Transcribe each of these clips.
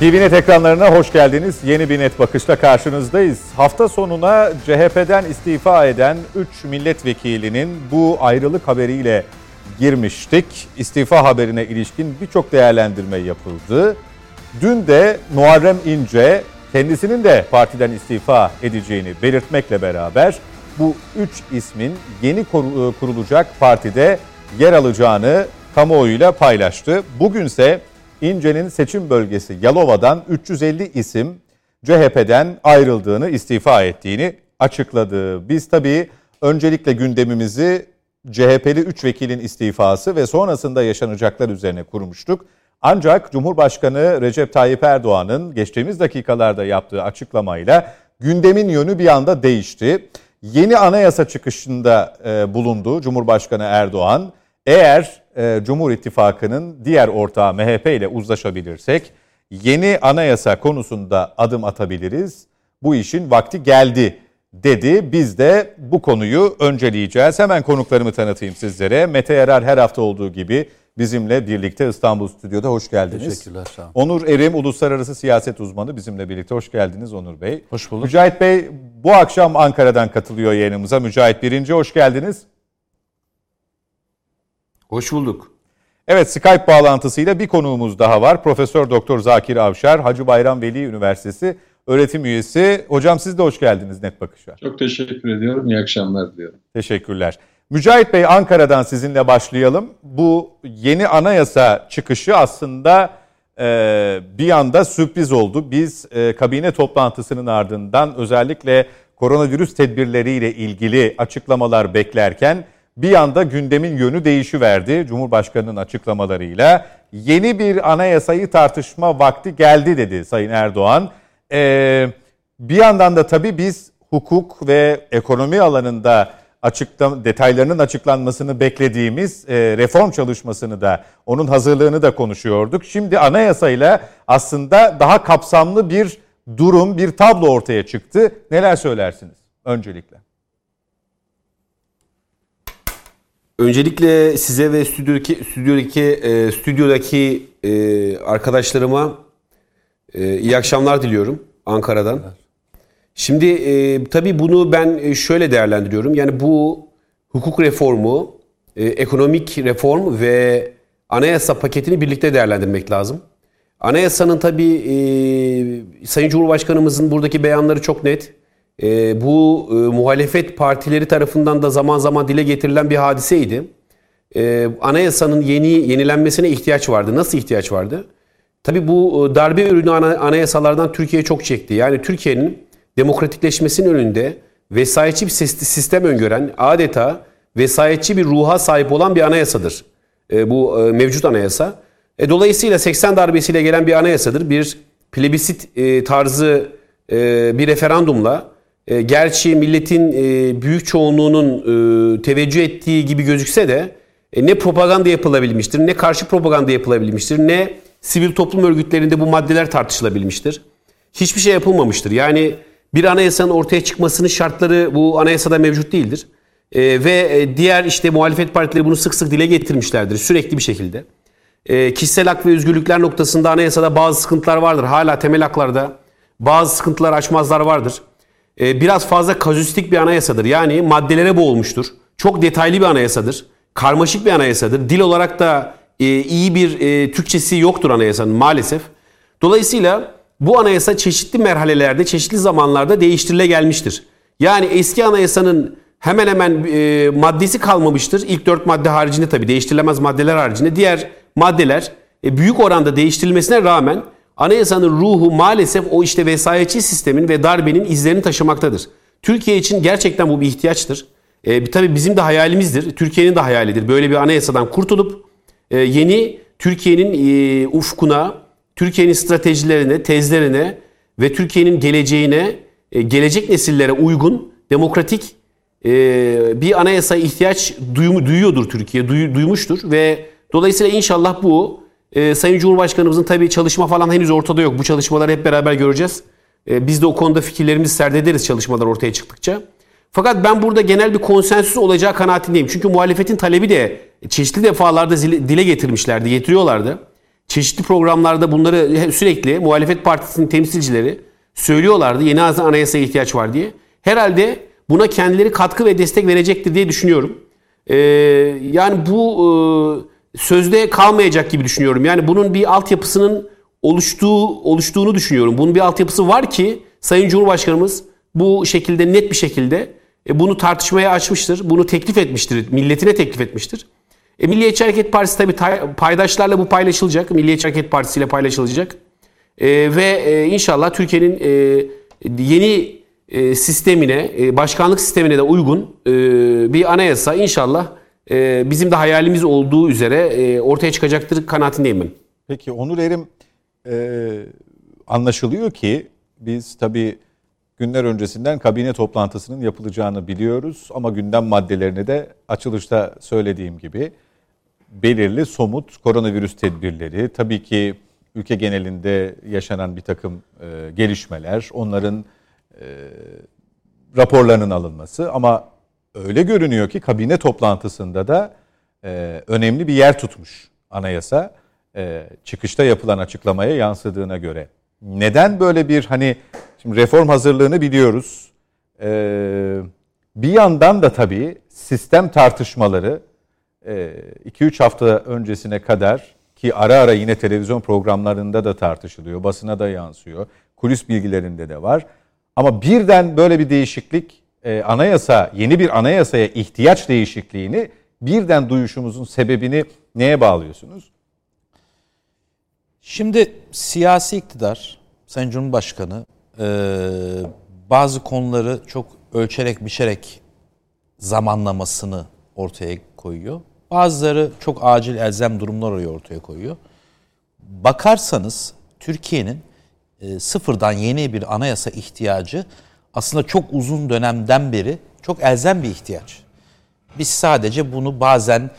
TVNet ekranlarına hoş geldiniz. Yeni bir net bakışla karşınızdayız. Hafta sonuna CHP'den istifa eden 3 milletvekilinin bu ayrılık haberiyle girmiştik. İstifa haberine ilişkin birçok değerlendirme yapıldı. Dün de Muharrem İnce kendisinin de partiden istifa edeceğini belirtmekle beraber bu 3 ismin yeni kurulacak partide yer alacağını kamuoyuyla paylaştı. Bugünse İnce'nin seçim bölgesi Yalova'dan 350 isim CHP'den ayrıldığını, istifa ettiğini açıkladı. Biz tabii öncelikle gündemimizi CHP'li 3 vekilin istifası ve sonrasında yaşanacaklar üzerine kurmuştuk. Ancak Cumhurbaşkanı Recep Tayyip Erdoğan'ın geçtiğimiz dakikalarda yaptığı açıklamayla gündemin yönü bir anda değişti. Yeni anayasa çıkışında e, bulundu Cumhurbaşkanı Erdoğan. Eğer e, Cumhur İttifakı'nın diğer ortağı MHP ile uzlaşabilirsek yeni anayasa konusunda adım atabiliriz. Bu işin vakti geldi dedi. Biz de bu konuyu önceleyeceğiz. Hemen konuklarımı tanıtayım sizlere. Mete Yarar her hafta olduğu gibi bizimle birlikte İstanbul Stüdyo'da hoş geldiniz. Teşekkürler sağ olun. Onur Erim uluslararası siyaset uzmanı bizimle birlikte hoş geldiniz Onur Bey. Hoş bulduk. Mücahit Bey bu akşam Ankara'dan katılıyor yayınımıza. Mücahit birinci hoş geldiniz. Hoş bulduk. Evet Skype bağlantısıyla bir konuğumuz daha var. Profesör Doktor Zakir Avşar, Hacı Bayram Veli Üniversitesi öğretim üyesi. Hocam siz de hoş geldiniz Net Bakış'a. Çok teşekkür ediyorum. İyi akşamlar diliyorum. Teşekkürler. Mücahit Bey Ankara'dan sizinle başlayalım. Bu yeni anayasa çıkışı aslında e, bir anda sürpriz oldu. Biz e, kabine toplantısının ardından özellikle koronavirüs tedbirleriyle ilgili açıklamalar beklerken bir anda gündemin yönü değişiverdi Cumhurbaşkanı'nın açıklamalarıyla. Yeni bir anayasayı tartışma vakti geldi dedi Sayın Erdoğan. Ee, bir yandan da tabii biz hukuk ve ekonomi alanında açıklam detaylarının açıklanmasını beklediğimiz e, reform çalışmasını da onun hazırlığını da konuşuyorduk. Şimdi anayasayla aslında daha kapsamlı bir durum, bir tablo ortaya çıktı. Neler söylersiniz öncelikle? Öncelikle size ve stüdyodaki stüdyodaki e, stüdyodaki e, arkadaşlarıma e, iyi akşamlar diliyorum Ankara'dan. Şimdi tabii bunu ben şöyle değerlendiriyorum. Yani bu hukuk reformu, ekonomik reform ve anayasa paketini birlikte değerlendirmek lazım. Anayasanın tabii Sayın Cumhurbaşkanımızın buradaki beyanları çok net e, bu e, muhalefet partileri tarafından da zaman zaman dile getirilen bir hadiseydi. E, anayasanın yeni yenilenmesine ihtiyaç vardı. Nasıl ihtiyaç vardı? Tabii bu e, darbe ürünü anayasalardan Türkiye çok çekti. Yani Türkiye'nin demokratikleşmesinin önünde vesayetçi bir sistem öngören adeta vesayetçi bir ruha sahip olan bir anayasadır. E, bu e, mevcut anayasa. E, dolayısıyla 80 darbesiyle gelen bir anayasadır. Bir plebisit e, tarzı e, bir referandumla e, gerçi milletin e, büyük çoğunluğunun e, teveccüh ettiği gibi gözükse de e, ne propaganda yapılabilmiştir, ne karşı propaganda yapılabilmiştir, ne sivil toplum örgütlerinde bu maddeler tartışılabilmiştir. Hiçbir şey yapılmamıştır. Yani bir anayasanın ortaya çıkmasının şartları bu anayasada mevcut değildir. Ve diğer işte muhalefet partileri bunu sık sık dile getirmişlerdir sürekli bir şekilde. Kişisel hak ve özgürlükler noktasında anayasada bazı sıkıntılar vardır. Hala temel haklarda bazı sıkıntılar açmazlar vardır. E, biraz fazla kazüstik bir anayasadır. Yani maddelere boğulmuştur. Çok detaylı bir anayasadır. Karmaşık bir anayasadır. Dil olarak da e, iyi bir e, Türkçesi yoktur anayasanın maalesef. Dolayısıyla bu anayasa çeşitli merhalelerde, çeşitli zamanlarda değiştirile gelmiştir. Yani eski anayasanın hemen hemen maddesi kalmamıştır. İlk dört madde haricinde tabii değiştirilemez maddeler haricinde. Diğer maddeler büyük oranda değiştirilmesine rağmen Anayasanın ruhu maalesef o işte vesayetçi sistemin ve darbenin izlerini taşımaktadır. Türkiye için gerçekten bu bir ihtiyaçtır. E, tabii bizim de hayalimizdir. Türkiye'nin de hayalidir. Böyle bir anayasadan kurtulup e, yeni Türkiye'nin e, ufkuna, Türkiye'nin stratejilerine, tezlerine ve Türkiye'nin geleceğine, e, gelecek nesillere uygun, demokratik e, bir anayasa ihtiyaç duy, duyuyordur Türkiye, duy, duymuştur ve dolayısıyla inşallah bu ee, Sayın Cumhurbaşkanımızın tabii çalışma falan henüz ortada yok. Bu çalışmaları hep beraber göreceğiz. Ee, biz de o konuda fikirlerimizi serdederiz çalışmalar ortaya çıktıkça. Fakat ben burada genel bir konsensüs olacağı kanaatindeyim. Çünkü muhalefetin talebi de çeşitli defalarda dile getirmişlerdi, getiriyorlardı. çeşitli programlarda bunları sürekli muhalefet partisinin temsilcileri söylüyorlardı. Yeni anayasaya ihtiyaç var diye. Herhalde buna kendileri katkı ve destek verecektir diye düşünüyorum. Ee, yani bu e, sözde kalmayacak gibi düşünüyorum. Yani bunun bir altyapısının oluştuğu oluştuğunu düşünüyorum. Bunun bir altyapısı var ki Sayın Cumhurbaşkanımız bu şekilde net bir şekilde e, bunu tartışmaya açmıştır. Bunu teklif etmiştir. Milletine teklif etmiştir. E, Milliyetçi Hareket Partisi tabii paydaşlarla bu paylaşılacak. Milliyetçi Hareket Partisi ile paylaşılacak. E, ve e, inşallah Türkiye'nin e, yeni e, sistemine, e, başkanlık sistemine de uygun e, bir anayasa inşallah e, bizim de hayalimiz olduğu üzere e, ortaya çıkacaktır kanaatindeyim ben. Peki Onur Erim e, anlaşılıyor ki biz tabii günler öncesinden kabine toplantısının yapılacağını biliyoruz ama gündem maddelerini de açılışta söylediğim gibi belirli somut koronavirüs tedbirleri, tabii ki ülke genelinde yaşanan bir takım e, gelişmeler, onların e, raporlarının alınması ama öyle görünüyor ki kabine toplantısında da e, önemli bir yer tutmuş anayasa e, çıkışta yapılan açıklamaya yansıdığına göre. Neden böyle bir hani şimdi reform hazırlığını biliyoruz. E, bir yandan da tabii sistem tartışmaları 2-3 e, hafta öncesine kadar ki ara ara yine televizyon programlarında da tartışılıyor, basına da yansıyor, kulis bilgilerinde de var. Ama birden böyle bir değişiklik, e, anayasa, yeni bir anayasaya ihtiyaç değişikliğini birden duyuşumuzun sebebini neye bağlıyorsunuz? Şimdi siyasi iktidar, Sayın Cumhurbaşkanı e, bazı konuları çok ölçerek biçerek zamanlamasını ortaya koyuyor. Bazıları çok acil elzem durumlar ortaya koyuyor. Bakarsanız Türkiye'nin e, sıfırdan yeni bir anayasa ihtiyacı aslında çok uzun dönemden beri çok elzem bir ihtiyaç. Biz sadece bunu bazen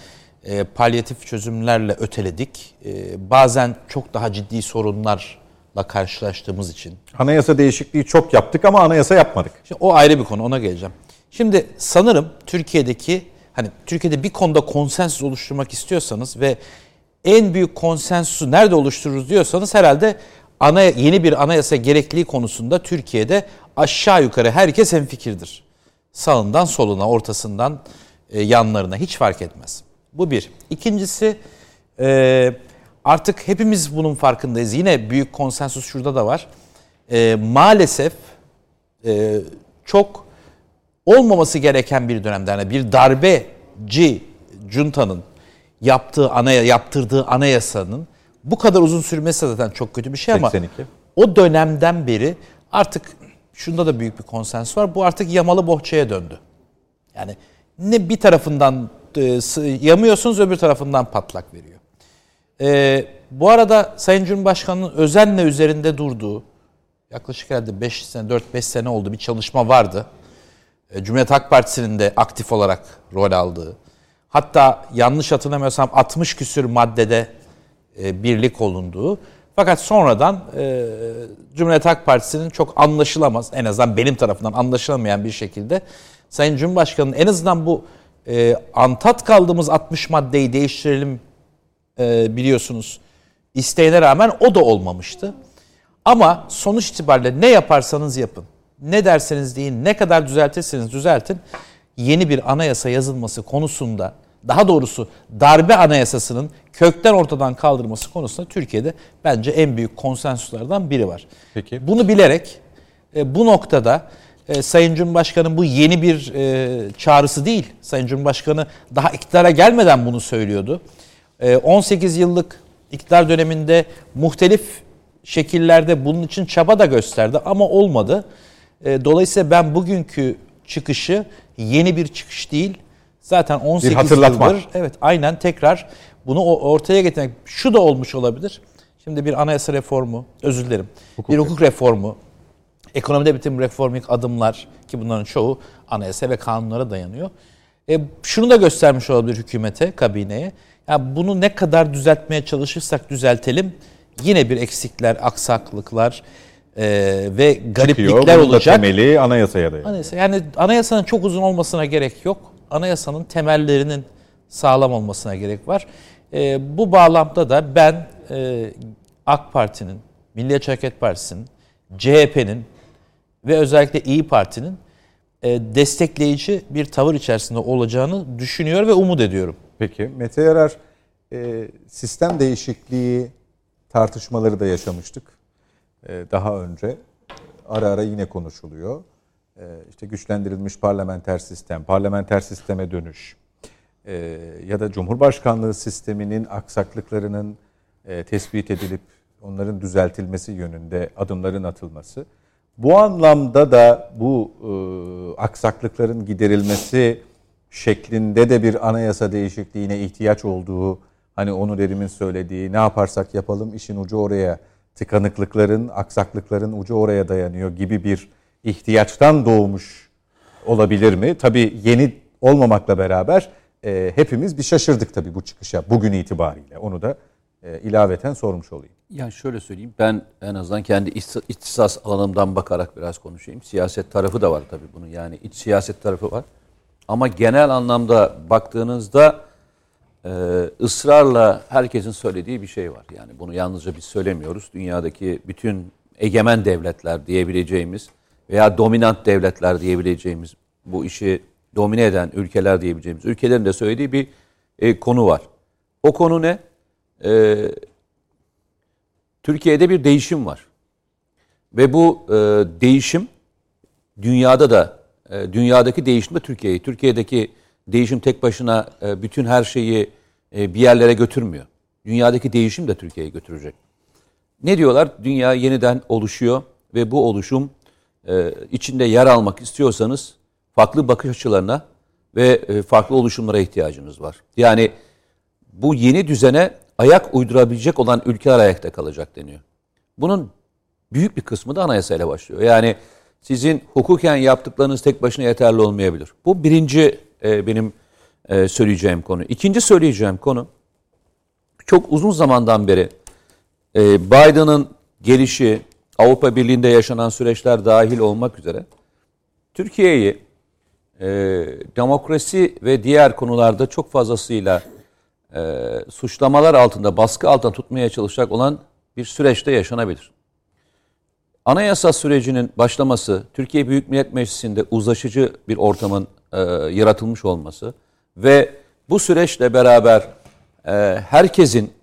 e, palyatif çözümlerle öteledik. E, bazen çok daha ciddi sorunlarla karşılaştığımız için. Anayasa değişikliği çok yaptık ama anayasa yapmadık. Şimdi o ayrı bir konu ona geleceğim. Şimdi sanırım Türkiye'deki hani Türkiye'de bir konuda konsensus oluşturmak istiyorsanız ve en büyük konsensusu nerede oluştururuz diyorsanız herhalde ana yeni bir anayasa gerekliliği konusunda Türkiye'de aşağı yukarı herkes hemfikirdir. Sağından soluna, ortasından e, yanlarına hiç fark etmez. Bu bir. İkincisi e, artık hepimiz bunun farkındayız. Yine büyük konsensus şurada da var. E, maalesef e, çok olmaması gereken bir dönemde yani bir darbeci juntanın yaptığı anaya yaptırdığı anayasanın bu kadar uzun sürmesi zaten çok kötü bir şey ama 82. o dönemden beri artık şunda da büyük bir konsens var. Bu artık yamalı bohçaya döndü. Yani ne bir tarafından e, yamıyorsunuz öbür tarafından patlak veriyor. E, bu arada Sayın Cumhurbaşkanı'nın özenle üzerinde durduğu yaklaşık herhalde 5 sene 4-5 sene oldu bir çalışma vardı. E, Cumhuriyet Halk Partisi'nin de aktif olarak rol aldığı. Hatta yanlış hatırlamıyorsam 60 küsür maddede birlik olunduğu. Fakat sonradan e, Cumhuriyet Halk Partisi'nin çok anlaşılamaz, en azından benim tarafından anlaşılamayan bir şekilde Sayın Cumhurbaşkanı'nın en azından bu e, antat kaldığımız 60 maddeyi değiştirelim e, biliyorsunuz isteğine rağmen o da olmamıştı. Ama sonuç itibariyle ne yaparsanız yapın, ne derseniz deyin, ne kadar düzeltirseniz düzeltin, yeni bir anayasa yazılması konusunda, daha doğrusu darbe anayasasının kökten ortadan kaldırması konusunda Türkiye'de bence en büyük konsensuslardan biri var. Peki. Bunu bilerek e, bu noktada e, Sayın Cumhurbaşkanı bu yeni bir e, çağrısı değil. Sayın Cumhurbaşkanı daha iktidara gelmeden bunu söylüyordu. E, 18 yıllık iktidar döneminde muhtelif şekillerde bunun için çaba da gösterdi ama olmadı. E, dolayısıyla ben bugünkü çıkışı yeni bir çıkış değil. Zaten 18 bir hatırlatma. yıldır evet aynen tekrar bunu ortaya getirmek şu da olmuş olabilir. Şimdi bir anayasa reformu, özür dilerim. Hukuk bir hukuk reformu, Ekonomide bitim reformik adımlar ki bunların çoğu anayasa ve kanunlara dayanıyor. E, şunu da göstermiş olabilir hükümete, kabineye. Yani bunu ne kadar düzeltmeye çalışırsak düzeltelim yine bir eksikler, aksaklıklar e, ve gariplikler Çıkıyor, olacak. temeli anayasaya dayanıyor. Anayasa, yani anayasanın çok uzun olmasına gerek yok. Anayasanın temellerinin sağlam olmasına gerek var. E, bu bağlamda da ben e, AK Parti'nin, Milliyetçi Hareket Partisi'nin, CHP'nin ve özellikle İyi Parti'nin e, destekleyici bir tavır içerisinde olacağını düşünüyor ve umut ediyorum. Peki Mete Yarar e, sistem değişikliği tartışmaları da yaşamıştık e, daha önce. Ara ara yine konuşuluyor. E, işte güçlendirilmiş parlamenter sistem, parlamenter sisteme dönüş e, ya da Cumhurbaşkanlığı sisteminin aksaklıklarının e, tespit edilip onların düzeltilmesi yönünde adımların atılması. Bu anlamda da bu e, aksaklıkların giderilmesi şeklinde de bir anayasa değişikliğine ihtiyaç olduğu hani Onur Erim'in söylediği ne yaparsak yapalım işin ucu oraya tıkanıklıkların, aksaklıkların ucu oraya dayanıyor gibi bir ihtiyaçtan doğmuş olabilir mi? Tabii yeni olmamakla beraber e, hepimiz bir şaşırdık tabii bu çıkışa bugün itibariyle. Onu da e, ilaveten sormuş olayım. Yani şöyle söyleyeyim ben en azından kendi ihtisas alanımdan bakarak biraz konuşayım. Siyaset tarafı da var tabii bunun yani iç siyaset tarafı var. Ama genel anlamda baktığınızda e, ısrarla herkesin söylediği bir şey var. Yani bunu yalnızca biz söylemiyoruz. Dünyadaki bütün egemen devletler diyebileceğimiz veya dominant devletler diyebileceğimiz bu işi domine eden ülkeler diyebileceğimiz ülkelerin de söylediği bir e, konu var. O konu ne? E, Türkiye'de bir değişim var. Ve bu e, değişim dünyada da e, dünyadaki değişim de Türkiye'yi. Türkiye'deki değişim tek başına e, bütün her şeyi e, bir yerlere götürmüyor. Dünyadaki değişim de Türkiye'yi götürecek. Ne diyorlar? Dünya yeniden oluşuyor ve bu oluşum e, içinde yer almak istiyorsanız farklı bakış açılarına ve e, farklı oluşumlara ihtiyacınız var. Yani bu yeni düzene ayak uydurabilecek olan ülkeler ayakta kalacak deniyor. Bunun büyük bir kısmı da anayasayla başlıyor. Yani sizin hukuken yaptıklarınız tek başına yeterli olmayabilir. Bu birinci e, benim e, söyleyeceğim konu. İkinci söyleyeceğim konu çok uzun zamandan beri e, Biden'ın gelişi, Avrupa Birliği'nde yaşanan süreçler dahil olmak üzere Türkiye'yi e, demokrasi ve diğer konularda çok fazlasıyla e, suçlamalar altında, baskı altında tutmaya çalışacak olan bir süreçte yaşanabilir. Anayasa sürecinin başlaması, Türkiye Büyük Millet Meclisi'nde uzlaşıcı bir ortamın e, yaratılmış olması ve bu süreçle beraber e, herkesin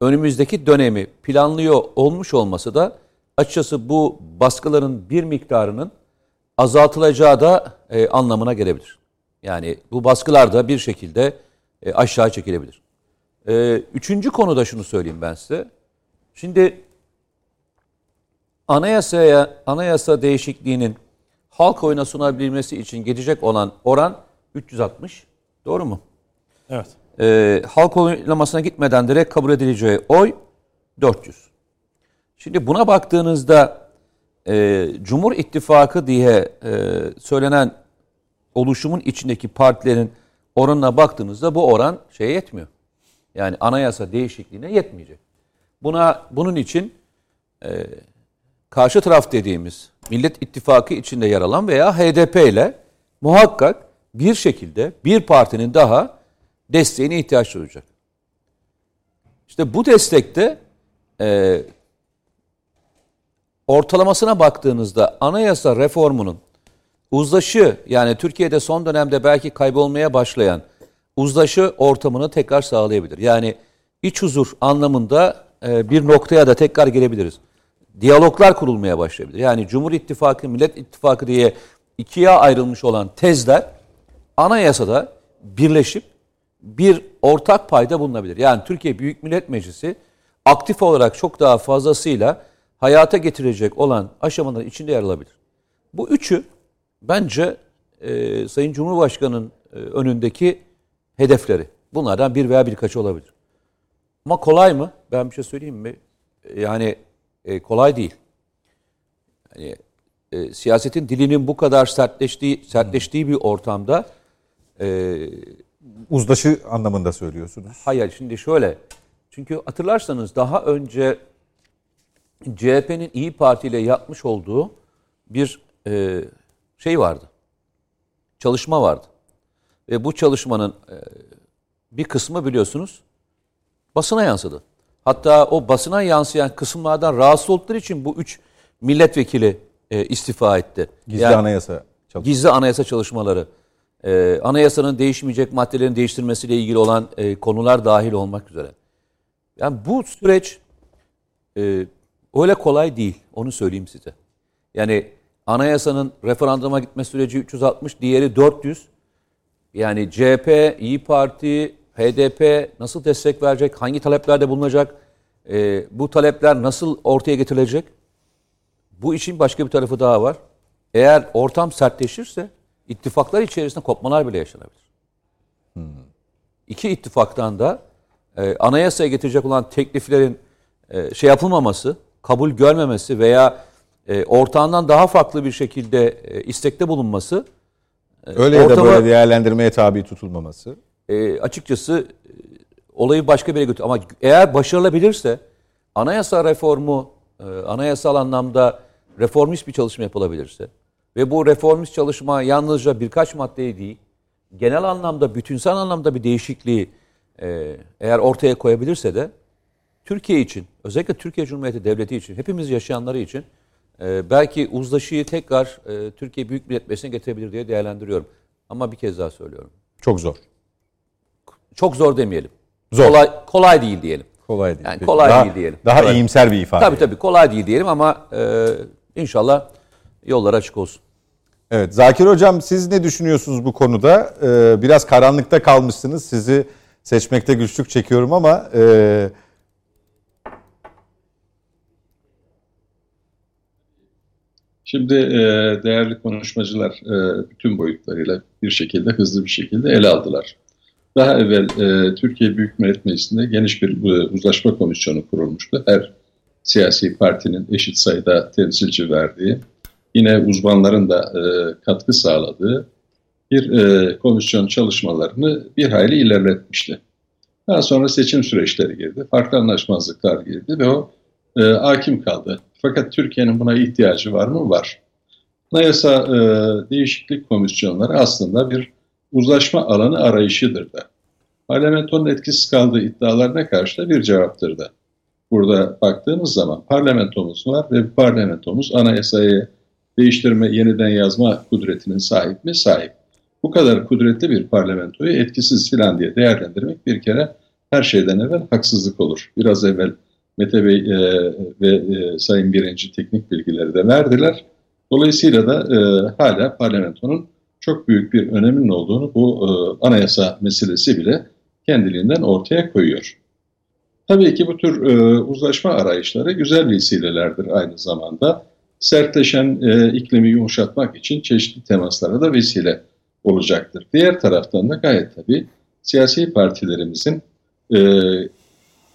önümüzdeki dönemi planlıyor olmuş olması da açıkçası bu baskıların bir miktarının azaltılacağı da e, anlamına gelebilir. Yani bu baskılar da bir şekilde e, aşağı çekilebilir. E, üçüncü konuda şunu söyleyeyim ben size. Şimdi anayasaya anayasa değişikliğinin halk oyuna sunabilmesi için gelecek olan oran 360. Doğru mu? Evet. Ee, halk oylamasına gitmeden direkt kabul edileceği oy 400. Şimdi buna baktığınızda e, Cumhur İttifakı diye e, söylenen oluşumun içindeki partilerin oranına baktığınızda bu oran şeye yetmiyor. Yani anayasa değişikliğine yetmeyecek. Buna bunun için e, karşı taraf dediğimiz Millet İttifakı içinde yer alan veya HDP ile muhakkak bir şekilde bir partinin daha desteğine ihtiyaç duyacak. İşte bu destekte e, ortalamasına baktığınızda anayasa reformunun uzlaşı yani Türkiye'de son dönemde belki kaybolmaya başlayan uzlaşı ortamını tekrar sağlayabilir. Yani iç huzur anlamında e, bir noktaya da tekrar gelebiliriz. Diyaloglar kurulmaya başlayabilir. Yani Cumhur İttifakı, Millet İttifakı diye ikiye ayrılmış olan tezler anayasada birleşip bir ortak payda bulunabilir. Yani Türkiye Büyük Millet Meclisi aktif olarak çok daha fazlasıyla hayata getirecek olan aşamaların içinde yer alabilir. Bu üçü bence e, Sayın Cumhurbaşkanı'nın e, önündeki hedefleri. Bunlardan bir veya birkaçı olabilir. Ama kolay mı? Ben bir şey söyleyeyim mi? Yani e, kolay değil. Yani, e, siyasetin dilinin bu kadar sertleştiği sertleştiği bir ortamda e, Uzlaşı anlamında söylüyorsunuz. hayır şimdi şöyle. Çünkü hatırlarsanız daha önce CHP'nin İyi Parti ile yapmış olduğu bir e, şey vardı. Çalışma vardı. Ve bu çalışmanın e, bir kısmı biliyorsunuz basına yansıdı. Hatta o basına yansıyan kısımlardan rahatsız oldukları için bu üç milletvekili e, istifa etti. Gizli Yani- anayasa çalışması. gizli anayasa çalışmaları, e, anayasanın değişmeyecek maddelerin değiştirmesiyle ilgili olan e, konular dahil olmak üzere. Yani bu süreç e, öyle kolay değil, onu söyleyeyim size. Yani anayasanın referanduma gitme süreci 360, diğeri 400. Yani CHP, İyi Parti, HDP nasıl destek verecek, hangi taleplerde bulunacak, e, bu talepler nasıl ortaya getirilecek? Bu işin başka bir tarafı daha var. Eğer ortam sertleşirse ittifaklar içerisinde kopmalar bile yaşanabilir. İki ittifaktan da e, anayasaya getirecek olan tekliflerin e, şey yapılmaması, kabul görmemesi veya e, ortağından daha farklı bir şekilde e, istekte bulunması Öyle ya da ortama- böyle değerlendirmeye tabi tutulmaması. e, açıkçası e, olayı başka bir yere götür. Ama eğer başarılabilirse anayasa reformu, e, anayasal anlamda reformist bir çalışma yapılabilirse ve bu reformist çalışma yalnızca birkaç maddeyi değil, genel anlamda, bütünsel anlamda bir değişikliği e, eğer ortaya koyabilirse de Türkiye için, özellikle Türkiye Cumhuriyeti Devleti için, hepimiz yaşayanları için e, belki uzlaşıyı tekrar e, Türkiye Büyük Millet Meclisi'ne getirebilir diye değerlendiriyorum. Ama bir kez daha söylüyorum. Çok zor. Çok zor demeyelim. Zor. Kolay, kolay değil diyelim. Kolay değil. Yani kolay daha, değil diyelim. Daha Kolay. iyimser bir ifade. Tabii tabii kolay değil diyelim ama e, inşallah yollar açık olsun. Evet Zakir Hocam siz ne düşünüyorsunuz bu konuda? Ee, biraz karanlıkta kalmışsınız. Sizi seçmekte güçlük çekiyorum ama e, Şimdi e, değerli konuşmacılar e, bütün boyutlarıyla bir şekilde hızlı bir şekilde ele aldılar. Daha evvel e, Türkiye Büyük Millet Meclisi'nde geniş bir e, uzlaşma komisyonu kurulmuştu. Her siyasi partinin eşit sayıda temsilci verdiği, yine uzmanların da e, katkı sağladığı bir e, komisyon çalışmalarını bir hayli ilerletmişti. Daha sonra seçim süreçleri girdi, farklı anlaşmazlıklar girdi ve o e, hakim kaldı. Fakat Türkiye'nin buna ihtiyacı var mı? Var. Anayasa e, değişiklik komisyonları aslında bir uzlaşma alanı arayışıdır da. Parlamentonun etkisiz kaldığı iddialarına karşı da bir cevaptır da. Burada baktığımız zaman parlamentomuz var ve parlamentomuz anayasayı değiştirme, yeniden yazma kudretinin sahip mi? Sahip. Bu kadar kudretli bir parlamentoyu etkisiz filan diye değerlendirmek bir kere her şeyden evvel haksızlık olur. Biraz evvel Mete Bey e, ve e, Sayın Birinci teknik bilgileri de verdiler. Dolayısıyla da e, hala parlamentonun çok büyük bir öneminin olduğunu bu e, anayasa meselesi bile kendiliğinden ortaya koyuyor. Tabii ki bu tür e, uzlaşma arayışları güzel vesilelerdir aynı zamanda. Sertleşen e, iklimi yumuşatmak için çeşitli temaslara da vesile olacaktır. Diğer taraftan da gayet tabii siyasi partilerimizin e,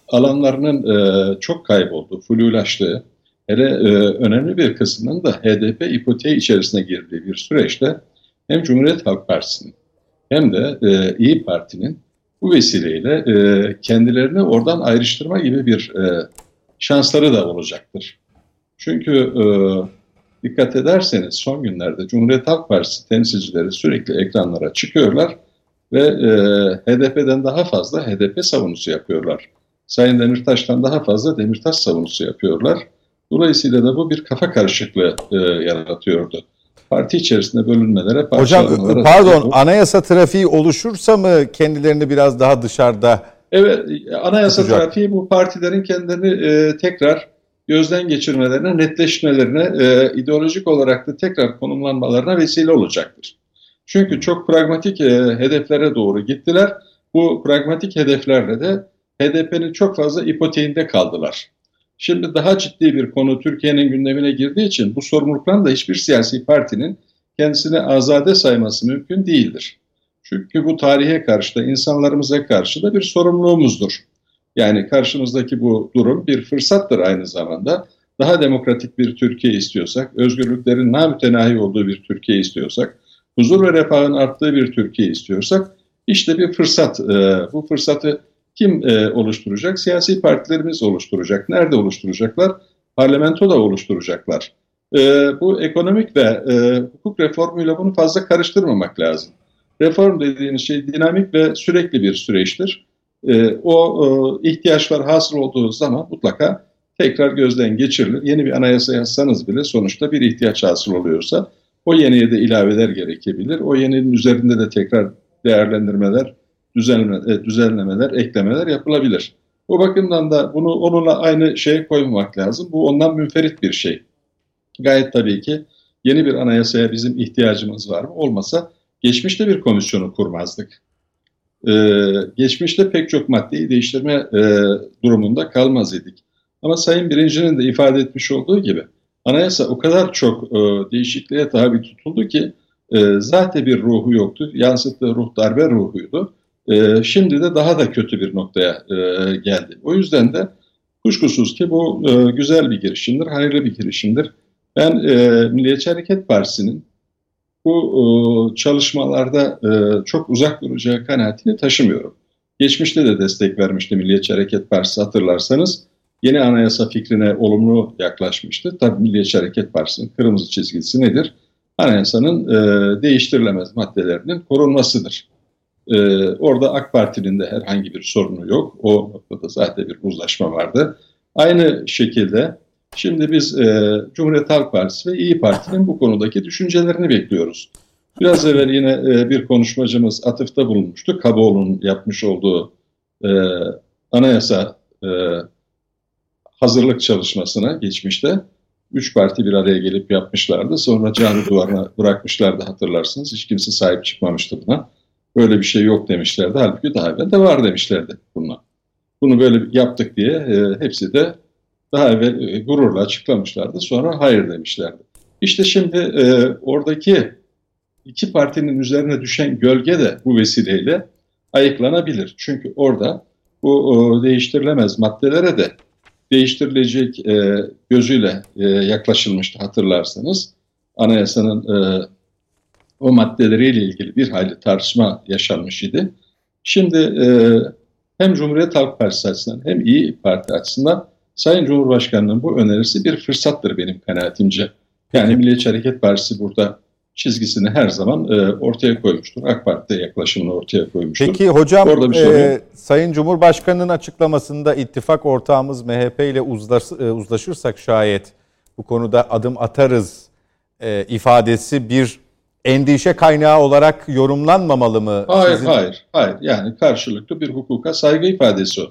alanlarının e, çok kaybolduğu, flulaştığı, hele e, önemli bir kısmının da HDP ipoteği içerisine girdiği bir süreçte hem Cumhuriyet Halk Partisi'nin hem de e, İyi Parti'nin bu vesileyle e, kendilerini oradan ayrıştırma gibi bir e, şansları da olacaktır. Çünkü e, dikkat ederseniz son günlerde Cumhuriyet Halk Partisi temsilcileri sürekli ekranlara çıkıyorlar ve e, HDP'den daha fazla HDP savunusu yapıyorlar. Sayın Demirtaş'tan daha fazla Demirtaş savunusu yapıyorlar. Dolayısıyla da bu bir kafa karışıklığı e, yaratıyordu. Parti içerisinde bölünmelere, hocam pardon anayasa trafiği oluşursa mı kendilerini biraz daha dışarıda Evet, anayasa Tutacak. trafiği bu partilerin kendilerini e, tekrar gözden geçirmelerine, netleşmelerine, e, ideolojik olarak da tekrar konumlanmalarına vesile olacaktır. Çünkü çok pragmatik e, hedeflere doğru gittiler. Bu pragmatik hedeflerle de HDP'nin çok fazla ipoteğinde kaldılar. Şimdi daha ciddi bir konu Türkiye'nin gündemine girdiği için bu sorumluluktan da hiçbir siyasi partinin kendisini azade sayması mümkün değildir. Çünkü bu tarihe karşı da insanlarımıza karşı da bir sorumluluğumuzdur. Yani karşımızdaki bu durum bir fırsattır aynı zamanda. Daha demokratik bir Türkiye istiyorsak, özgürlüklerin namütenahi olduğu bir Türkiye istiyorsak, huzur ve refahın arttığı bir Türkiye istiyorsak, işte bir fırsat. Ee, bu fırsatı kim e, oluşturacak? Siyasi partilerimiz oluşturacak. Nerede oluşturacaklar? Parlamentoda oluşturacaklar. Ee, bu ekonomik ve e, hukuk reformuyla bunu fazla karıştırmamak lazım. Reform dediğiniz şey dinamik ve sürekli bir süreçtir. e, o e, ihtiyaçlar hasıl olduğu zaman mutlaka tekrar gözden geçirilir. Yeni bir anayasa yazsanız bile sonuçta bir ihtiyaç hasıl oluyorsa o yeniye de ilaveler gerekebilir. O yeninin üzerinde de tekrar değerlendirmeler, düzenleme, e, düzenlemeler, eklemeler yapılabilir. Bu bakımdan da bunu onunla aynı şeye koymamak lazım. Bu ondan münferit bir şey. Gayet tabii ki yeni bir anayasaya bizim ihtiyacımız var mı? Olmasa geçmişte bir komisyonu kurmazdık. Ee, geçmişte pek çok maddeyi değiştirme e, durumunda kalmaz idik. Ama Sayın Birinci'nin de ifade etmiş olduğu gibi anayasa o kadar çok e, değişikliğe tabi tutuldu ki e, zaten bir ruhu yoktu. Yansıttığı ruh darbe ruhuydu. E, şimdi de daha da kötü bir noktaya e, geldi. O yüzden de kuşkusuz ki bu e, güzel bir girişimdir, hayırlı bir girişimdir. Ben e, Milliyetçi Hareket Partisi'nin bu e, çalışmalarda e, çok uzak duracağı kanaatini taşımıyorum. Geçmişte de destek vermişti Milliyetçi Hareket Partisi hatırlarsanız. Yeni anayasa fikrine olumlu yaklaşmıştı. Tabii Milliyetçi Hareket Partisi'nin kırmızı çizgisi nedir? Anayasanın e, değiştirilemez maddelerinin korunmasıdır. E, orada AK Parti'nin de herhangi bir sorunu yok. O noktada zaten bir uzlaşma vardı. Aynı şekilde şimdi biz e, Cumhuriyet Halk Partisi ve İyi Parti'nin bu konudaki düşüncelerini bekliyoruz. Biraz evvel yine e, bir konuşmacımız atıfta bulunmuştu. Kaboğlu'nun yapmış olduğu e, anayasa e, hazırlık çalışmasına geçmişte üç parti bir araya gelip yapmışlardı. Sonra cami duvarına bırakmışlardı hatırlarsınız. Hiç kimse sahip çıkmamıştı buna. Böyle bir şey yok demişlerdi. Halbuki daha evvel de var demişlerdi buna. Bunu böyle yaptık diye e, hepsi de daha evvel e, gururla açıklamışlardı. Sonra hayır demişlerdi. İşte şimdi e, oradaki iki partinin üzerine düşen gölge de bu vesileyle ayıklanabilir. Çünkü orada bu o, değiştirilemez maddelere de değiştirilecek e, gözüyle e, yaklaşılmıştı hatırlarsanız. Anayasanın e, o maddeleriyle ilgili bir hayli tartışma yaşanmış idi. Şimdi e, hem Cumhuriyet Halk Partisi açısından hem İyi Parti açısından Sayın Cumhurbaşkanı'nın bu önerisi bir fırsattır benim kanaatimce. Yani Milliyetçi Hareket Partisi burada çizgisini her zaman e, ortaya koymuştur. AK Parti de yaklaşımını ortaya koymuştur. Peki hocam Orada bir e, Sayın Cumhurbaşkanı'nın açıklamasında ittifak ortağımız MHP ile uzlaş, e, uzlaşırsak şayet bu konuda adım atarız e, ifadesi bir endişe kaynağı olarak yorumlanmamalı mı? Hayır, Sizin... hayır, hayır. Yani karşılıklı bir hukuka saygı ifadesi o.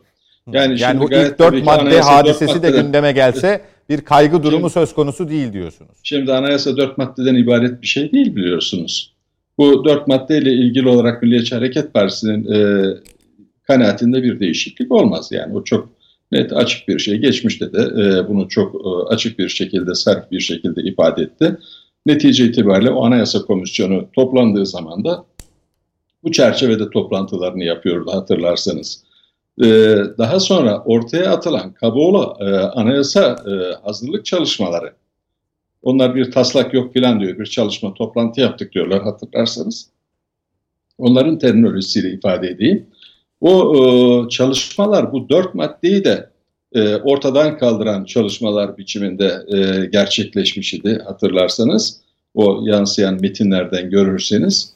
Yani, yani bu ilk dört madde hadisesi de gündeme gelse bir kaygı durumu şimdi, söz konusu değil diyorsunuz. Şimdi anayasa dört maddeden ibaret bir şey değil biliyorsunuz. Bu dört maddeyle ilgili olarak Milliyetçi Hareket Partisi'nin e, kanaatinde bir değişiklik olmaz. Yani o çok net açık bir şey. Geçmişte de e, bunu çok e, açık bir şekilde, sert bir şekilde ifade etti. Netice itibariyle o anayasa komisyonu toplandığı zaman da bu çerçevede toplantılarını yapıyordu hatırlarsanız. Ee, daha sonra ortaya atılan Kaboğlu e, anayasa e, hazırlık çalışmaları, onlar bir taslak yok filan diyor, bir çalışma toplantı yaptık diyorlar hatırlarsanız. Onların terminolojisiyle ifade edeyim. O e, çalışmalar bu dört maddeyi de e, ortadan kaldıran çalışmalar biçiminde e, gerçekleşmiş idi hatırlarsanız. O yansıyan metinlerden görürseniz.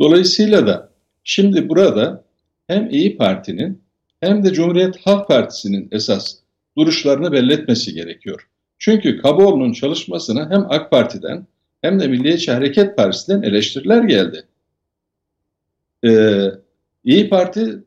Dolayısıyla da şimdi burada hem İyi Parti'nin hem de Cumhuriyet Halk Partisi'nin esas duruşlarını belletmesi gerekiyor. Çünkü Kaboğlu'nun çalışmasına hem AK Parti'den hem de Milliyetçi Hareket Partisi'nden eleştiriler geldi. Ee, İyi Parti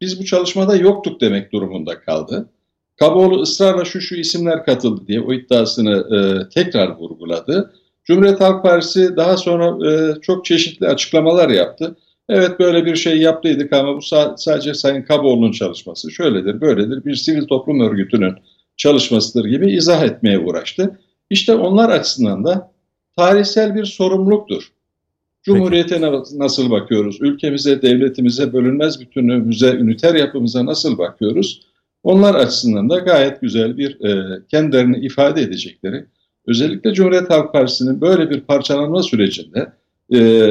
biz bu çalışmada yoktuk demek durumunda kaldı. Kaboğlu ısrarla şu şu isimler katıldı diye o iddiasını e, tekrar vurguladı. Cumhuriyet Halk Partisi daha sonra e, çok çeşitli açıklamalar yaptı. Evet böyle bir şey yaptıydık ama bu sadece Sayın Kaboğlu'nun çalışması. Şöyledir, böyledir. Bir sivil toplum örgütünün çalışmasıdır gibi izah etmeye uğraştı. İşte onlar açısından da tarihsel bir sorumluluktur. Cumhuriyete Peki. nasıl bakıyoruz? Ülkemize, devletimize, bölünmez bütünlüğümüze, üniter yapımıza nasıl bakıyoruz? Onlar açısından da gayet güzel bir e, kendilerini ifade edecekleri, özellikle Cumhuriyet Halk Partisi'nin böyle bir parçalanma sürecinde e,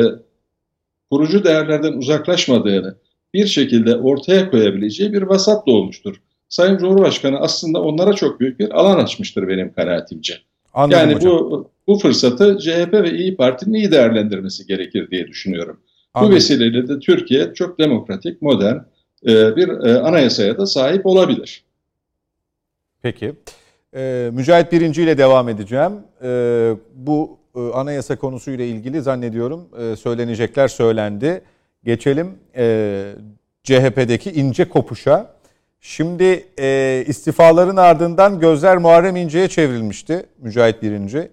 kurucu değerlerden uzaklaşmadığını bir şekilde ortaya koyabileceği bir vasat doğmuştur. Sayın Cumhurbaşkanı aslında onlara çok büyük bir alan açmıştır benim kanaatimce. Anladım yani hocam. bu bu fırsatı CHP ve İyi Parti'nin iyi değerlendirmesi gerekir diye düşünüyorum. Anladım. Bu vesileyle de Türkiye çok demokratik, modern, bir e, anayasaya da sahip olabilir. Peki. Ee, Mücahit Birinci ile devam edeceğim. Ee, bu e, anayasa konusuyla ilgili zannediyorum e, söylenecekler söylendi. Geçelim e, CHP'deki ince kopuşa. Şimdi e, istifaların ardından gözler Muharrem İnce'ye çevrilmişti Mücahit Birinci.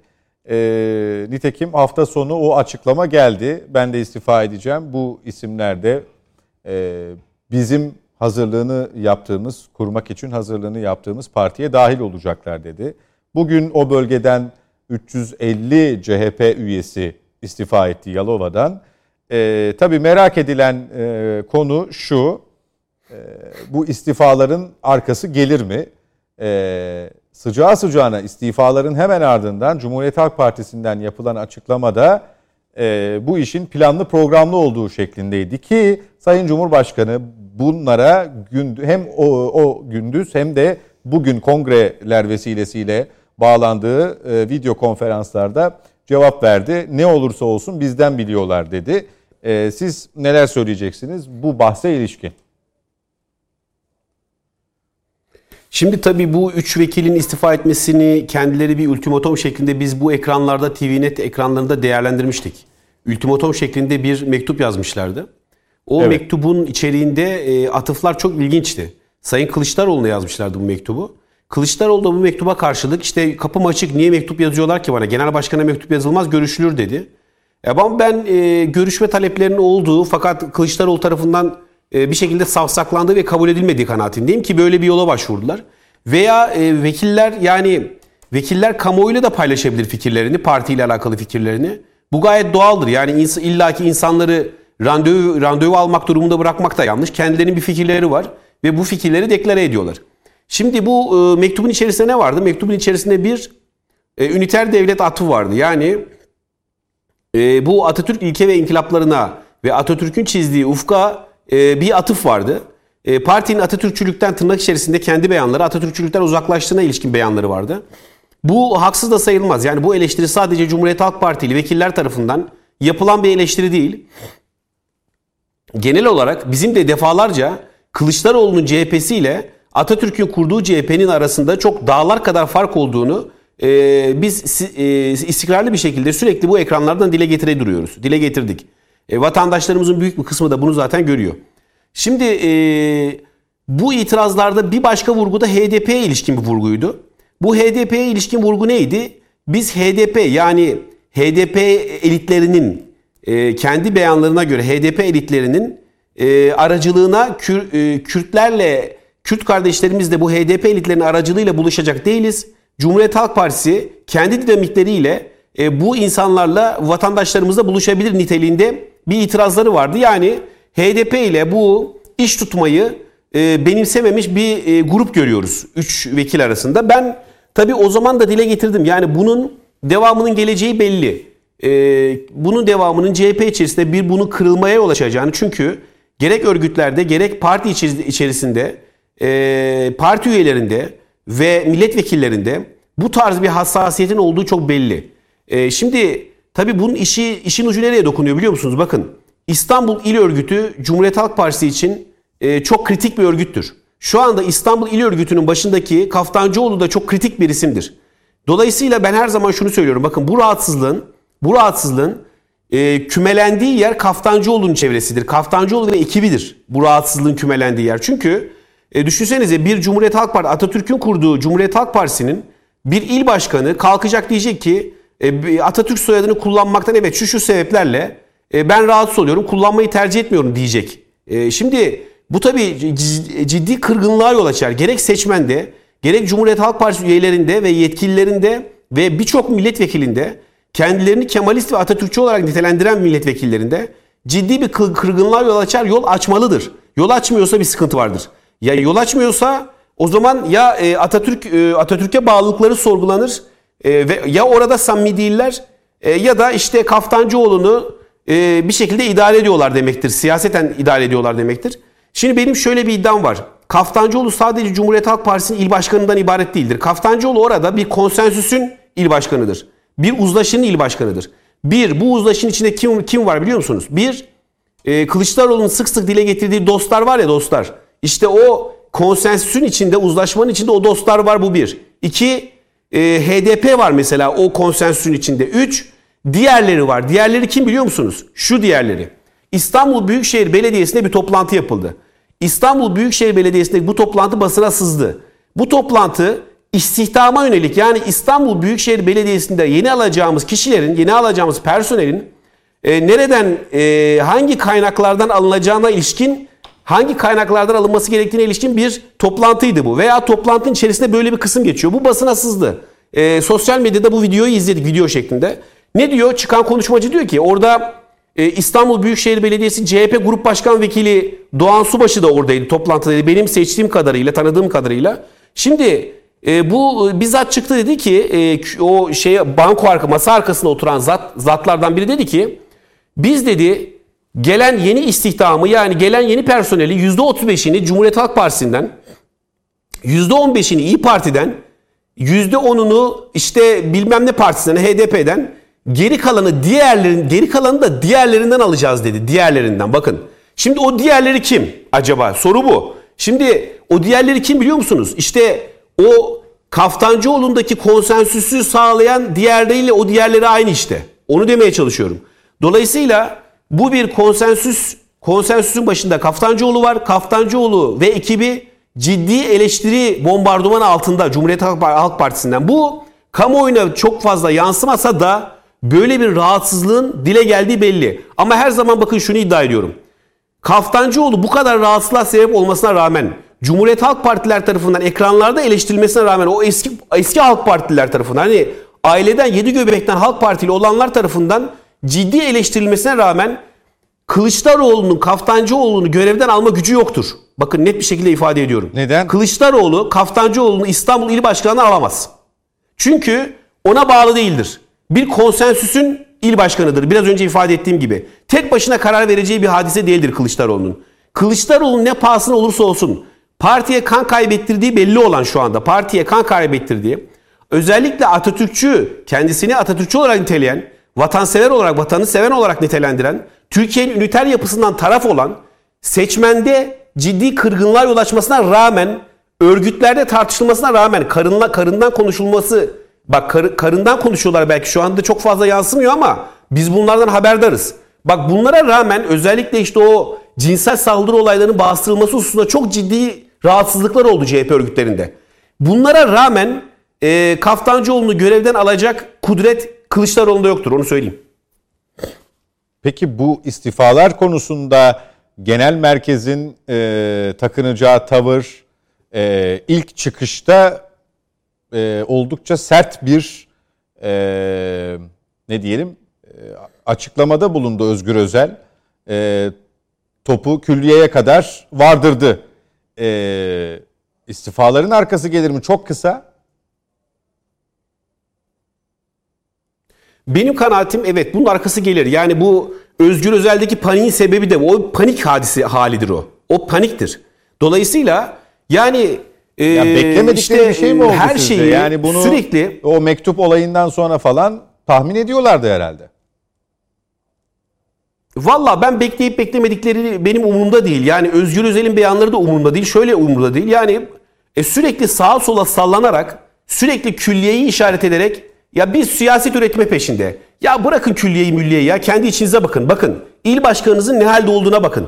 E, nitekim hafta sonu o açıklama geldi. Ben de istifa edeceğim. Bu isimlerde e, bizim hazırlığını yaptığımız, kurmak için hazırlığını yaptığımız partiye dahil olacaklar dedi. Bugün o bölgeden 350 CHP üyesi istifa etti Yalova'dan. E, tabii merak edilen e, konu şu, e, bu istifaların arkası gelir mi? E, sıcağı sıcağına istifaların hemen ardından Cumhuriyet Halk Partisi'nden yapılan açıklamada e, bu işin planlı programlı olduğu şeklindeydi ki Sayın Cumhurbaşkanı bunlara hem o, o gündüz hem de bugün kongreler vesilesiyle bağlandığı e, video konferanslarda cevap verdi. Ne olursa olsun bizden biliyorlar dedi. E, siz neler söyleyeceksiniz bu bahse ilişkin? Şimdi tabii bu üç vekilin istifa etmesini kendileri bir ultimatom şeklinde biz bu ekranlarda TVNet ekranlarında değerlendirmiştik. Ultimatom şeklinde bir mektup yazmışlardı. O Evet. mektubun içeriğinde e, atıflar çok ilginçti. Sayın Kılıçdaroğlu'na yazmışlardı bu mektubu. Kılıçdaroğlu da bu mektuba karşılık işte kapım açık niye mektup yazıyorlar ki bana? Genel başkana mektup yazılmaz görüşülür dedi. E, Ama ben e, görüşme taleplerinin olduğu fakat Kılıçdaroğlu tarafından e, bir şekilde savsaklandığı ve kabul edilmediği kanaatindeyim ki böyle bir yola başvurdular. Veya e, vekiller yani vekiller kamuoyuyla da paylaşabilir fikirlerini, partiyle alakalı fikirlerini. Bu gayet doğaldır. Yani ins- illaki insanları randevu randevu almak durumunda bırakmak da yanlış. Kendilerinin bir fikirleri var ve bu fikirleri deklare ediyorlar. Şimdi bu e, mektubun içerisinde ne vardı? Mektubun içerisinde bir e, üniter devlet atfı vardı. Yani e, bu Atatürk ilke ve inkılaplarına ve Atatürk'ün çizdiği ufka e, bir atıf vardı. E, partinin Atatürkçülükten tırnak içerisinde kendi beyanları, Atatürkçülükten uzaklaştığına ilişkin beyanları vardı. Bu haksız da sayılmaz. Yani bu eleştiri sadece Cumhuriyet Halk Partili vekiller tarafından yapılan bir eleştiri değil. Genel olarak bizim de defalarca Kılıçdaroğlu'nun CHP'si ile Atatürk'ün kurduğu CHP'nin arasında çok dağlar kadar fark olduğunu e, biz e, istikrarlı bir şekilde sürekli bu ekranlardan dile getire duruyoruz. Dile getirdik. E, vatandaşlarımızın büyük bir kısmı da bunu zaten görüyor. Şimdi e, bu itirazlarda bir başka vurgu da HDP'ye ilişkin bir vurguydu. Bu HDP'ye ilişkin vurgu neydi? Biz HDP yani HDP elitlerinin e, kendi beyanlarına göre HDP elitlerinin e, aracılığına Kür- e, Kürtlerle Kürt kardeşlerimiz de bu HDP elitlerinin aracılığıyla buluşacak değiliz. Cumhuriyet Halk Partisi kendi dinamikleriyle e, bu insanlarla vatandaşlarımızla buluşabilir niteliğinde bir itirazları vardı. Yani HDP ile bu iş tutmayı e, benimsememiş bir e, grup görüyoruz 3 vekil arasında. Ben tabii o zaman da dile getirdim. Yani bunun devamının geleceği belli. E, bunun devamının CHP içerisinde bir bunun kırılmaya yol açacağını çünkü gerek örgütlerde gerek parti içeri- içerisinde e, parti üyelerinde ve milletvekillerinde bu tarz bir hassasiyetin olduğu çok belli. E, şimdi tabii bunun işi işin ucu nereye dokunuyor biliyor musunuz? Bakın İstanbul İl Örgütü Cumhuriyet Halk Partisi için e, çok kritik bir örgüttür. Şu anda İstanbul İl Örgütü'nün başındaki Kaftancıoğlu da çok kritik bir isimdir. Dolayısıyla ben her zaman şunu söylüyorum. Bakın bu rahatsızlığın bu rahatsızlığın e, kümelendiği yer Kaftancıoğlu'nun çevresidir. Kaftancıoğlu ve ekibidir bu rahatsızlığın kümelendiği yer. Çünkü e, düşünsenize bir Cumhuriyet Halk Partisi Atatürk'ün kurduğu Cumhuriyet Halk Partisi'nin bir il başkanı kalkacak diyecek ki e, Atatürk soyadını kullanmaktan evet şu şu sebeplerle e, ben rahatsız oluyorum kullanmayı tercih etmiyorum diyecek. E, şimdi bu tabii ciddi kırgınlığa yol açar. Gerek seçmende gerek Cumhuriyet Halk Partisi üyelerinde ve yetkililerinde ve birçok milletvekilinde kendilerini Kemalist ve Atatürkçü olarak nitelendiren milletvekillerinde ciddi bir kı- kırgınlığa yol açar, yol açmalıdır. Yol açmıyorsa bir sıkıntı vardır. Ya yol açmıyorsa o zaman ya e, Atatürk e, Atatürk'e bağlılıkları sorgulanır e, ve ya orada samimi değiller ya da işte Kaftancıoğlu'nu bir şekilde idare ediyorlar demektir. Siyaseten idare ediyorlar demektir. Şimdi benim şöyle bir iddiam var. Kaftancıoğlu sadece Cumhuriyet Halk Partisi'nin il başkanından ibaret değildir. Kaftancıoğlu orada bir konsensüsün il başkanıdır. Bir uzlaşının il başkanıdır. Bir, bu uzlaşının içinde kim kim var biliyor musunuz? Bir, e, Kılıçdaroğlu'nun sık sık dile getirdiği dostlar var ya dostlar. İşte o konsensüsün içinde, uzlaşmanın içinde o dostlar var bu bir. İki, e, HDP var mesela o konsensüsün içinde. Üç, diğerleri var. Diğerleri kim biliyor musunuz? Şu diğerleri. İstanbul Büyükşehir Belediyesi'nde bir toplantı yapıldı. İstanbul Büyükşehir Belediyesi'ndeki bu toplantı basına sızdı. Bu toplantı istihdama yönelik yani İstanbul Büyükşehir Belediyesi'nde yeni alacağımız kişilerin, yeni alacağımız personelin e, nereden, e, hangi kaynaklardan alınacağına ilişkin, hangi kaynaklardan alınması gerektiğine ilişkin bir toplantıydı bu. Veya toplantının içerisinde böyle bir kısım geçiyor. Bu basına sızdı. E, sosyal medyada bu videoyu izledik video şeklinde. Ne diyor? Çıkan konuşmacı diyor ki orada e, İstanbul Büyükşehir Belediyesi CHP Grup Başkan Vekili Doğan Subaşı da oradaydı toplantıdaydı. Benim seçtiğim kadarıyla, tanıdığım kadarıyla. Şimdi e, bu e, bizzat çıktı dedi ki e, o şey banko arka masa arkasında oturan zat, zatlardan biri dedi ki biz dedi gelen yeni istihdamı yani gelen yeni personeli %35'ini Cumhuriyet Halk Partisi'nden %15'ini İyi Parti'den %10'unu işte bilmem ne partisinden HDP'den geri kalanı diğerlerin geri kalanı da diğerlerinden alacağız dedi. Diğerlerinden bakın. Şimdi o diğerleri kim acaba? Soru bu. Şimdi o diğerleri kim biliyor musunuz? İşte o Kaftancıoğlu'ndaki konsensüsü sağlayan diğerleriyle o diğerleri aynı işte. Onu demeye çalışıyorum. Dolayısıyla bu bir konsensüs konsensüsün başında Kaftancıoğlu var. Kaftancıoğlu ve ekibi ciddi eleştiri bombardımanı altında Cumhuriyet Halk Partisi'nden. Bu kamuoyuna çok fazla yansımasa da böyle bir rahatsızlığın dile geldiği belli. Ama her zaman bakın şunu iddia ediyorum. Kaftancıoğlu bu kadar rahatsızlığa sebep olmasına rağmen Cumhuriyet Halk Partiler tarafından ekranlarda eleştirilmesine rağmen o eski eski Halk Partililer tarafından hani aileden yedi göbekten Halk Partili olanlar tarafından ciddi eleştirilmesine rağmen Kılıçdaroğlu'nun Kaftancıoğlu'nu görevden alma gücü yoktur. Bakın net bir şekilde ifade ediyorum. Neden? Kılıçdaroğlu Kaftancıoğlu'nu İstanbul İl Başkanı'na alamaz. Çünkü ona bağlı değildir. Bir konsensüsün il başkanıdır. Biraz önce ifade ettiğim gibi. Tek başına karar vereceği bir hadise değildir Kılıçdaroğlu'nun. Kılıçdaroğlu ne pahasına olursa olsun partiye kan kaybettirdiği belli olan şu anda. Partiye kan kaybettirdiği özellikle Atatürkçü kendisini Atatürkçü olarak niteleyen, vatansever olarak, vatanı seven olarak nitelendiren, Türkiye'nin üniter yapısından taraf olan, seçmende ciddi kırgınlar yol açmasına rağmen, örgütlerde tartışılmasına rağmen karınla karından konuşulması, bak kar, karından konuşuyorlar belki şu anda çok fazla yansımıyor ama biz bunlardan haberdarız. Bak bunlara rağmen özellikle işte o cinsel saldırı olaylarının bastırılması hususunda çok ciddi rahatsızlıklar oldu CHP örgütlerinde. Bunlara rağmen e, Kaftancıoğlu'nu görevden alacak kudret Kılıçdaroğlu'nda yoktur onu söyleyeyim. Peki bu istifalar konusunda genel merkezin e, takınacağı tavır e, ilk çıkışta e, oldukça sert bir e, ne diyelim e, açıklamada bulundu Özgür Özel. E, topu külliyeye kadar vardırdı. E, istifaların arkası gelir mi? Çok kısa. Benim kanaatim evet bunun arkası gelir. Yani bu Özgür Özel'deki paniğin sebebi de o panik hadisi halidir o. O paniktir. Dolayısıyla yani e, Ya beklemedikleri işte, bir şey mi oldu her sizce? şeyi yani bunu sürekli o mektup olayından sonra falan tahmin ediyorlardı herhalde. Valla ben bekleyip beklemedikleri benim umurumda değil. Yani Özgür Özel'in beyanları da umurumda değil. Şöyle umurumda değil. Yani e, sürekli sağa sola sallanarak, sürekli külliyeyi işaret ederek ya biz siyaset üretme peşinde. Ya bırakın külliyeyi mülliyeyi ya kendi içinize bakın. Bakın il başkanınızın ne halde olduğuna bakın.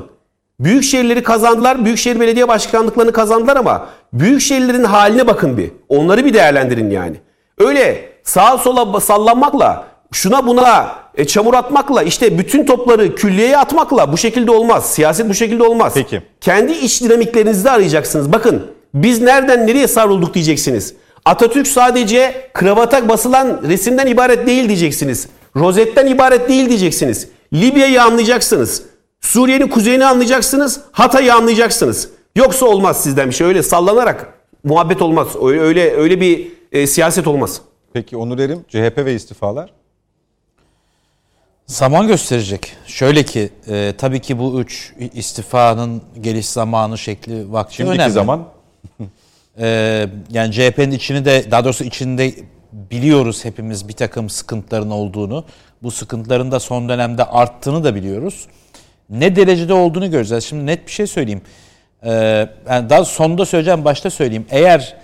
Büyük şehirleri kazandılar, büyükşehir belediye başkanlıklarını kazandılar ama büyük şehirlerin haline bakın bir. Onları bir değerlendirin yani. Öyle sağa sola sallanmakla, şuna buna e, çamur atmakla, işte bütün topları külliyeye atmakla bu şekilde olmaz. Siyaset bu şekilde olmaz. Peki. Kendi iç dinamiklerinizde arayacaksınız. Bakın biz nereden nereye savrulduk diyeceksiniz. Atatürk sadece kravata basılan resimden ibaret değil diyeceksiniz. Rozetten ibaret değil diyeceksiniz. Libya'yı anlayacaksınız. Suriye'nin kuzeyini anlayacaksınız. Hatay'ı anlayacaksınız. Yoksa olmaz sizden bir şey. Öyle sallanarak muhabbet olmaz. Öyle öyle, öyle bir e, siyaset olmaz. Peki Onur Erim, CHP ve istifalar? Zaman gösterecek. Şöyle ki e, tabii ki bu üç istifanın geliş zamanı, şekli, vakti Şimdiki önemli. zaman Ee, yani CHP'nin içini de daha doğrusu içinde biliyoruz hepimiz bir takım sıkıntıların olduğunu. Bu sıkıntıların da son dönemde arttığını da biliyoruz. Ne derecede olduğunu göreceğiz. Şimdi net bir şey söyleyeyim. Ee, yani daha sonunda söyleyeceğim, başta söyleyeyim. Eğer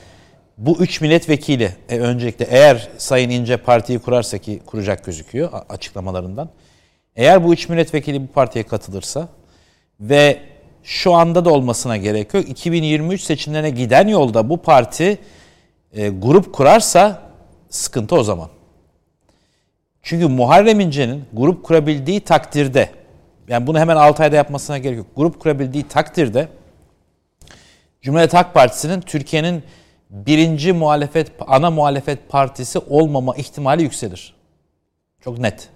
bu üç milletvekili e, öncelikle eğer Sayın İnce partiyi kurarsa ki kuracak gözüküyor açıklamalarından. Eğer bu üç milletvekili bu partiye katılırsa ve şu anda da olmasına gerek yok. 2023 seçimlerine giden yolda bu parti e, grup kurarsa sıkıntı o zaman. Çünkü Muharrem İnce'nin grup kurabildiği takdirde yani bunu hemen 6 ayda yapmasına gerek yok. Grup kurabildiği takdirde Cumhuriyet Halk Partisi'nin Türkiye'nin birinci muhalefet, ana muhalefet partisi olmama ihtimali yükselir. Çok net.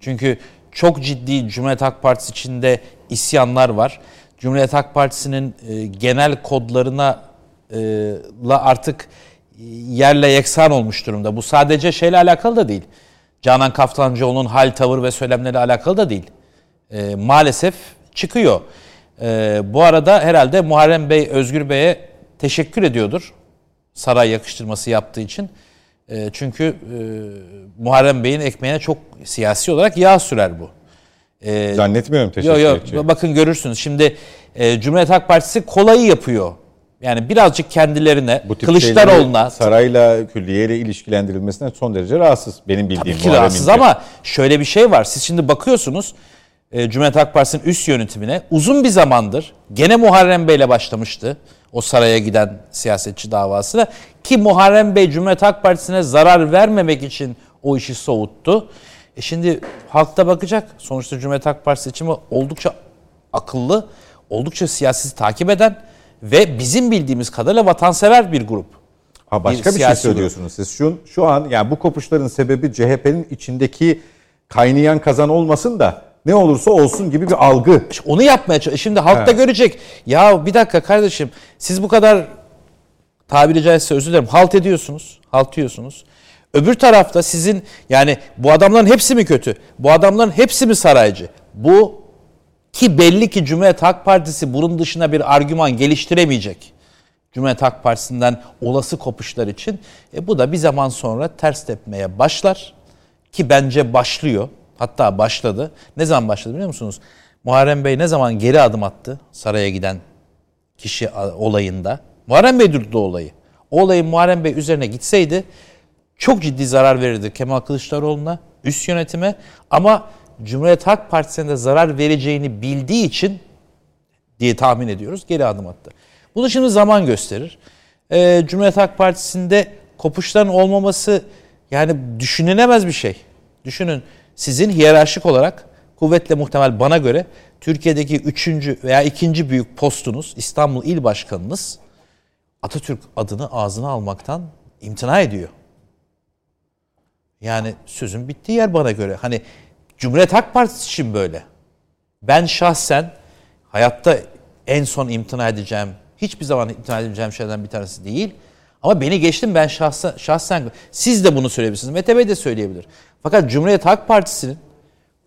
Çünkü çok ciddi Cumhuriyet Halk Partisi içinde isyanlar var. Cumhuriyet Halk Partisi'nin e, genel kodlarına e, la artık yerle yeksan olmuş durumda. Bu sadece şeyle alakalı da değil. Canan Kaftancıoğlu'nun hal, tavır ve söylemleri alakalı da değil. E, maalesef çıkıyor. E, bu arada herhalde Muharrem Bey Özgür Bey'e teşekkür ediyordur. Saray yakıştırması yaptığı için. E, çünkü e, Muharrem Bey'in ekmeğine çok siyasi olarak yağ sürer bu. E, Zannetmiyorum teşekkür Yok yok edeceğim. bakın görürsünüz. Şimdi e, Cumhuriyet Halk Partisi kolayı yapıyor. Yani birazcık kendilerine, Bu tip Kılıçdaroğlu'na sarayla, külliyeyle ilişkilendirilmesinden son derece rahatsız. Benim bildiğim tabii ki rahatsız İnce. ama şöyle bir şey var. Siz şimdi bakıyorsunuz e, Cumhuriyet Halk Partisi'nin üst yönetimine uzun bir zamandır gene Muharrem Bey'le başlamıştı. O saraya giden siyasetçi davasına ki Muharrem Bey Cumhuriyet Halk Partisi'ne zarar vermemek için o işi soğuttu. E şimdi halkta bakacak. Sonuçta Cumhuriyet Halk Partisi seçimi oldukça akıllı, oldukça siyasi takip eden ve bizim bildiğimiz kadarıyla vatansever bir grup. Ha başka bir bir, şey söylüyorsunuz siz. Şu, şu an yani bu kopuşların sebebi CHP'nin içindeki kaynayan kazan olmasın da ne olursa olsun gibi bir algı. Onu yapmaya çalış. Şimdi halk da görecek. Ya bir dakika kardeşim siz bu kadar tabiri caizse özür dilerim halt ediyorsunuz. Halt yiyorsunuz. Öbür tarafta sizin yani bu adamların hepsi mi kötü? Bu adamların hepsi mi saraycı? Bu ki belli ki Cumhuriyet Halk Partisi bunun dışına bir argüman geliştiremeyecek. Cumhuriyet Halk Partisi'nden olası kopuşlar için. E bu da bir zaman sonra ters tepmeye başlar. Ki bence başlıyor. Hatta başladı. Ne zaman başladı biliyor musunuz? Muharrem Bey ne zaman geri adım attı saraya giden kişi olayında? Muharrem Bey o olayı. O olayın Muharrem Bey üzerine gitseydi çok ciddi zarar verirdi Kemal Kılıçdaroğlu'na, üst yönetime. Ama Cumhuriyet Halk Partisi'ne de zarar vereceğini bildiği için diye tahmin ediyoruz. Geri adım attı. Bunu şimdi zaman gösterir. Ee, Cumhuriyet Halk Partisi'nde kopuşların olmaması yani düşünülemez bir şey. Düşünün sizin hiyerarşik olarak kuvvetle muhtemel bana göre Türkiye'deki üçüncü veya ikinci büyük postunuz İstanbul İl Başkanınız Atatürk adını ağzına almaktan imtina ediyor. Yani sözün bittiği yer bana göre. Hani Cumhuriyet Halk Partisi için böyle. Ben şahsen hayatta en son imtina edeceğim, hiçbir zaman imtina edeceğim şeylerden bir tanesi değil. Ama beni geçtim ben şahsen, şahsen siz de bunu söyleyebilirsiniz. Mete Bey de söyleyebilir. Fakat Cumhuriyet Halk Partisi'nin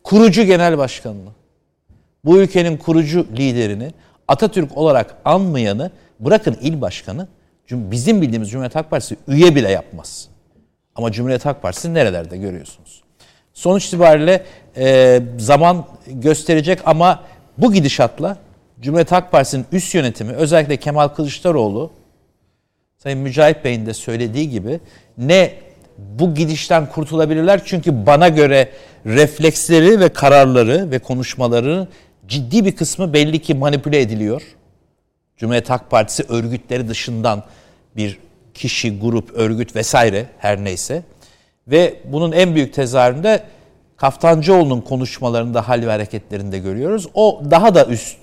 kurucu genel başkanını, bu ülkenin kurucu liderini Atatürk olarak anmayanı bırakın il başkanı, bizim bildiğimiz Cumhuriyet Halk Partisi üye bile yapmaz. Ama Cumhuriyet Halk Partisi nerelerde görüyorsunuz? Sonuç itibariyle e, zaman gösterecek ama bu gidişatla Cumhuriyet Halk Partisi'nin üst yönetimi özellikle Kemal Kılıçdaroğlu Sayın Mücahit Bey'in de söylediği gibi ne bu gidişten kurtulabilirler çünkü bana göre refleksleri ve kararları ve konuşmaları ciddi bir kısmı belli ki manipüle ediliyor. Cumhuriyet Halk Partisi örgütleri dışından bir kişi, grup, örgüt vesaire her neyse. Ve bunun en büyük tezahüründe Kaftancıoğlu'nun konuşmalarında, hal ve hareketlerinde görüyoruz. O daha da üst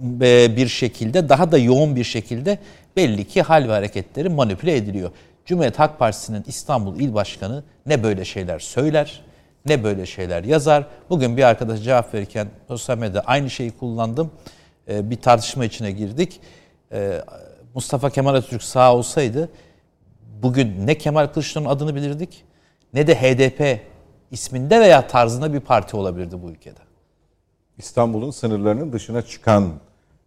bir şekilde, daha da yoğun bir şekilde belli ki hal ve hareketleri manipüle ediliyor. Cumhuriyet Halk Partisi'nin İstanbul İl Başkanı ne böyle şeyler söyler, ne böyle şeyler yazar. Bugün bir arkadaş cevap verirken sosyal medyada aynı şeyi kullandım. E, Bir tartışma içine girdik. E, Mustafa Kemal Atatürk sağ olsaydı bugün ne Kemal Kılıçdaroğlu'nun adını bilirdik ne de HDP isminde veya tarzında bir parti olabilirdi bu ülkede. İstanbul'un sınırlarının dışına çıkan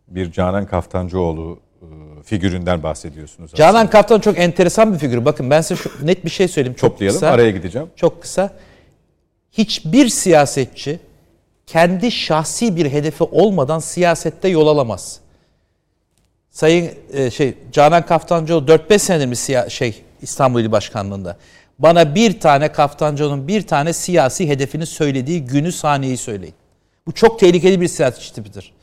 bir Canan Kaftancıoğlu e, figüründen bahsediyorsunuz. aslında. Canan Kaptan çok enteresan bir figür. Bakın ben size şu net bir şey söyleyeyim. Çok Toplayalım kısa. araya gideceğim. Çok kısa. Hiçbir siyasetçi kendi şahsi bir hedefi olmadan siyasette yol alamaz. Sayın e, şey Canan Kaftancıoğlu 4-5 senedir mi siya, şey İstanbul İl Başkanlığı'nda? Bana bir tane Kaftancıoğlu'nun bir tane siyasi hedefini söylediği günü saniyeyi söyleyin. Bu çok tehlikeli bir siyasetçi tipidir.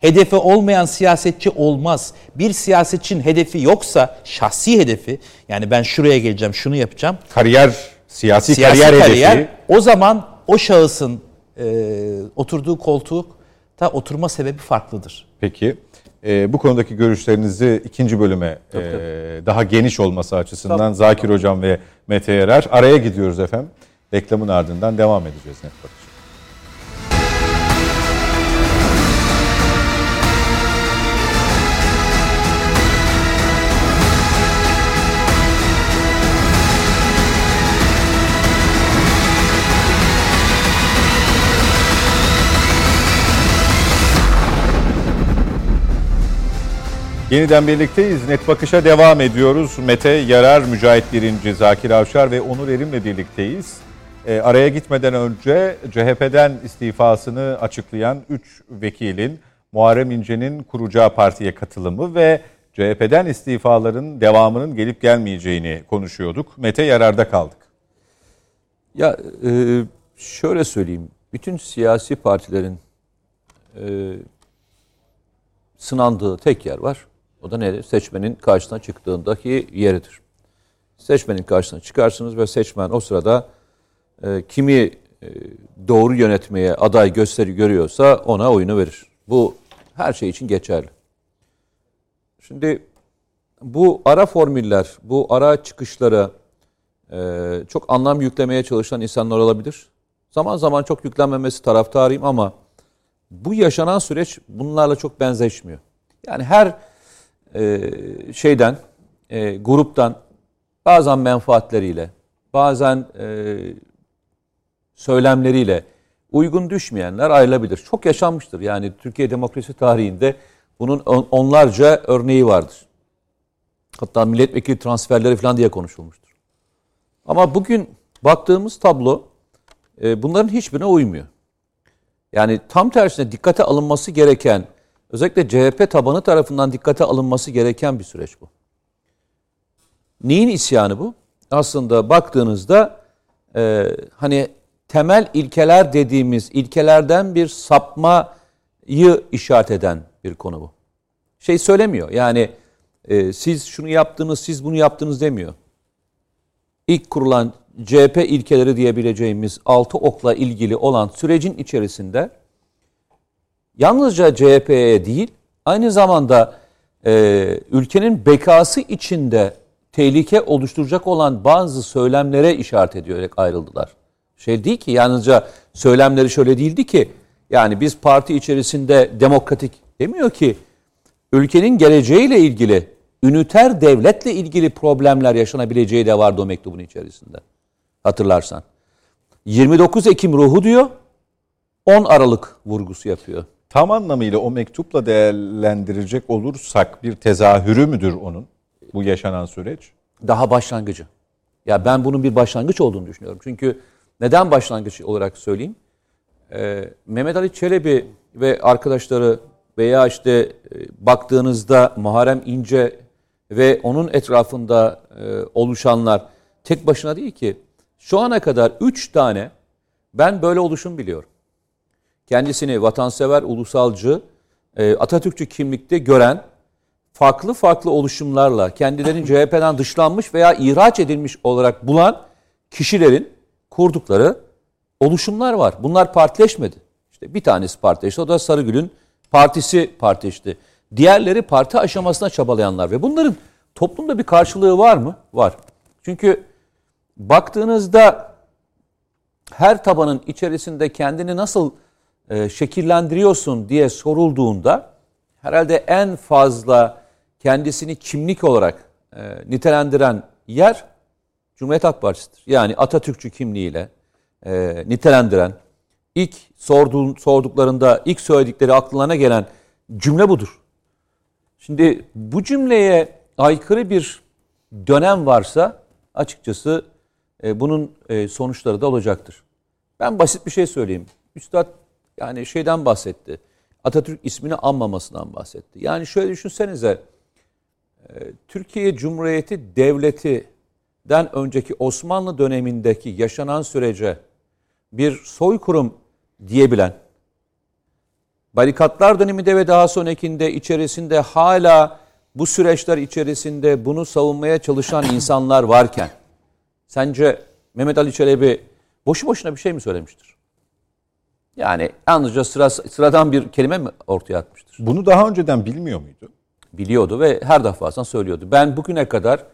Hedefi olmayan siyasetçi olmaz. Bir siyasetçinin hedefi yoksa şahsi hedefi yani ben şuraya geleceğim şunu yapacağım. Kariyer, siyasi, Siyasi kariyer, kariyer, hedefi. o zaman o şahısın e, oturduğu koltukta oturma sebebi farklıdır. Peki. Ee, bu konudaki görüşlerinizi ikinci bölüme e, daha geniş olması açısından Zakir Hocam ve Mete Yarar. Araya gidiyoruz efendim. Reklamın ardından devam edeceğiz net bakış. Yeniden birlikteyiz. Net Bakış'a devam ediyoruz. Mete Yarar, Mücahit Birinci, Zakir Avşar ve Onur Erim'le birlikteyiz. E, araya gitmeden önce CHP'den istifasını açıklayan 3 vekilin Muharrem İnce'nin kuracağı partiye katılımı ve CHP'den istifaların devamının gelip gelmeyeceğini konuşuyorduk. Mete Yarar'da kaldık. Ya e, şöyle söyleyeyim. Bütün siyasi partilerin e, sınandığı tek yer var. O da nedir? Seçmenin karşısına çıktığındaki yeridir. Seçmenin karşısına çıkarsınız ve seçmen o sırada e, kimi e, doğru yönetmeye aday gösteri görüyorsa ona oyunu verir. Bu her şey için geçerli. Şimdi bu ara formüller, bu ara çıkışlara e, çok anlam yüklemeye çalışan insanlar olabilir. Zaman zaman çok yüklenmemesi taraftarıyım ama bu yaşanan süreç bunlarla çok benzeşmiyor. Yani her e, şeyden, e, gruptan bazen menfaatleriyle, bazen e, söylemleriyle uygun düşmeyenler ayrılabilir. Çok yaşanmıştır. Yani Türkiye demokrasi tarihinde bunun on- onlarca örneği vardır. Hatta milletvekili transferleri falan diye konuşulmuştur. Ama bugün baktığımız tablo e, bunların hiçbirine uymuyor. Yani tam tersine dikkate alınması gereken, özellikle CHP tabanı tarafından dikkate alınması gereken bir süreç bu. Neyin isyanı bu? Aslında baktığınızda e, hani temel ilkeler dediğimiz ilkelerden bir sapmayı işaret eden bir konu bu. Şey söylemiyor yani e, siz şunu yaptınız, siz bunu yaptınız demiyor. İlk kurulan CHP ilkeleri diyebileceğimiz altı okla ilgili olan sürecin içerisinde yalnızca CHP'ye değil aynı zamanda e, ülkenin bekası içinde tehlike oluşturacak olan bazı söylemlere işaret ediyorlar ayrıldılar. Şey değil ki yalnızca söylemleri şöyle değildi ki yani biz parti içerisinde demokratik demiyor ki ülkenin geleceğiyle ilgili üniter devletle ilgili problemler yaşanabileceği de vardı o mektubun içerisinde. Hatırlarsan. 29 Ekim ruhu diyor. 10 Aralık vurgusu yapıyor. Tam anlamıyla o mektupla değerlendirecek olursak bir tezahürü müdür onun bu yaşanan süreç? Daha başlangıcı. Ya ben bunun bir başlangıç olduğunu düşünüyorum. Çünkü neden başlangıç olarak söyleyeyim? Ee, Mehmet Ali Çelebi ve arkadaşları veya işte e, baktığınızda Muharrem İnce ve onun etrafında e, oluşanlar tek başına değil ki. Şu ana kadar 3 tane ben böyle oluşum biliyorum. Kendisini vatansever, ulusalcı, e, Atatürkçü kimlikte gören farklı farklı oluşumlarla kendilerini CHP'den dışlanmış veya ihraç edilmiş olarak bulan kişilerin kurdukları oluşumlar var. Bunlar partileşmedi. İşte bir tanesi partileşti. O da Sarıgül'ün partisi partileşti. Diğerleri parti aşamasına çabalayanlar ve bunların toplumda bir karşılığı var mı? Var. Çünkü baktığınızda her tabanın içerisinde kendini nasıl e, şekillendiriyorsun diye sorulduğunda herhalde en fazla kendisini kimlik olarak e, nitelendiren yer Cumhuriyet Halk Partisi'dir. Yani Atatürkçü kimliğiyle e, nitelendiren, ilk sorduğun, sorduklarında ilk söyledikleri aklına gelen cümle budur. Şimdi bu cümleye aykırı bir dönem varsa açıkçası e, bunun e, sonuçları da olacaktır. Ben basit bir şey söyleyeyim. Üstad yani şeyden bahsetti. Atatürk ismini anmamasından bahsetti. Yani şöyle düşünsenize Türkiye Cumhuriyeti Devleti'den önceki Osmanlı dönemindeki yaşanan sürece bir soykırım diyebilen, barikatlar döneminde ve daha sonrakinde içerisinde hala bu süreçler içerisinde bunu savunmaya çalışan insanlar varken, sence Mehmet Ali Çelebi boşu boşuna bir şey mi söylemiştir? Yani yalnızca sıra, sıradan bir kelime mi ortaya atmıştır? Bunu daha önceden bilmiyor muydu? Biliyordu ve her defasında söylüyordu. Ben bugüne kadar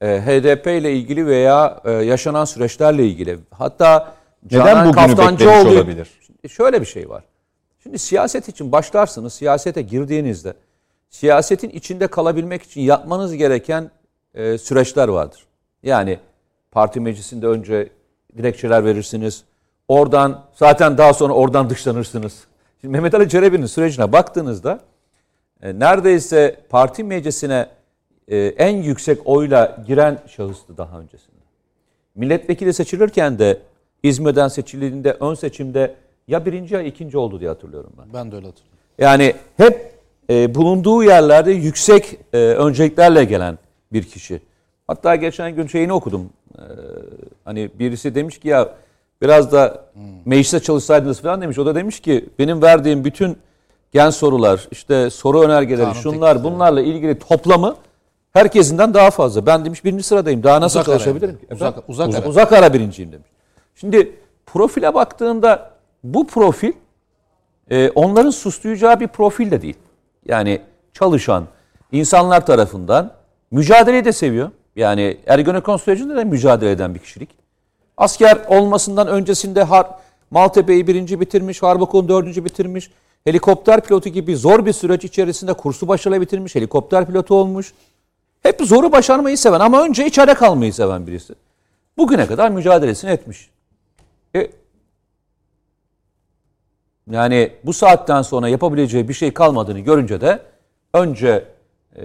e, HDP ile ilgili veya e, yaşanan süreçlerle ilgili hatta Neden bugünü Kaftancıoğlu- olabilir? Şöyle bir şey var. Şimdi siyaset için başlarsınız, siyasete girdiğinizde siyasetin içinde kalabilmek için yapmanız gereken e, süreçler vardır. Yani parti meclisinde önce dilekçeler verirsiniz. Oradan zaten daha sonra oradan dışlanırsınız. Şimdi Mehmet Ali Çelebi'nin sürecine baktığınızda e, neredeyse parti meclisine e, en yüksek oyla giren şahıstı daha öncesinde. Milletvekili seçilirken de İzmir'den seçildiğinde ön seçimde ya birinci ya ikinci oldu diye hatırlıyorum ben. Ben de öyle hatırlıyorum. Yani hep e, bulunduğu yerlerde yüksek e, önceliklerle gelen bir kişi. Hatta geçen gün şeyini okudum. E, hani birisi demiş ki ya biraz da mecliste çalışsaydınız falan demiş. O da demiş ki benim verdiğim bütün gen sorular, işte soru önergeleri, Kanun şunlar bunlarla ilgili toplamı herkesinden daha fazla. Ben demiş birinci sıradayım. Daha nasıl Uzak çalışabilirim ki? Uzak- Efendim? uzak ara. uzak ara birinciyim demiş. Şimdi profile baktığında bu profil e, onların suslayacağı bir profil de değil. Yani çalışan insanlar tarafından mücadeleyi de seviyor. Yani Ergenekon sürecinde de mücadele eden bir kişilik. Asker olmasından öncesinde Har Maltepe'yi birinci bitirmiş, Harbakon'u dördüncü bitirmiş. Helikopter pilotu gibi zor bir süreç içerisinde kursu başarıyla bitirmiş, helikopter pilotu olmuş. Hep zoru başarmayı seven ama önce içeride kalmayı seven birisi. Bugüne kadar mücadelesini etmiş. E, yani bu saatten sonra yapabileceği bir şey kalmadığını görünce de önce e,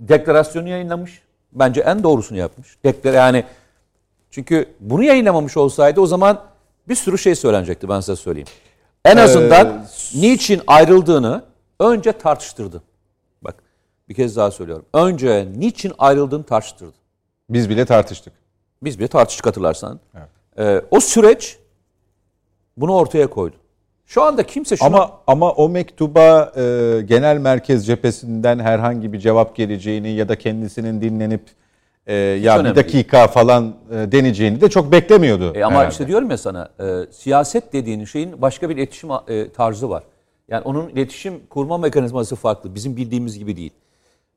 deklarasyonu yayınlamış. Bence en doğrusunu yapmış. Deklar yani çünkü bunu yayınlamamış olsaydı o zaman bir sürü şey söylenecekti ben size söyleyeyim. En azından niçin ayrıldığını önce tartıştırdı. Bak bir kez daha söylüyorum. Önce niçin ayrıldığını tartıştırdı. Biz bile tartıştık. Biz bile tartıştık hatırlarsan. Ee, o süreç bunu ortaya koydu. Şu anda kimse şunu... Ama ama o mektuba e, genel merkez cephesinden herhangi bir cevap geleceğini ya da kendisinin dinlenip e, ya bir dakika falan e, deneyeceğini de çok beklemiyordu. E ama herhalde. işte diyorum ya sana e, siyaset dediğin şeyin başka bir iletişim e, tarzı var. Yani onun iletişim kurma mekanizması farklı. Bizim bildiğimiz gibi değil.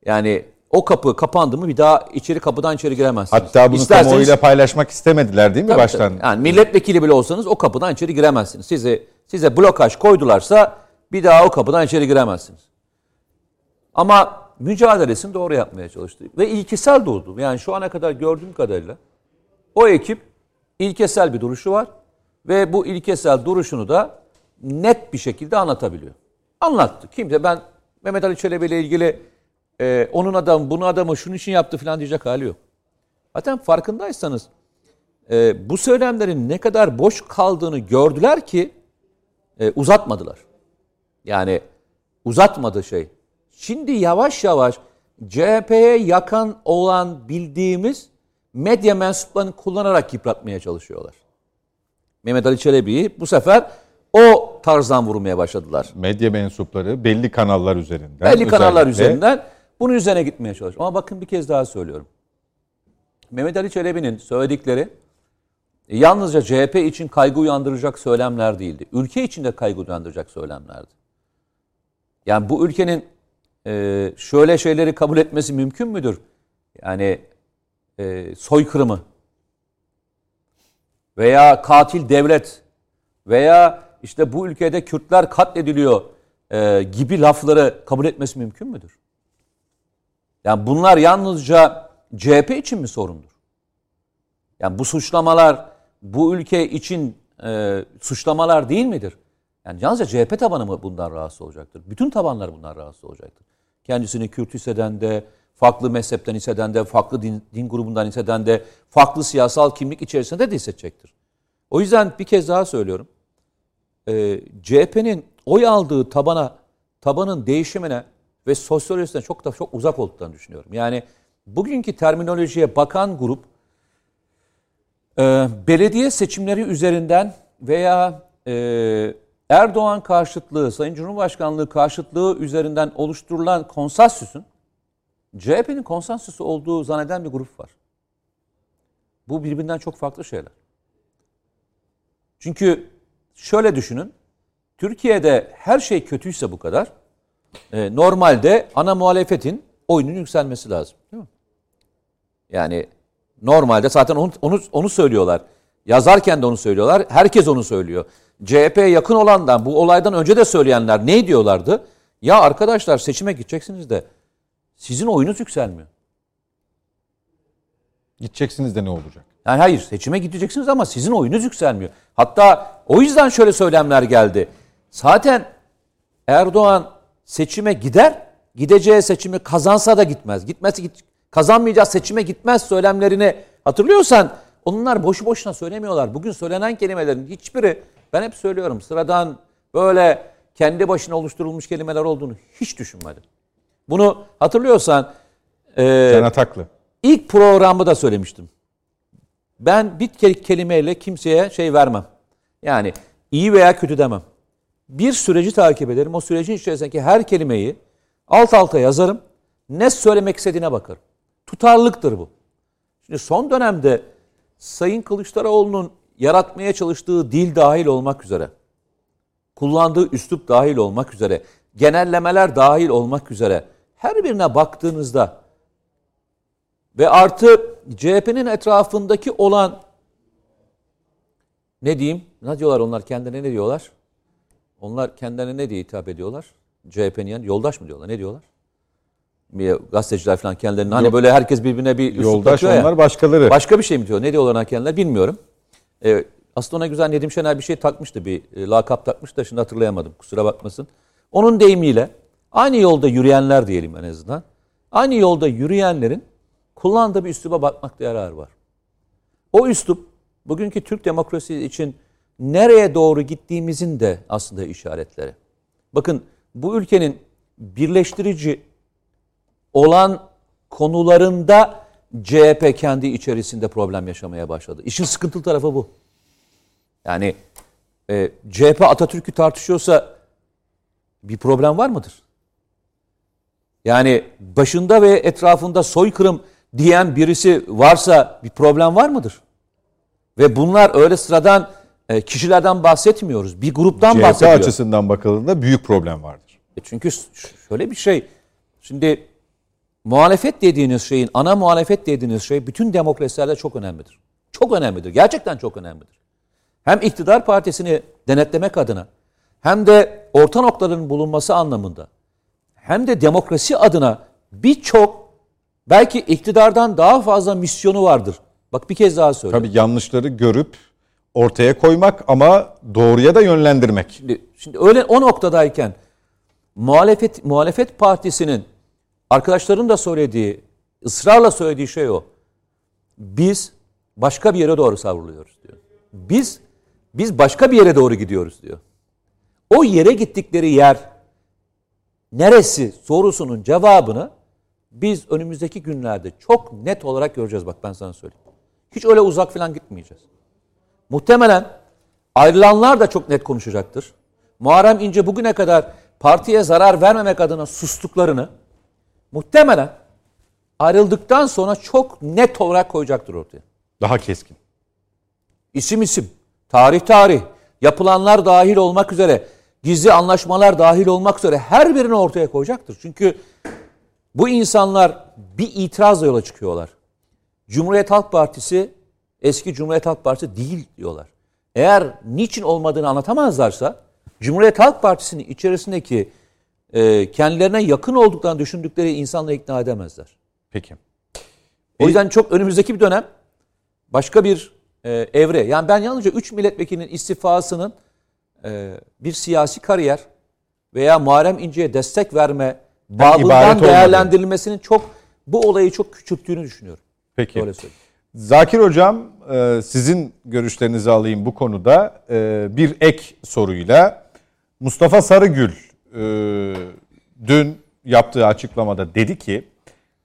Yani o kapı kapandı mı bir daha içeri kapıdan içeri giremezsiniz. Hatta bunu İsterseniz- kamuoyuyla paylaşmak istemediler değil mi Tabii, baştan? tabii. Yani milletvekili bile olsanız o kapıdan içeri giremezsiniz. Size size blokaj koydularsa bir daha o kapıdan içeri giremezsiniz. Ama mücadelesini doğru yapmaya çalıştı ve ilkesel durdu. Yani şu ana kadar gördüğüm kadarıyla o ekip ilkesel bir duruşu var ve bu ilkesel duruşunu da net bir şekilde anlatabiliyor. Anlattı. Kimse ben Mehmet Ali Çelebi ile ilgili e, onun adamı, bunu adamı şunun için yaptı falan diyecek hali yok. Zaten farkındaysanız e, bu söylemlerin ne kadar boş kaldığını gördüler ki e, uzatmadılar. Yani uzatmadı şey. Şimdi yavaş yavaş CHP'ye yakan olan bildiğimiz medya mensuplarını kullanarak yıpratmaya çalışıyorlar. Mehmet Ali Çelebi'yi bu sefer o tarzdan vurmaya başladılar. Medya mensupları belli kanallar üzerinden. Belli kanallar özellikle üzerinden bunun üzerine gitmeye çalışıyor. Ama bakın bir kez daha söylüyorum. Mehmet Ali Çelebi'nin söyledikleri yalnızca CHP için kaygı uyandıracak söylemler değildi. Ülke için de kaygı uyandıracak söylemlerdi. Yani bu ülkenin e, şöyle şeyleri kabul etmesi mümkün müdür? Yani e, soykırımı veya katil devlet veya işte bu ülkede Kürtler katlediliyor e, gibi lafları kabul etmesi mümkün müdür? Yani bunlar yalnızca CHP için mi sorundur? Yani bu suçlamalar bu ülke için e, suçlamalar değil midir? Yani yalnızca CHP tabanı mı bundan rahatsız olacaktır? Bütün tabanlar bundan rahatsız olacaktır. Kendisini Kürt hisseden de, farklı mezhepten hisseden de, farklı din, din grubundan hisseden de, farklı siyasal kimlik içerisinde de hissedecektir. O yüzden bir kez daha söylüyorum. E, CHP'nin oy aldığı tabana, tabanın değişimine ve sosyolojisine çok da çok uzak olduklarını düşünüyorum. Yani bugünkü terminolojiye bakan grup e, belediye seçimleri üzerinden veya e, Erdoğan karşıtlığı, Sayın Cumhurbaşkanlığı karşıtlığı üzerinden oluşturulan konsensüsün CHP'nin konsensüsü olduğu zanneden bir grup var. Bu birbirinden çok farklı şeyler. Çünkü şöyle düşünün. Türkiye'de her şey kötüyse bu kadar e, normalde ana muhalefetin oyunun yükselmesi lazım. Değil mi? Yani normalde zaten onu, onu, onu söylüyorlar. Yazarken de onu söylüyorlar. Herkes onu söylüyor. CHP'ye yakın olandan bu olaydan önce de söyleyenler ne diyorlardı? Ya arkadaşlar seçime gideceksiniz de sizin oyunuz yükselmiyor. Gideceksiniz de ne olacak? Yani hayır seçime gideceksiniz ama sizin oyunuz yükselmiyor. Hatta o yüzden şöyle söylemler geldi. Zaten Erdoğan seçime gider, gideceği seçimi kazansa da gitmez. Gitmesi git, kazanmayacağı seçime gitmez söylemlerini hatırlıyorsan onlar boşu boşuna söylemiyorlar. Bugün söylenen kelimelerin hiçbiri ben hep söylüyorum sıradan böyle kendi başına oluşturulmuş kelimeler olduğunu hiç düşünmedim. Bunu hatırlıyorsan e, Can Ataklı. ilk programda da söylemiştim. Ben bir ke- kelimeyle kimseye şey vermem. Yani iyi veya kötü demem. Bir süreci takip ederim. O sürecin içerisindeki her kelimeyi alt alta yazarım. Ne söylemek istediğine bakarım. Tutarlılıktır bu. Şimdi son dönemde Sayın Kılıçdaroğlu'nun yaratmaya çalıştığı dil dahil olmak üzere, kullandığı üslup dahil olmak üzere, genellemeler dahil olmak üzere her birine baktığınızda ve artı CHP'nin etrafındaki olan ne diyeyim? Ne diyorlar onlar kendilerine ne diyorlar? Onlar kendilerine ne diye hitap ediyorlar? CHP'nin yani yoldaş mı diyorlar? Ne diyorlar? Gazeteciler falan kendilerine hani böyle herkes birbirine bir Yoldaş takıyor ya. onlar başkaları. Başka bir şey mi diyor? Ne diyorlar ona kendileri bilmiyorum. Ee, aslında ona güzel Nedim Şener bir şey takmıştı. Bir e, lakap takmıştı da şimdi hatırlayamadım. Kusura bakmasın. Onun deyimiyle aynı yolda yürüyenler diyelim en azından. Aynı yolda yürüyenlerin kullandığı bir üsluba bakmakta yarar var. O üslup bugünkü Türk demokrasisi için nereye doğru gittiğimizin de aslında işaretleri. Bakın bu ülkenin birleştirici olan konularında CHP kendi içerisinde problem yaşamaya başladı. İşin sıkıntılı tarafı bu. Yani e, CHP Atatürk'ü tartışıyorsa bir problem var mıdır? Yani başında ve etrafında soykırım diyen birisi varsa bir problem var mıdır? Ve bunlar öyle sıradan e, kişilerden bahsetmiyoruz. Bir gruptan CHP bahsediyor. açısından bakıldığında büyük problem vardır. E çünkü şöyle bir şey. Şimdi muhalefet dediğiniz şeyin, ana muhalefet dediğiniz şey bütün demokrasilerde çok önemlidir. Çok önemlidir. Gerçekten çok önemlidir. Hem iktidar partisini denetlemek adına hem de orta noktaların bulunması anlamında hem de demokrasi adına birçok belki iktidardan daha fazla misyonu vardır. Bak bir kez daha söylüyorum. Tabii yanlışları görüp ortaya koymak ama doğruya da yönlendirmek. Şimdi, şimdi öyle o noktadayken muhalefet muhalefet partisinin arkadaşların da söylediği, ısrarla söylediği şey o. Biz başka bir yere doğru savruluyoruz diyor. Biz biz başka bir yere doğru gidiyoruz diyor. O yere gittikleri yer neresi sorusunun cevabını biz önümüzdeki günlerde çok net olarak göreceğiz bak ben sana söyleyeyim. Hiç öyle uzak falan gitmeyeceğiz. Muhtemelen ayrılanlar da çok net konuşacaktır. Muharrem İnce bugüne kadar partiye zarar vermemek adına sustuklarını muhtemelen ayrıldıktan sonra çok net olarak koyacaktır ortaya. Daha keskin. İsim isim, tarih tarih, yapılanlar dahil olmak üzere, gizli anlaşmalar dahil olmak üzere her birini ortaya koyacaktır. Çünkü bu insanlar bir itirazla yola çıkıyorlar. Cumhuriyet Halk Partisi eski Cumhuriyet Halk Partisi değil diyorlar. Eğer niçin olmadığını anlatamazlarsa Cumhuriyet Halk Partisi'nin içerisindeki e, kendilerine yakın olduklarını düşündükleri insanları ikna edemezler. Peki. O yüzden çok önümüzdeki bir dönem başka bir e, evre. Yani ben yalnızca 3 milletvekilinin istifasının e, bir siyasi kariyer veya Muharrem İnce'ye destek verme babından olmadı. değerlendirilmesinin çok bu olayı çok küçülttüğünü düşünüyorum. Peki. Öyle söyleyeyim. Zakir Hocam e, sizin görüşlerinizi alayım bu konuda. E, Bir ek soruyla Mustafa Sarıgül e, dün yaptığı açıklamada dedi ki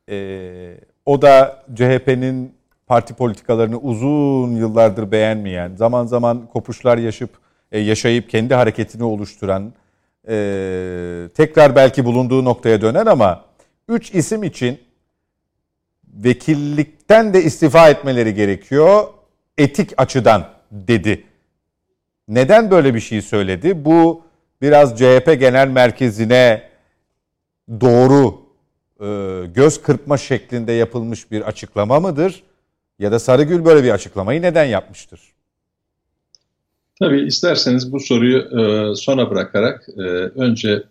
e, o da CHP'nin parti politikalarını uzun yıllardır beğenmeyen, zaman zaman kopuşlar yaşayıp e, yaşayıp kendi hareketini oluşturan, e, tekrar belki bulunduğu noktaya dönen ama üç isim için vekillikten de istifa etmeleri gerekiyor etik açıdan dedi. Neden böyle bir şey söyledi? Bu biraz CHP genel merkezine doğru e, göz kırpma şeklinde yapılmış bir açıklama mıdır? Ya da Sarıgül böyle bir açıklamayı neden yapmıştır? Tabii isterseniz bu soruyu e, sona bırakarak e, önce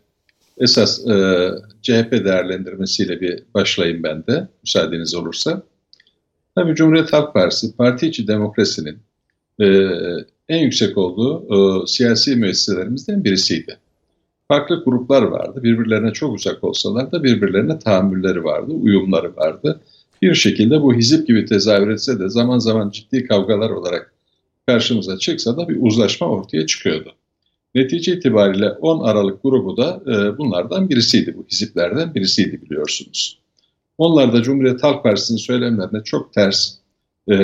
esas e, CHP değerlendirmesiyle bir başlayayım ben de müsaadeniz olursa. Tabii Cumhuriyet Halk Partisi parti içi demokrasinin e, en yüksek olduğu e, siyasi müesseselerimizden birisiydi. Farklı gruplar vardı. Birbirlerine çok uzak olsalar da birbirlerine tahammülleri vardı, uyumları vardı. Bir şekilde bu hizip gibi tezahür etse de zaman zaman ciddi kavgalar olarak karşımıza çıksa da bir uzlaşma ortaya çıkıyordu. Netice itibariyle 10 Aralık grubu da e, bunlardan birisiydi, bu hiziplerden birisiydi biliyorsunuz. Onlar da Cumhuriyet Halk Partisi'nin söylemlerine çok ters, e,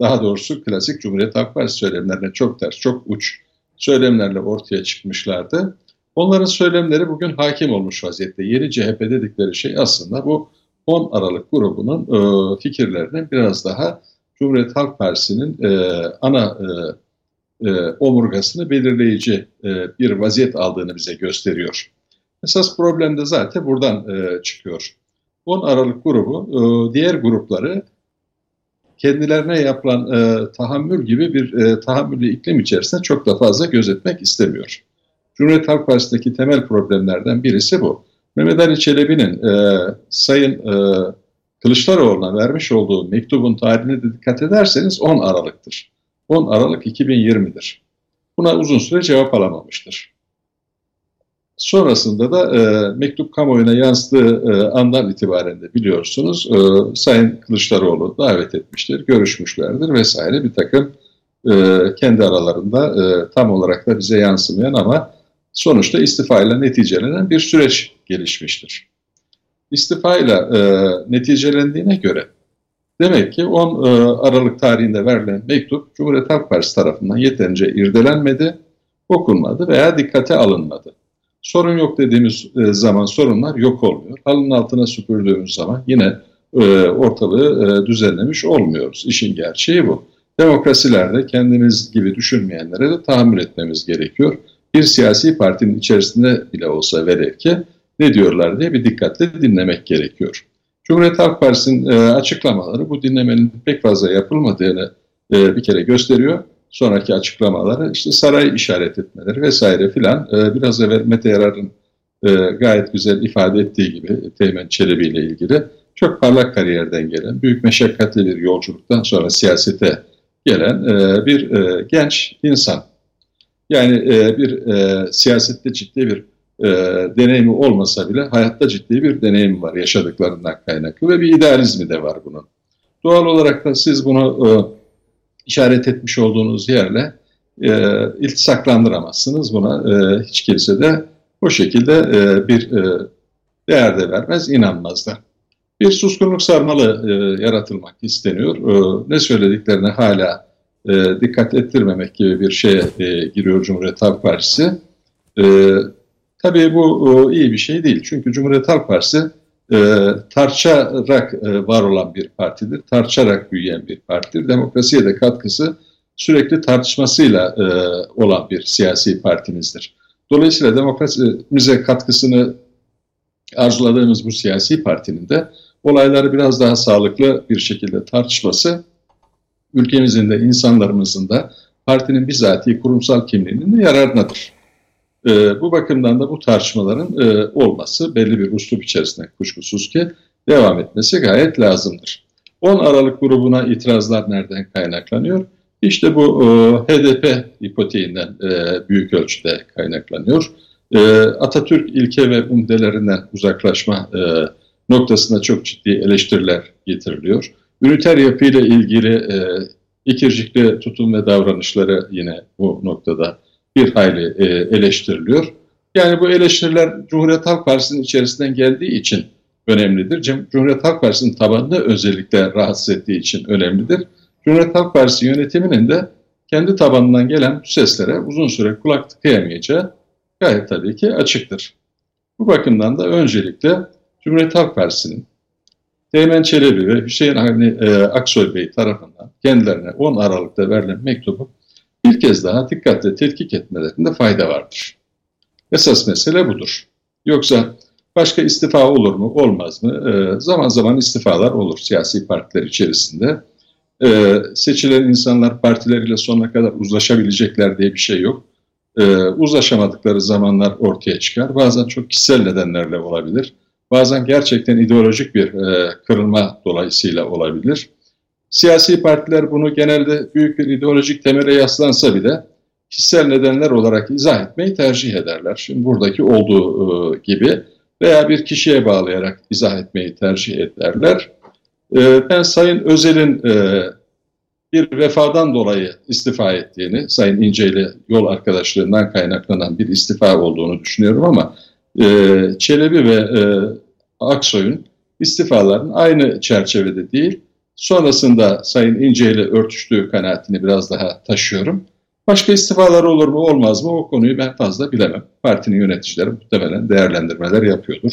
daha doğrusu klasik Cumhuriyet Halk Partisi söylemlerine çok ters, çok uç söylemlerle ortaya çıkmışlardı. Onların söylemleri bugün hakim olmuş vaziyette. Yeni CHP dedikleri şey aslında bu 10 Aralık grubunun e, fikirlerinin biraz daha Cumhuriyet Halk Partisi'nin e, ana e, omurgasını belirleyici bir vaziyet aldığını bize gösteriyor. Esas problem de zaten buradan çıkıyor. 10 Aralık grubu diğer grupları kendilerine yapılan e, tahammül gibi bir e, tahammüllü iklim içerisinde çok da fazla gözetmek istemiyor. Cumhuriyet Halk Partisi'ndeki temel problemlerden birisi bu. Mehmet Ali Çelebi'nin e, Sayın e, Kılıçdaroğlu'na vermiş olduğu mektubun tarihine de dikkat ederseniz 10 Aralık'tır. 10 Aralık 2020'dir. Buna uzun süre cevap alamamıştır. Sonrasında da e, mektup kamuoyuna yansıdığı e, andan itibaren de biliyorsunuz e, Sayın Kılıçdaroğlu davet etmiştir, görüşmüşlerdir vesaire bir takım e, kendi aralarında e, tam olarak da bize yansımayan ama sonuçta istifayla neticelenen bir süreç gelişmiştir. İstifayla e, neticelendiğine göre demek ki 10 e, Aralık tarihinde verilen mektup Cumhuriyet Halk Partisi tarafından yeterince irdelenmedi, okunmadı veya dikkate alınmadı. Sorun yok dediğimiz e, zaman sorunlar yok olmuyor. Halının altına süpürdüğümüz zaman yine e, ortalığı e, düzenlemiş olmuyoruz. İşin gerçeği bu. Demokrasilerde kendimiz gibi düşünmeyenlere de tahammül etmemiz gerekiyor. Bir siyasi partinin içerisinde bile olsa velev ki ne diyorlar diye bir dikkatle dinlemek gerekiyor. Cumhuriyet Halk Partisi'nin açıklamaları bu dinlemenin pek fazla yapılmadığını bir kere gösteriyor sonraki açıklamaları işte saray işaret etmeleri vesaire filan e, biraz evvel Mete Yarar'ın e, gayet güzel ifade ettiği gibi Teğmen Çelebi ile ilgili çok parlak kariyerden gelen, büyük meşakkatli bir yolculuktan sonra siyasete gelen e, bir e, genç insan. Yani e, bir e, siyasette ciddi bir e, deneyimi olmasa bile hayatta ciddi bir deneyim var yaşadıklarından kaynaklı ve bir idealizmi de var bunun. Doğal olarak da siz bunu e, işaret etmiş olduğunuz yerle e, iltisaklandıramazsınız. Buna e, hiç kimse de o şekilde e, bir e, değer de vermez, inanmaz da. Bir suskunluk sarmalı e, yaratılmak isteniyor. E, ne söylediklerine hala e, dikkat ettirmemek gibi bir şeye e, giriyor Cumhuriyet Halk Partisi. E, tabii bu e, iyi bir şey değil. Çünkü Cumhuriyet Halk Partisi e, tartışarak e, var olan bir partidir. Tartışarak büyüyen bir partidir. Demokrasiye de katkısı sürekli tartışmasıyla e, olan bir siyasi partimizdir. Dolayısıyla demokrasimize katkısını arzuladığımız bu siyasi partinin de olayları biraz daha sağlıklı bir şekilde tartışması ülkemizin de insanlarımızın da partinin bizatihi kurumsal kimliğinin de yararınadır. E, bu bakımdan da bu tartışmaların e, olması belli bir üslup içerisinde kuşkusuz ki devam etmesi gayet lazımdır. 10 Aralık grubuna itirazlar nereden kaynaklanıyor? İşte bu e, HDP ipoteğinden e, büyük ölçüde kaynaklanıyor. E, Atatürk ilke ve umdelerinden uzaklaşma e, noktasında çok ciddi eleştiriler getiriliyor. Üniter yapıyla ilgili e, ikircikli tutum ve davranışları yine bu noktada bir hayli e, eleştiriliyor. Yani bu eleştiriler Cumhuriyet Halk Partisi'nin içerisinden geldiği için önemlidir. Cumhuriyet Halk Partisi'nin tabanını özellikle rahatsız ettiği için önemlidir. Cumhuriyet Halk Partisi yönetiminin de kendi tabanından gelen bu seslere uzun süre kulak tıkayamayacağı gayet tabii ki açıktır. Bu bakımdan da öncelikle Cumhuriyet Halk Partisi'nin Teğmen Çelebi ve Hüseyin Avni e, Aksoy Bey tarafından kendilerine 10 Aralık'ta verilen mektubu bir kez daha dikkatle tetkik etmelerinde fayda vardır. Esas mesele budur. Yoksa başka istifa olur mu olmaz mı? E, zaman zaman istifalar olur siyasi partiler içerisinde. E, seçilen insanlar partileriyle sonuna kadar uzlaşabilecekler diye bir şey yok. E, uzlaşamadıkları zamanlar ortaya çıkar. Bazen çok kişisel nedenlerle olabilir. Bazen gerçekten ideolojik bir e, kırılma dolayısıyla olabilir. Siyasi partiler bunu genelde büyük bir ideolojik temele yaslansa bile kişisel nedenler olarak izah etmeyi tercih ederler. Şimdi buradaki olduğu e, gibi veya bir kişiye bağlayarak izah etmeyi tercih ederler. E, ben Sayın Özel'in e, bir vefadan dolayı istifa ettiğini, Sayın İnce ile yol arkadaşlığından kaynaklanan bir istifa olduğunu düşünüyorum ama Çelebi ve Aksoy'un istifaların aynı çerçevede değil, sonrasında Sayın İnce ile örtüştüğü kanaatini biraz daha taşıyorum. Başka istifalar olur mu olmaz mı o konuyu ben fazla bilemem. Partinin yöneticileri muhtemelen değerlendirmeler yapıyordur.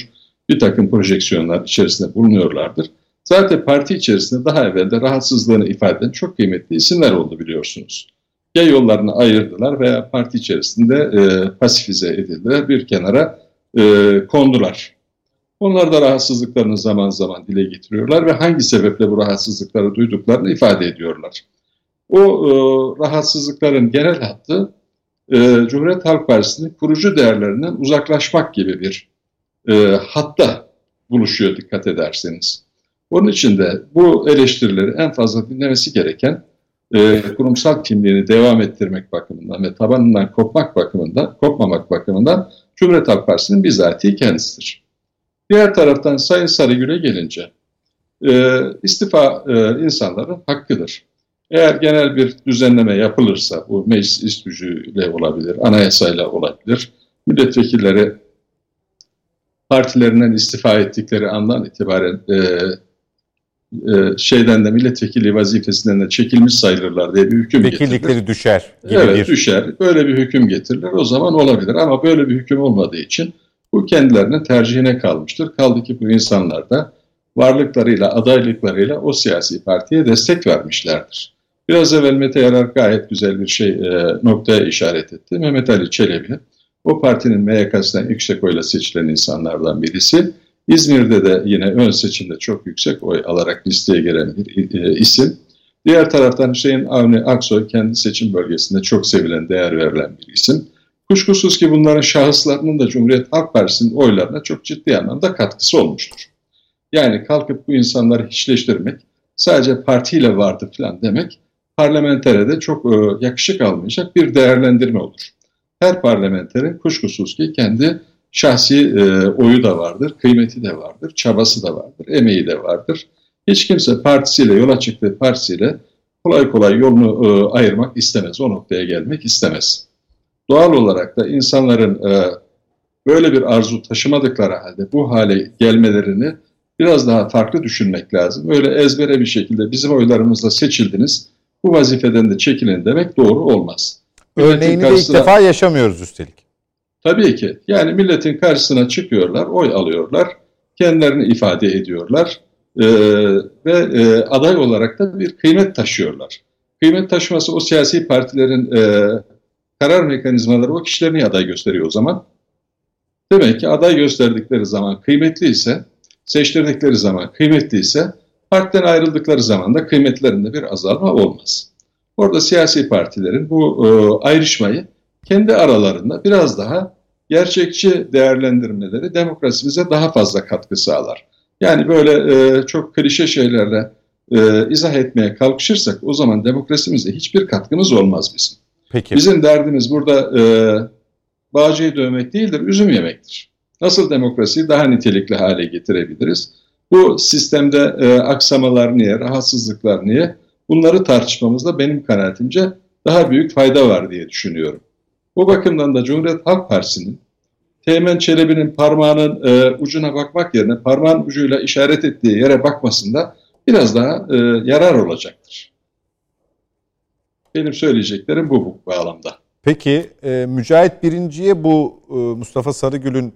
Bir takım projeksiyonlar içerisinde bulunuyorlardır. Zaten parti içerisinde daha evvel de rahatsızlığını ifade eden çok kıymetli isimler oldu biliyorsunuz. Ya yollarını ayırdılar veya parti içerisinde e, pasifize edildiler, bir kenara e, kondular. Onlar da rahatsızlıklarını zaman zaman dile getiriyorlar ve hangi sebeple bu rahatsızlıkları duyduklarını ifade ediyorlar. O e, rahatsızlıkların genel hattı e, Cumhuriyet Halk Partisi'nin kurucu değerlerinden uzaklaşmak gibi bir e, hatta buluşuyor dikkat ederseniz. Onun için de bu eleştirileri en fazla dinlemesi gereken e, kurumsal kimliğini devam ettirmek bakımından ve tabanından kopmak bakımından, kopmamak bakımından Cumhuriyet Halk Partisi'nin bizatihi kendisidir. Diğer taraftan Sayın Sarıgül'e gelince e, istifa e, insanların hakkıdır. Eğer genel bir düzenleme yapılırsa bu meclis iş gücüyle olabilir, anayasayla olabilir. Milletvekilleri partilerinden istifa ettikleri andan itibaren e, e, şeyden de milletvekili vazifesinden de çekilmiş sayılırlar diye bir hüküm Vekillikleri getirilir. düşer gibi evet bir... düşer. Böyle bir hüküm getirilir. O zaman olabilir ama böyle bir hüküm olmadığı için bu kendilerinin tercihine kalmıştır. Kaldı ki bu insanlar da varlıklarıyla, adaylıklarıyla o siyasi partiye destek vermişlerdir. Biraz evvel Mete Yarar gayet güzel bir şey e, noktaya işaret etti. Mehmet Ali Çelebi, o partinin MYK'sından yüksek oyla seçilen insanlardan birisi. İzmir'de de yine ön seçimde çok yüksek oy alarak listeye giren bir e, isim. Diğer taraftan Hüseyin Avni Aksoy kendi seçim bölgesinde çok sevilen, değer verilen bir isim. Kuşkusuz ki bunların şahıslarının da Cumhuriyet Halk Partisi'nin oylarına çok ciddi anlamda katkısı olmuştur. Yani kalkıp bu insanları hiçleştirmek, sadece partiyle vardı falan demek, parlamentere de çok e, yakışık almayacak bir değerlendirme olur. Her parlamenterin kuşkusuz ki kendi şahsi e, oyu da vardır, kıymeti de vardır, çabası da vardır, emeği de vardır. Hiç kimse partisiyle, yola çıktığı partisiyle kolay kolay yolunu e, ayırmak istemez, o noktaya gelmek istemez. Doğal olarak da insanların e, böyle bir arzu taşımadıkları halde bu hale gelmelerini biraz daha farklı düşünmek lazım. Öyle ezbere bir şekilde bizim oylarımızla seçildiniz, bu vazifeden de çekilin demek doğru olmaz. Örneğini de ilk defa yaşamıyoruz üstelik. Tabii ki. Yani milletin karşısına çıkıyorlar, oy alıyorlar, kendilerini ifade ediyorlar e, ve e, aday olarak da bir kıymet taşıyorlar. Kıymet taşıması o siyasi partilerin e, karar mekanizmaları o kişilerini aday gösteriyor o zaman. Demek ki aday gösterdikleri zaman kıymetli ise, seçtirdikleri zaman kıymetli ise partiden ayrıldıkları zaman da kıymetlerinde bir azalma olmaz. Orada siyasi partilerin bu e, ayrışmayı kendi aralarında biraz daha gerçekçi değerlendirmeleri demokrasimize daha fazla katkı sağlar. Yani böyle e, çok klişe şeylerle e, izah etmeye kalkışırsak o zaman demokrasimize hiçbir katkımız olmaz bizim. Peki. Bizim derdimiz burada e, bağcıyı dövmek değildir, üzüm yemektir. Nasıl demokrasiyi daha nitelikli hale getirebiliriz? Bu sistemde e, aksamalar niye, rahatsızlıklar niye? Bunları tartışmamızda benim kanaatimce daha büyük fayda var diye düşünüyorum. Bu bakımdan da Cumhuriyet Halk Partisi'nin Teğmen Çelebi'nin parmağının e, ucuna bakmak yerine parmağın ucuyla işaret ettiği yere bakmasında biraz daha e, yarar olacaktır. Benim söyleyeceklerim bu bu bağlamda. Peki e, Mücahit Birinci'ye bu e, Mustafa Sarıgül'ün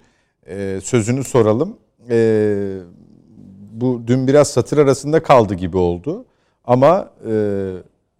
e, sözünü soralım. E, bu dün biraz satır arasında kaldı gibi oldu. Ama e,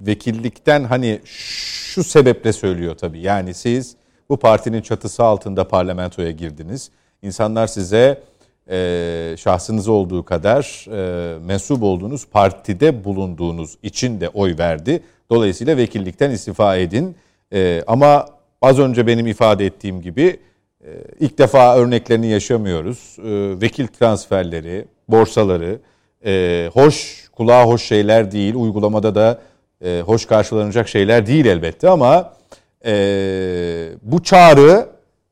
vekillikten hani şu sebeple söylüyor tabii. Yani siz bu partinin çatısı altında parlamentoya girdiniz. İnsanlar size e, şahsınız olduğu kadar e, mensup olduğunuz partide bulunduğunuz için de oy verdi. Dolayısıyla vekillikten istifa edin. E, ama az önce benim ifade ettiğim gibi e, ilk defa örneklerini yaşamıyoruz. E, vekil transferleri, borsaları, e, hoş kulağa hoş şeyler değil, uygulamada da e, hoş karşılanacak şeyler değil elbette ama e, bu çağrı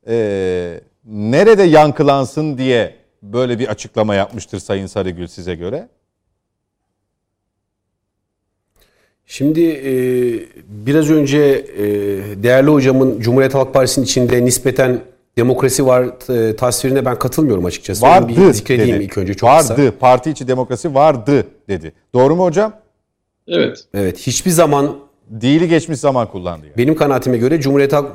e, nerede yankılansın diye böyle bir açıklama yapmıştır Sayın Sarıgül size göre? Şimdi e, biraz önce e, değerli hocamın Cumhuriyet Halk Partisi'nin içinde nispeten demokrasi var e, tasvirine ben katılmıyorum açıkçası. Onu Vardı bir zikredeyim dedi. ilk önce çok vardı. kısa. Parti içi demokrasi vardı dedi. Doğru mu hocam? Evet. Evet hiçbir zaman Değili geçmiş zaman kullandı. Yani. benim kanaatime göre Cumhuriyet Halk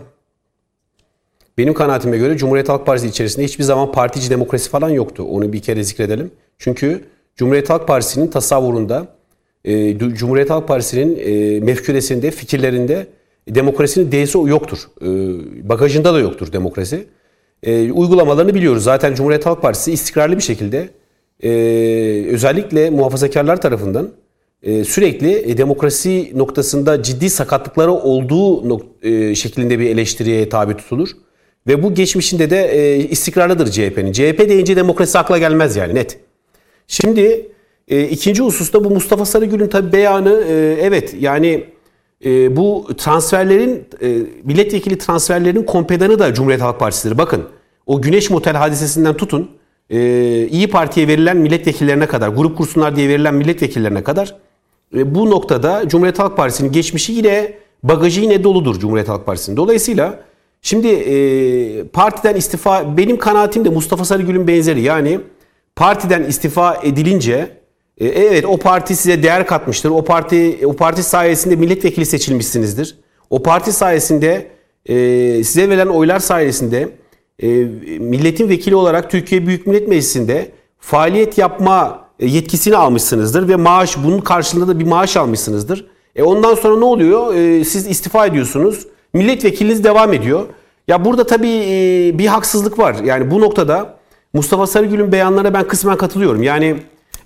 benim kanaatime göre Cumhuriyet Halk Partisi içerisinde hiçbir zaman partici demokrasi falan yoktu. Onu bir kere zikredelim. Çünkü Cumhuriyet Halk Partisi'nin tasavvurunda, e, Du- Cumhuriyet Halk Partisi'nin e, fikirlerinde demokrasinin D'si yoktur. E, bagajında da yoktur demokrasi. E, uygulamalarını biliyoruz. Zaten Cumhuriyet Halk Partisi istikrarlı bir şekilde e, özellikle muhafazakarlar tarafından e, sürekli e, demokrasi noktasında ciddi sakatlıkları olduğu şeklinde bir eleştiriye tabi tutulur. Ve bu geçmişinde de istikrarlıdır CHP'nin. CHP deyince demokrasi akla gelmez yani net. Şimdi e, ikinci hususta bu Mustafa Sarıgül'ün tabi beyanı e, evet yani e, bu transferlerin e, milletvekili transferlerinin kompedanı da Cumhuriyet Halk Partisi'dir. Bakın o Güneş Motel hadisesinden tutun e, İyi Parti'ye verilen milletvekillerine kadar grup kursunlar diye verilen milletvekillerine kadar e, bu noktada Cumhuriyet Halk Partisi'nin geçmişi yine bagajı yine doludur Cumhuriyet Halk Partisi'nin. Dolayısıyla şimdi e, partiden istifa benim kanaatim de Mustafa Sarıgül'ün benzeri yani partiden istifa edilince e, evet o parti size değer katmıştır. O parti o parti sayesinde milletvekili seçilmişsinizdir. O parti sayesinde e, size verilen oylar sayesinde e, milletin vekili olarak Türkiye Büyük Millet Meclisi'nde faaliyet yapma yetkisini almışsınızdır ve maaş bunun karşılığında da bir maaş almışsınızdır. E ondan sonra ne oluyor? Siz istifa ediyorsunuz. Milletvekiliniz devam ediyor. Ya burada tabii bir haksızlık var. Yani bu noktada Mustafa Sarıgül'ün beyanlarına ben kısmen katılıyorum. Yani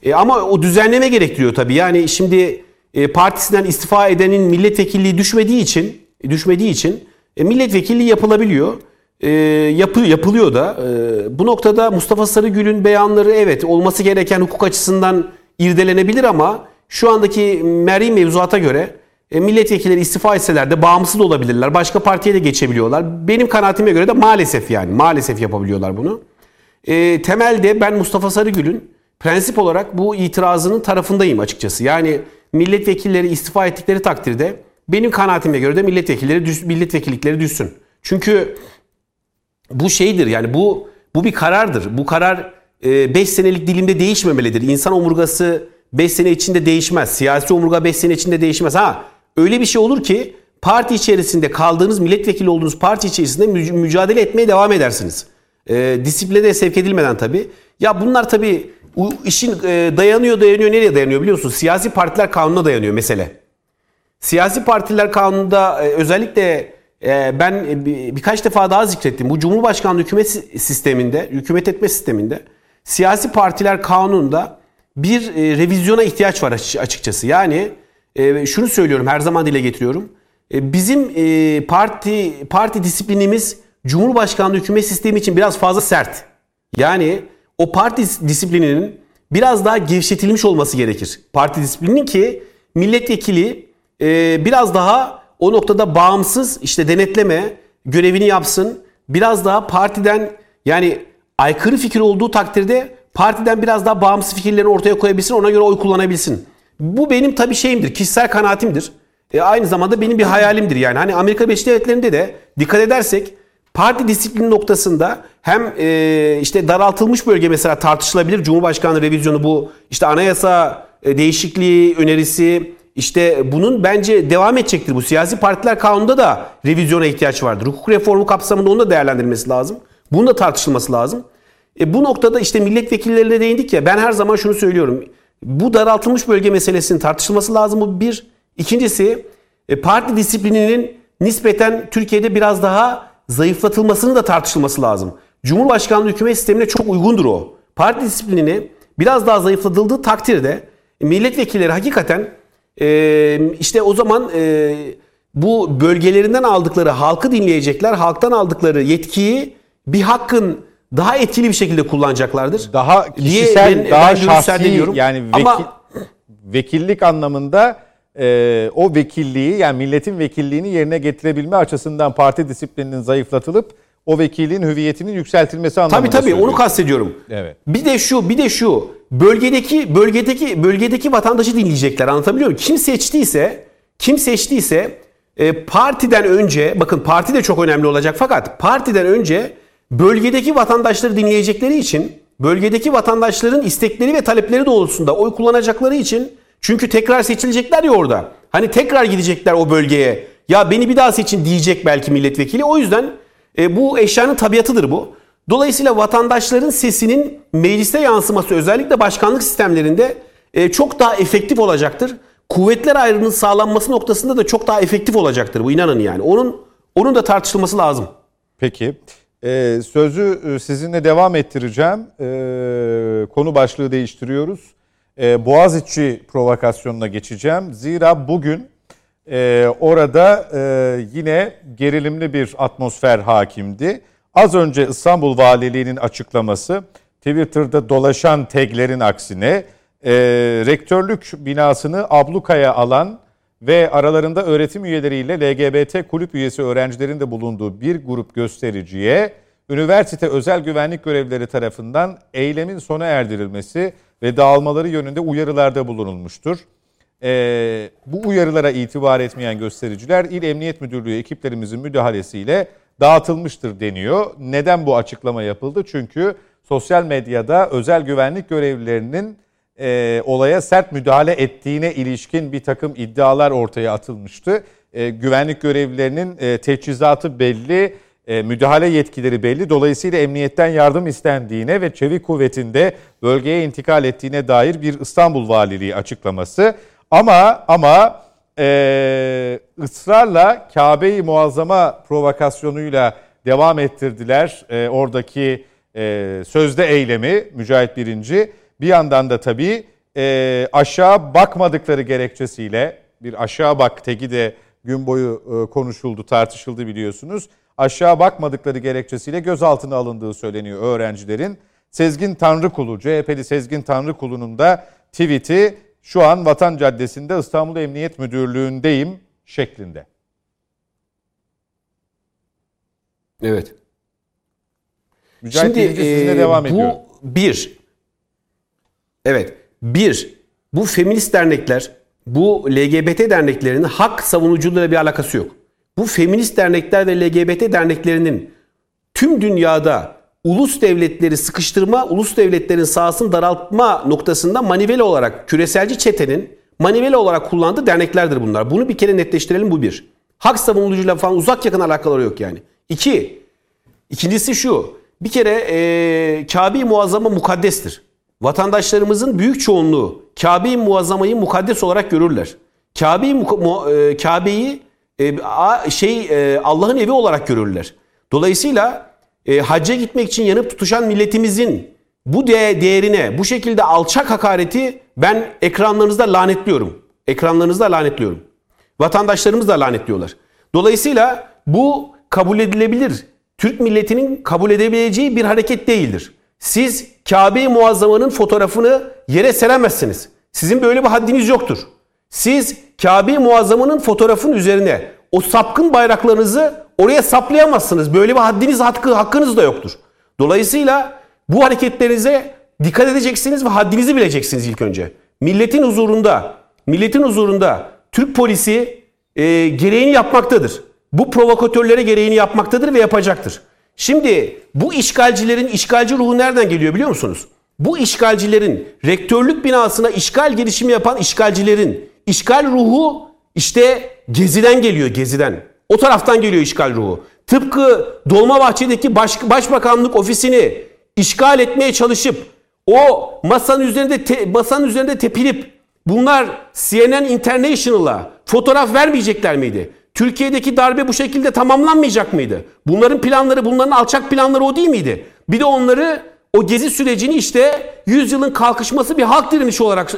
e, ama o düzenleme gerektiriyor tabii. Yani şimdi e, partisinden istifa edenin milletvekilliği düşmediği için düşmediği için e, milletvekilliği yapılabiliyor. E, yapı yapılıyor da. E, bu noktada Mustafa Sarıgül'ün beyanları evet olması gereken hukuk açısından irdelenebilir ama şu andaki meri mevzuata göre e, milletvekilleri istifa etseler de bağımsız olabilirler. Başka partiye de geçebiliyorlar. Benim kanaatime göre de maalesef yani maalesef yapabiliyorlar bunu. E, temelde ben Mustafa Sarıgül'ün prensip olarak bu itirazının tarafındayım açıkçası. Yani milletvekilleri istifa ettikleri takdirde benim kanaatime göre de milletvekilleri düş, milletvekillikleri düşsün. Çünkü bu şeydir yani bu bu bir karardır. Bu karar 5 senelik dilimde değişmemelidir. İnsan omurgası 5 sene içinde değişmez. Siyasi omurga 5 sene içinde değişmez. Ha öyle bir şey olur ki parti içerisinde kaldığınız milletvekili olduğunuz parti içerisinde müc- mücadele etmeye devam edersiniz. E, disipline de sevk edilmeden tabii. Ya bunlar tabii u- işin e, dayanıyor dayanıyor nereye dayanıyor biliyor musunuz? Siyasi partiler kanununa dayanıyor mesele. Siyasi partiler kanununda e, özellikle e, ben bir- birkaç defa daha zikrettim. Bu Cumhurbaşkanlığı hükümet si- sisteminde, hükümet etme sisteminde siyasi partiler kanununda bir revizyona ihtiyaç var açı- açıkçası. Yani şunu söylüyorum her zaman dile getiriyorum. Bizim parti parti disiplinimiz Cumhurbaşkanlığı hükümet sistemi için biraz fazla sert. Yani o parti disiplininin biraz daha gevşetilmiş olması gerekir. Parti disiplininin ki milletvekili e, biraz daha o noktada bağımsız işte denetleme görevini yapsın. Biraz daha partiden yani aykırı fikir olduğu takdirde partiden biraz daha bağımsız fikirlerini ortaya koyabilsin ona göre oy kullanabilsin. Bu benim tabii şeyimdir kişisel kanaatimdir. E, aynı zamanda benim bir hayalimdir yani. Hani Amerika Birleşik Devletleri'nde de dikkat edersek parti disiplini noktasında hem e, işte daraltılmış bölge mesela tartışılabilir. Cumhurbaşkanlığı revizyonu bu işte anayasa e, değişikliği önerisi işte bunun bence devam edecektir. Bu siyasi partiler kanununda da revizyona ihtiyaç vardır. Hukuk reformu kapsamında onu da değerlendirilmesi lazım. Bunun da tartışılması lazım. E, bu noktada işte milletvekillerine değindik ya ben her zaman şunu söylüyorum. Bu daraltılmış bölge meselesinin tartışılması lazım. Bu bir. İkincisi e, parti disiplininin nispeten Türkiye'de biraz daha zayıflatılmasını da tartışılması lazım. Cumhurbaşkanlığı hükümet sistemine çok uygundur o. Parti disiplinini biraz daha zayıflatıldığı takdirde milletvekilleri hakikaten e, işte o zaman e, bu bölgelerinden aldıkları halkı dinleyecekler. Halktan aldıkları yetkiyi bir hakkın daha etkili bir şekilde kullanacaklardır. Daha diye kişisel, ben- daha ben şahsi yani vekil, Ama vekillik anlamında e, o vekilliği yani milletin vekilliğini yerine getirebilme açısından parti disiplininin zayıflatılıp o vekilliğin hüviyetinin yükseltilmesi anlamında Tabii tabii onu söylüyorum. kastediyorum. Evet. Bir de şu, bir de şu. Bölgedeki bölgedeki bölgedeki vatandaşı dinleyecekler. Anlatabiliyor muyum? Kim seçtiyse, kim seçtiyse e, partiden önce bakın parti de çok önemli olacak fakat partiden önce bölgedeki vatandaşları dinleyecekleri için bölgedeki vatandaşların istekleri ve talepleri doğrultusunda oy kullanacakları için çünkü tekrar seçilecekler ya orada. Hani tekrar gidecekler o bölgeye. Ya beni bir daha seçin diyecek belki milletvekili. O yüzden e, bu eşyanın tabiatıdır bu. Dolayısıyla vatandaşların sesinin mecliste yansıması özellikle başkanlık sistemlerinde e, çok daha efektif olacaktır. Kuvvetler ayrımının sağlanması noktasında da çok daha efektif olacaktır bu inanın yani. Onun onun da tartışılması lazım. Peki. Ee, sözü e, sizinle devam ettireceğim. Ee, konu başlığı değiştiriyoruz. Ee, Boğaziçi provokasyonuna geçeceğim. Zira bugün e, orada e, yine gerilimli bir atmosfer hakimdi. Az önce İstanbul Valiliği'nin açıklaması Twitter'da dolaşan taglerin aksine e, rektörlük binasını ablukaya alan ve aralarında öğretim üyeleriyle LGBT kulüp üyesi öğrencilerin de bulunduğu bir grup göstericiye üniversite özel güvenlik görevlileri tarafından eylemin sona erdirilmesi ve dağılmaları yönünde uyarılarda bulunulmuştur. Ee, bu uyarılara itibar etmeyen göstericiler İl Emniyet Müdürlüğü ekiplerimizin müdahalesiyle dağıtılmıştır deniyor. Neden bu açıklama yapıldı? Çünkü sosyal medyada özel güvenlik görevlilerinin e, olaya sert müdahale ettiğine ilişkin bir takım iddialar ortaya atılmıştı. E, güvenlik görevlilerinin e, teçhizatı belli, e, müdahale yetkileri belli. Dolayısıyla emniyetten yardım istendiğine ve çevik kuvvetinde bölgeye intikal ettiğine dair bir İstanbul Valiliği açıklaması. Ama ama e, ısrarla Kabe-i Muazzama provokasyonuyla devam ettirdiler e, oradaki e, sözde eylemi Mücahit Birinci. Bir yandan da tabii e, aşağı bakmadıkları gerekçesiyle bir aşağı bak teki de gün boyu e, konuşuldu, tartışıldı biliyorsunuz. Aşağı bakmadıkları gerekçesiyle gözaltına alındığı söyleniyor öğrencilerin. Sezgin Tanrıkulu, CHP'li Sezgin Tanrıkulu'nun da tweet'i şu an Vatan Caddesi'nde İstanbul Emniyet Müdürlüğü'ndeyim şeklinde. Evet. Mücahit Şimdi sizinle e, devam bu ediyorum. bir. Evet. Bir. Bu feminist dernekler, bu LGBT derneklerinin hak savunuculuğuyla bir alakası yok. Bu feminist dernekler ve LGBT derneklerinin tüm dünyada ulus devletleri sıkıştırma, ulus devletlerin sahasını daraltma noktasında manivela olarak küreselci çetenin manivela olarak kullandığı derneklerdir bunlar. Bunu bir kere netleştirelim bu bir. Hak savunucuyla falan uzak yakın alakaları yok yani. İki, İkincisi şu. Bir kere e, Kabe-i Muazzama mukaddestir. Vatandaşlarımızın büyük çoğunluğu Kabe-i Muazzama'yı mukaddes olarak görürler. E, Kabe'yi a- şey e, Allah'ın evi olarak görürler. Dolayısıyla e, hacca gitmek için yanıp tutuşan milletimizin bu de- değerine, bu şekilde alçak hakareti ben ekranlarınızda lanetliyorum. Ekranlarınızda lanetliyorum. Vatandaşlarımız da lanetliyorlar. Dolayısıyla bu kabul edilebilir. Türk milletinin kabul edebileceği bir hareket değildir. Siz Kabe-i Muazzama'nın fotoğrafını yere seremezsiniz. Sizin böyle bir haddiniz yoktur. Siz Kabe-i Muazzama'nın fotoğrafının üzerine o sapkın bayraklarınızı oraya saplayamazsınız. Böyle bir haddiniz, hakkı, hakkınız da yoktur. Dolayısıyla bu hareketlerinize dikkat edeceksiniz ve haddinizi bileceksiniz ilk önce. Milletin huzurunda, milletin huzurunda Türk polisi e, gereğini yapmaktadır. bu provokatörlere gereğini yapmaktadır ve yapacaktır. Şimdi bu işgalcilerin işgalci ruhu nereden geliyor biliyor musunuz? Bu işgalcilerin rektörlük binasına işgal girişimi yapan işgalcilerin işgal ruhu işte Gezi'den geliyor Gezi'den. O taraftan geliyor işgal ruhu. Tıpkı Dolmabahçe'deki baş, başbakanlık ofisini işgal etmeye çalışıp o masanın üzerinde te, masanın üzerinde tepinip bunlar CNN International'a fotoğraf vermeyecekler miydi? Türkiye'deki darbe bu şekilde tamamlanmayacak mıydı? Bunların planları, bunların alçak planları o değil miydi? Bir de onları o gezi sürecini işte yüzyılın kalkışması bir halk direnişi olarak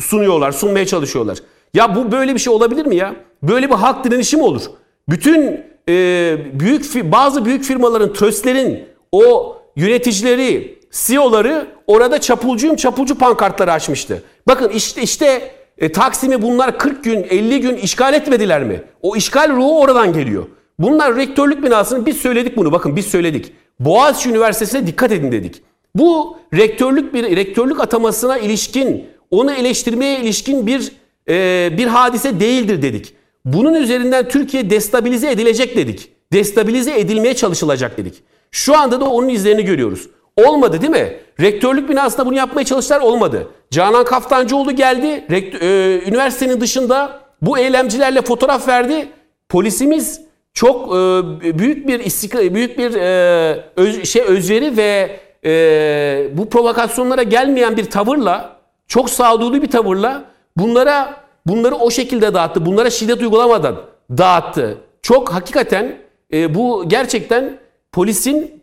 sunuyorlar, sunmaya çalışıyorlar. Ya bu böyle bir şey olabilir mi ya? Böyle bir halk direnişi mi olur? Bütün e, büyük bazı büyük firmaların, tröstlerin o yöneticileri, CEO'ları orada çapulcuyum çapulcu pankartları açmıştı. Bakın işte işte e, Taksim'i bunlar 40 gün 50 gün işgal etmediler mi? O işgal ruhu oradan geliyor. Bunlar rektörlük binasını biz söyledik bunu bakın biz söyledik. Boğaziçi Üniversitesi'ne dikkat edin dedik. Bu rektörlük bir rektörlük atamasına ilişkin onu eleştirmeye ilişkin bir e, bir hadise değildir dedik. Bunun üzerinden Türkiye destabilize edilecek dedik. Destabilize edilmeye çalışılacak dedik. Şu anda da onun izlerini görüyoruz. Olmadı değil mi? Rektörlük binasında bunu yapmaya çalıştılar olmadı. Canan Kaftancıoğlu geldi. Rektör, e, üniversitenin dışında bu eylemcilerle fotoğraf verdi. Polisimiz çok e, büyük bir istikra, büyük bir e, öz, şey özveri ve e, bu provokasyonlara gelmeyen bir tavırla, çok sağduyulu bir tavırla bunlara bunları o şekilde dağıttı. Bunlara şiddet uygulamadan dağıttı. Çok hakikaten e, bu gerçekten polisin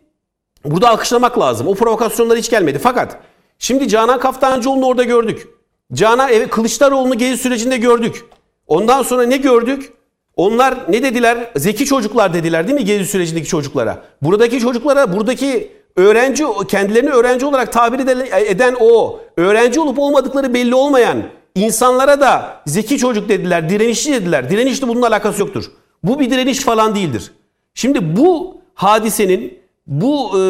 burada alkışlamak lazım. O provokasyonlar hiç gelmedi. Fakat şimdi Canan Kaftancıoğlu'nu orada gördük. Canan evet Kılıçdaroğlu'nu gezi sürecinde gördük. Ondan sonra ne gördük? Onlar ne dediler? Zeki çocuklar dediler değil mi gezi sürecindeki çocuklara? Buradaki çocuklara, buradaki öğrenci kendilerini öğrenci olarak tabir eden o öğrenci olup olmadıkları belli olmayan insanlara da zeki çocuk dediler, direnişçi dediler. Direnişli bunun alakası yoktur. Bu bir direniş falan değildir. Şimdi bu hadisenin bu e,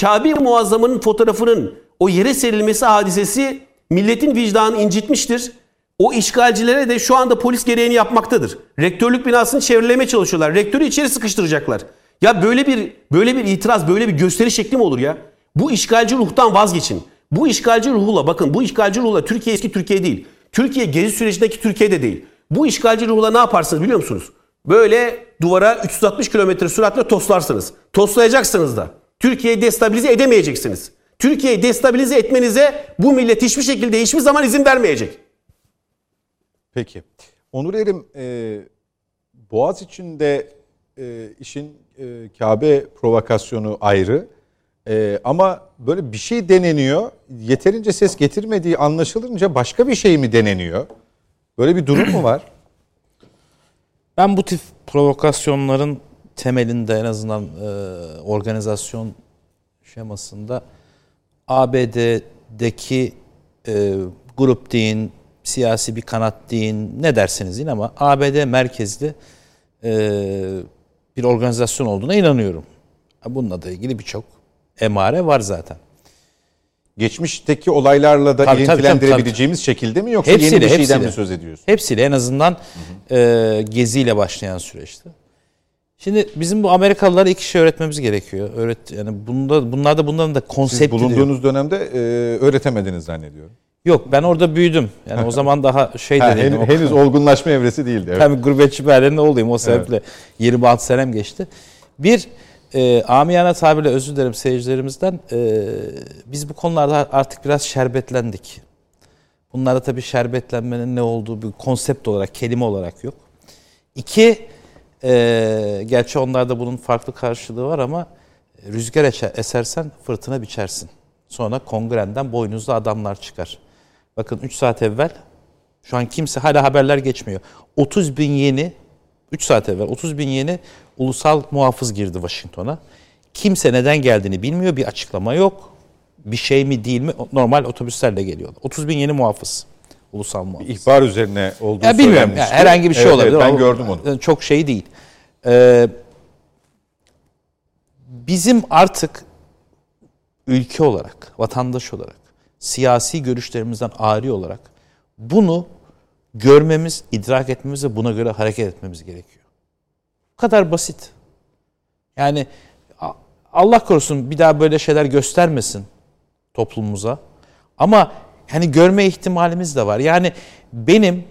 Kabe Muazzama'nın fotoğrafının o yere serilmesi hadisesi milletin vicdanını incitmiştir. O işgalcilere de şu anda polis gereğini yapmaktadır. Rektörlük binasını çevrilemeye çalışıyorlar. Rektörü içeri sıkıştıracaklar. Ya böyle bir böyle bir itiraz, böyle bir gösteri şekli mi olur ya? Bu işgalci ruhtan vazgeçin. Bu işgalci ruhla bakın bu işgalci ruhla Türkiye eski Türkiye değil. Türkiye gezi sürecindeki Türkiye de değil. Bu işgalci ruhla ne yaparsınız biliyor musunuz? Böyle duvara 360 km süratle toslarsınız. Toslayacaksınız da. Türkiye'yi destabilize edemeyeceksiniz. Türkiye'yi destabilize etmenize bu millet hiçbir şekilde hiçbir zaman izin vermeyecek. Peki. Onur Erim, e, Boğaz içinde e, işin e, Kabe provokasyonu ayrı. E, ama böyle bir şey deneniyor. Yeterince ses getirmediği anlaşılınca başka bir şey mi deneniyor? Böyle bir durum mu var? Ben bu tip provokasyonların temelinde en azından e, organizasyon şemasında ABD'deki e, grup deyin, siyasi bir kanat deyin, ne derseniz deyin ama ABD merkezli e, bir organizasyon olduğuna inanıyorum. Bununla da ilgili birçok emare var zaten. Geçmişteki olaylarla da tabii, ilintilendirebileceğimiz tabii, tabii. şekilde mi yoksa hepsiyle, yeni bir şeyden hepsiyle. mi söz ediyorsun? Hepsiyle en azından hı hı. E, geziyle başlayan süreçte. Şimdi bizim bu Amerikalılara iki şey öğretmemiz gerekiyor. Öğret yani bunda bunlar da bunların da konsepti Siz bulunduğunuz diyor. dönemde e, öğretemediniz zannediyorum. Yok ben orada büyüdüm. Yani o zaman daha şey ha, henüz, henüz olgunlaşma evresi değildi. Evet. Tabii gurbetçi bir olayım o sebeple evet. 26 senem geçti. Bir e, amiyane tabirle özür dilerim seyircilerimizden. E, biz bu konularda artık biraz şerbetlendik. Bunlarda tabii şerbetlenmenin ne olduğu bir konsept olarak, kelime olarak yok. İki, e, gerçi onlarda bunun farklı karşılığı var ama rüzgar esersen fırtına biçersin. Sonra kongrenden boynuzlu adamlar çıkar. Bakın 3 saat evvel şu an kimse hala haberler geçmiyor. 30 bin yeni 3 saat evvel 30 bin yeni ulusal muhafız girdi Washington'a. Kimse neden geldiğini bilmiyor. Bir açıklama yok. Bir şey mi değil mi? Normal otobüslerle geliyorlar. 30 bin yeni muhafız. Ulusal muhafız. Bir ihbar üzerine olduğu ya bilmiyorum. Yani herhangi bir şey evet, olabilir. Evet, ben gördüm onu. Çok şey değil. Ee, bizim artık ülke olarak, vatandaş olarak, siyasi görüşlerimizden ari olarak bunu görmemiz, idrak etmemiz ve buna göre hareket etmemiz gerekiyor. Bu kadar basit. Yani Allah korusun bir daha böyle şeyler göstermesin toplumumuza. Ama hani görme ihtimalimiz de var. Yani benim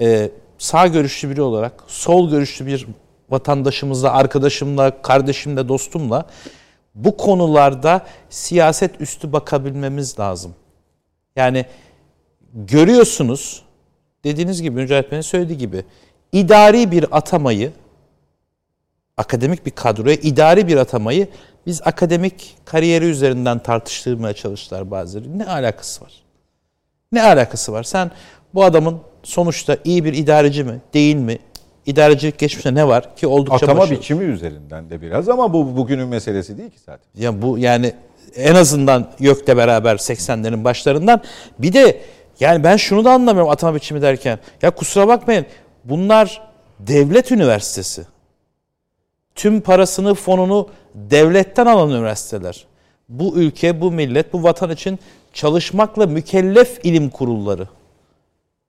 e, sağ görüşlü biri olarak sol görüşlü bir vatandaşımızla, arkadaşımla, kardeşimle, dostumla bu konularda siyaset üstü bakabilmemiz lazım. Yani görüyorsunuz dediğiniz gibi Mücahit Bey'in söylediği gibi idari bir atamayı akademik bir kadroya idari bir atamayı biz akademik kariyeri üzerinden tartıştırmaya çalıştılar bazıları. Ne alakası var? Ne alakası var? Sen bu adamın sonuçta iyi bir idareci mi, değil mi? İdarecilik geçmişte ne var ki oldukça Atama başarılı. biçimi üzerinden de biraz ama bu bugünün meselesi değil ki zaten. Ya bu yani en azından YÖK'le beraber 80'lerin başlarından bir de yani ben şunu da anlamıyorum atama biçimi derken. Ya kusura bakmayın bunlar devlet üniversitesi. Tüm parasını, fonunu devletten alan üniversiteler. Bu ülke, bu millet, bu vatan için çalışmakla mükellef ilim kurulları.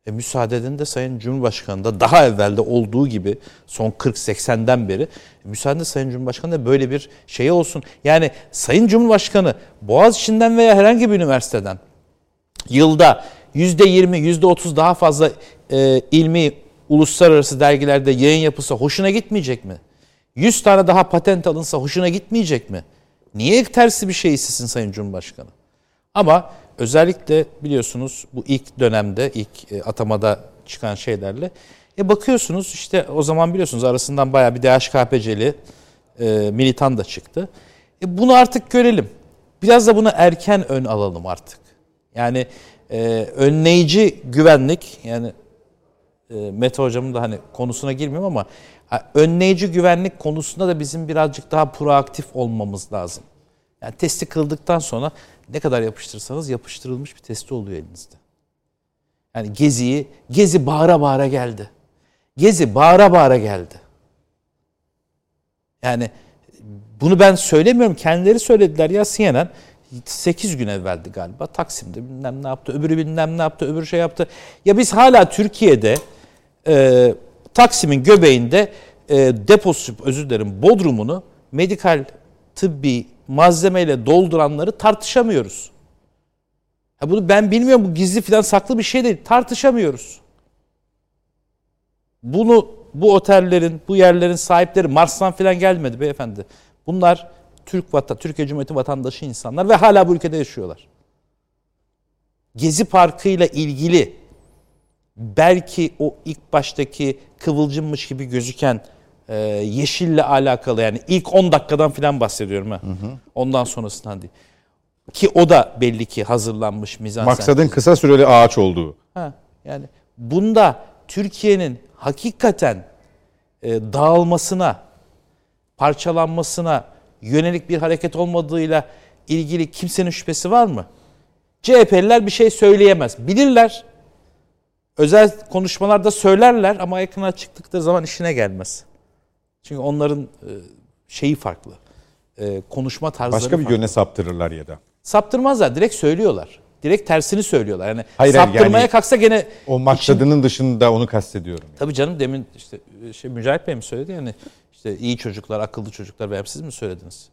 E müsaade edin de Sayın Cumhurbaşkanı da daha evvelde olduğu gibi son 40-80'den beri müsaade de Sayın Cumhurbaşkanı da böyle bir şey olsun. Yani Sayın Cumhurbaşkanı Boğaziçi'nden veya herhangi bir üniversiteden yılda %20, %30 daha fazla e, ilmi uluslararası dergilerde yayın yapılsa hoşuna gitmeyecek mi? 100 tane daha patent alınsa hoşuna gitmeyecek mi? Niye tersi bir şey istesin Sayın Cumhurbaşkanı? Ama özellikle biliyorsunuz bu ilk dönemde, ilk e, atamada çıkan şeylerle e bakıyorsunuz işte o zaman biliyorsunuz arasından bayağı bir DHKPC'li e, militan da çıktı. E bunu artık görelim. Biraz da buna erken ön alalım artık. Yani e, önleyici güvenlik yani e, Mete hocamın da hani konusuna girmiyorum ama önleyici güvenlik konusunda da bizim birazcık daha proaktif olmamız lazım. Yani testi kıldıktan sonra ne kadar yapıştırsanız yapıştırılmış bir testi oluyor elinizde. Yani Gezi'yi, Gezi bağıra bağıra geldi. Gezi bağıra bağıra geldi. Yani bunu ben söylemiyorum. Kendileri söylediler ya CNN 8 gün evveldi galiba. Taksim'de bilmem ne yaptı, öbürü bilmem ne yaptı, öbürü şey yaptı. Ya biz hala Türkiye'de e, Taksim'in göbeğinde e, deposu, özür dilerim, bodrumunu medikal, tıbbi malzemeyle dolduranları tartışamıyoruz. Ha bunu ben bilmiyorum bu gizli falan saklı bir şey değil. Tartışamıyoruz. Bunu bu otellerin, bu yerlerin sahipleri Mars'tan falan gelmedi beyefendi. Bunlar Türk vatan, Türkiye Cumhuriyeti vatandaşı insanlar ve hala bu ülkede yaşıyorlar. Gezi Parkı ile ilgili belki o ilk baştaki kıvılcımmış gibi gözüken e, yeşille alakalı yani ilk 10 dakikadan falan bahsediyorum ha. Ondan sonrasından değil. Ki o da belli ki hazırlanmış mizansen. Maksadın kısa süreli ağaç olduğu. Ha, yani bunda Türkiye'nin hakikaten e, dağılmasına, parçalanmasına yönelik bir hareket olmadığıyla ilgili kimsenin şüphesi var mı? CHP'liler bir şey söyleyemez. Bilirler. Özel konuşmalarda söylerler ama ekrana çıktıkları zaman işine gelmez. Çünkü onların e, şeyi farklı. E, konuşma tarzları Başka bir farklı. yöne saptırırlar ya da. Saptırmazlar. Direkt söylüyorlar. Direkt tersini söylüyorlar. Yani Hayır, saptırmaya yani kalksa gene O maksadının dışında onu kastediyorum. Tabii canım demin işte şey Mücahit Bey mi söyledi yani işte iyi çocuklar, akıllı çocuklar veya siz mi söylediniz?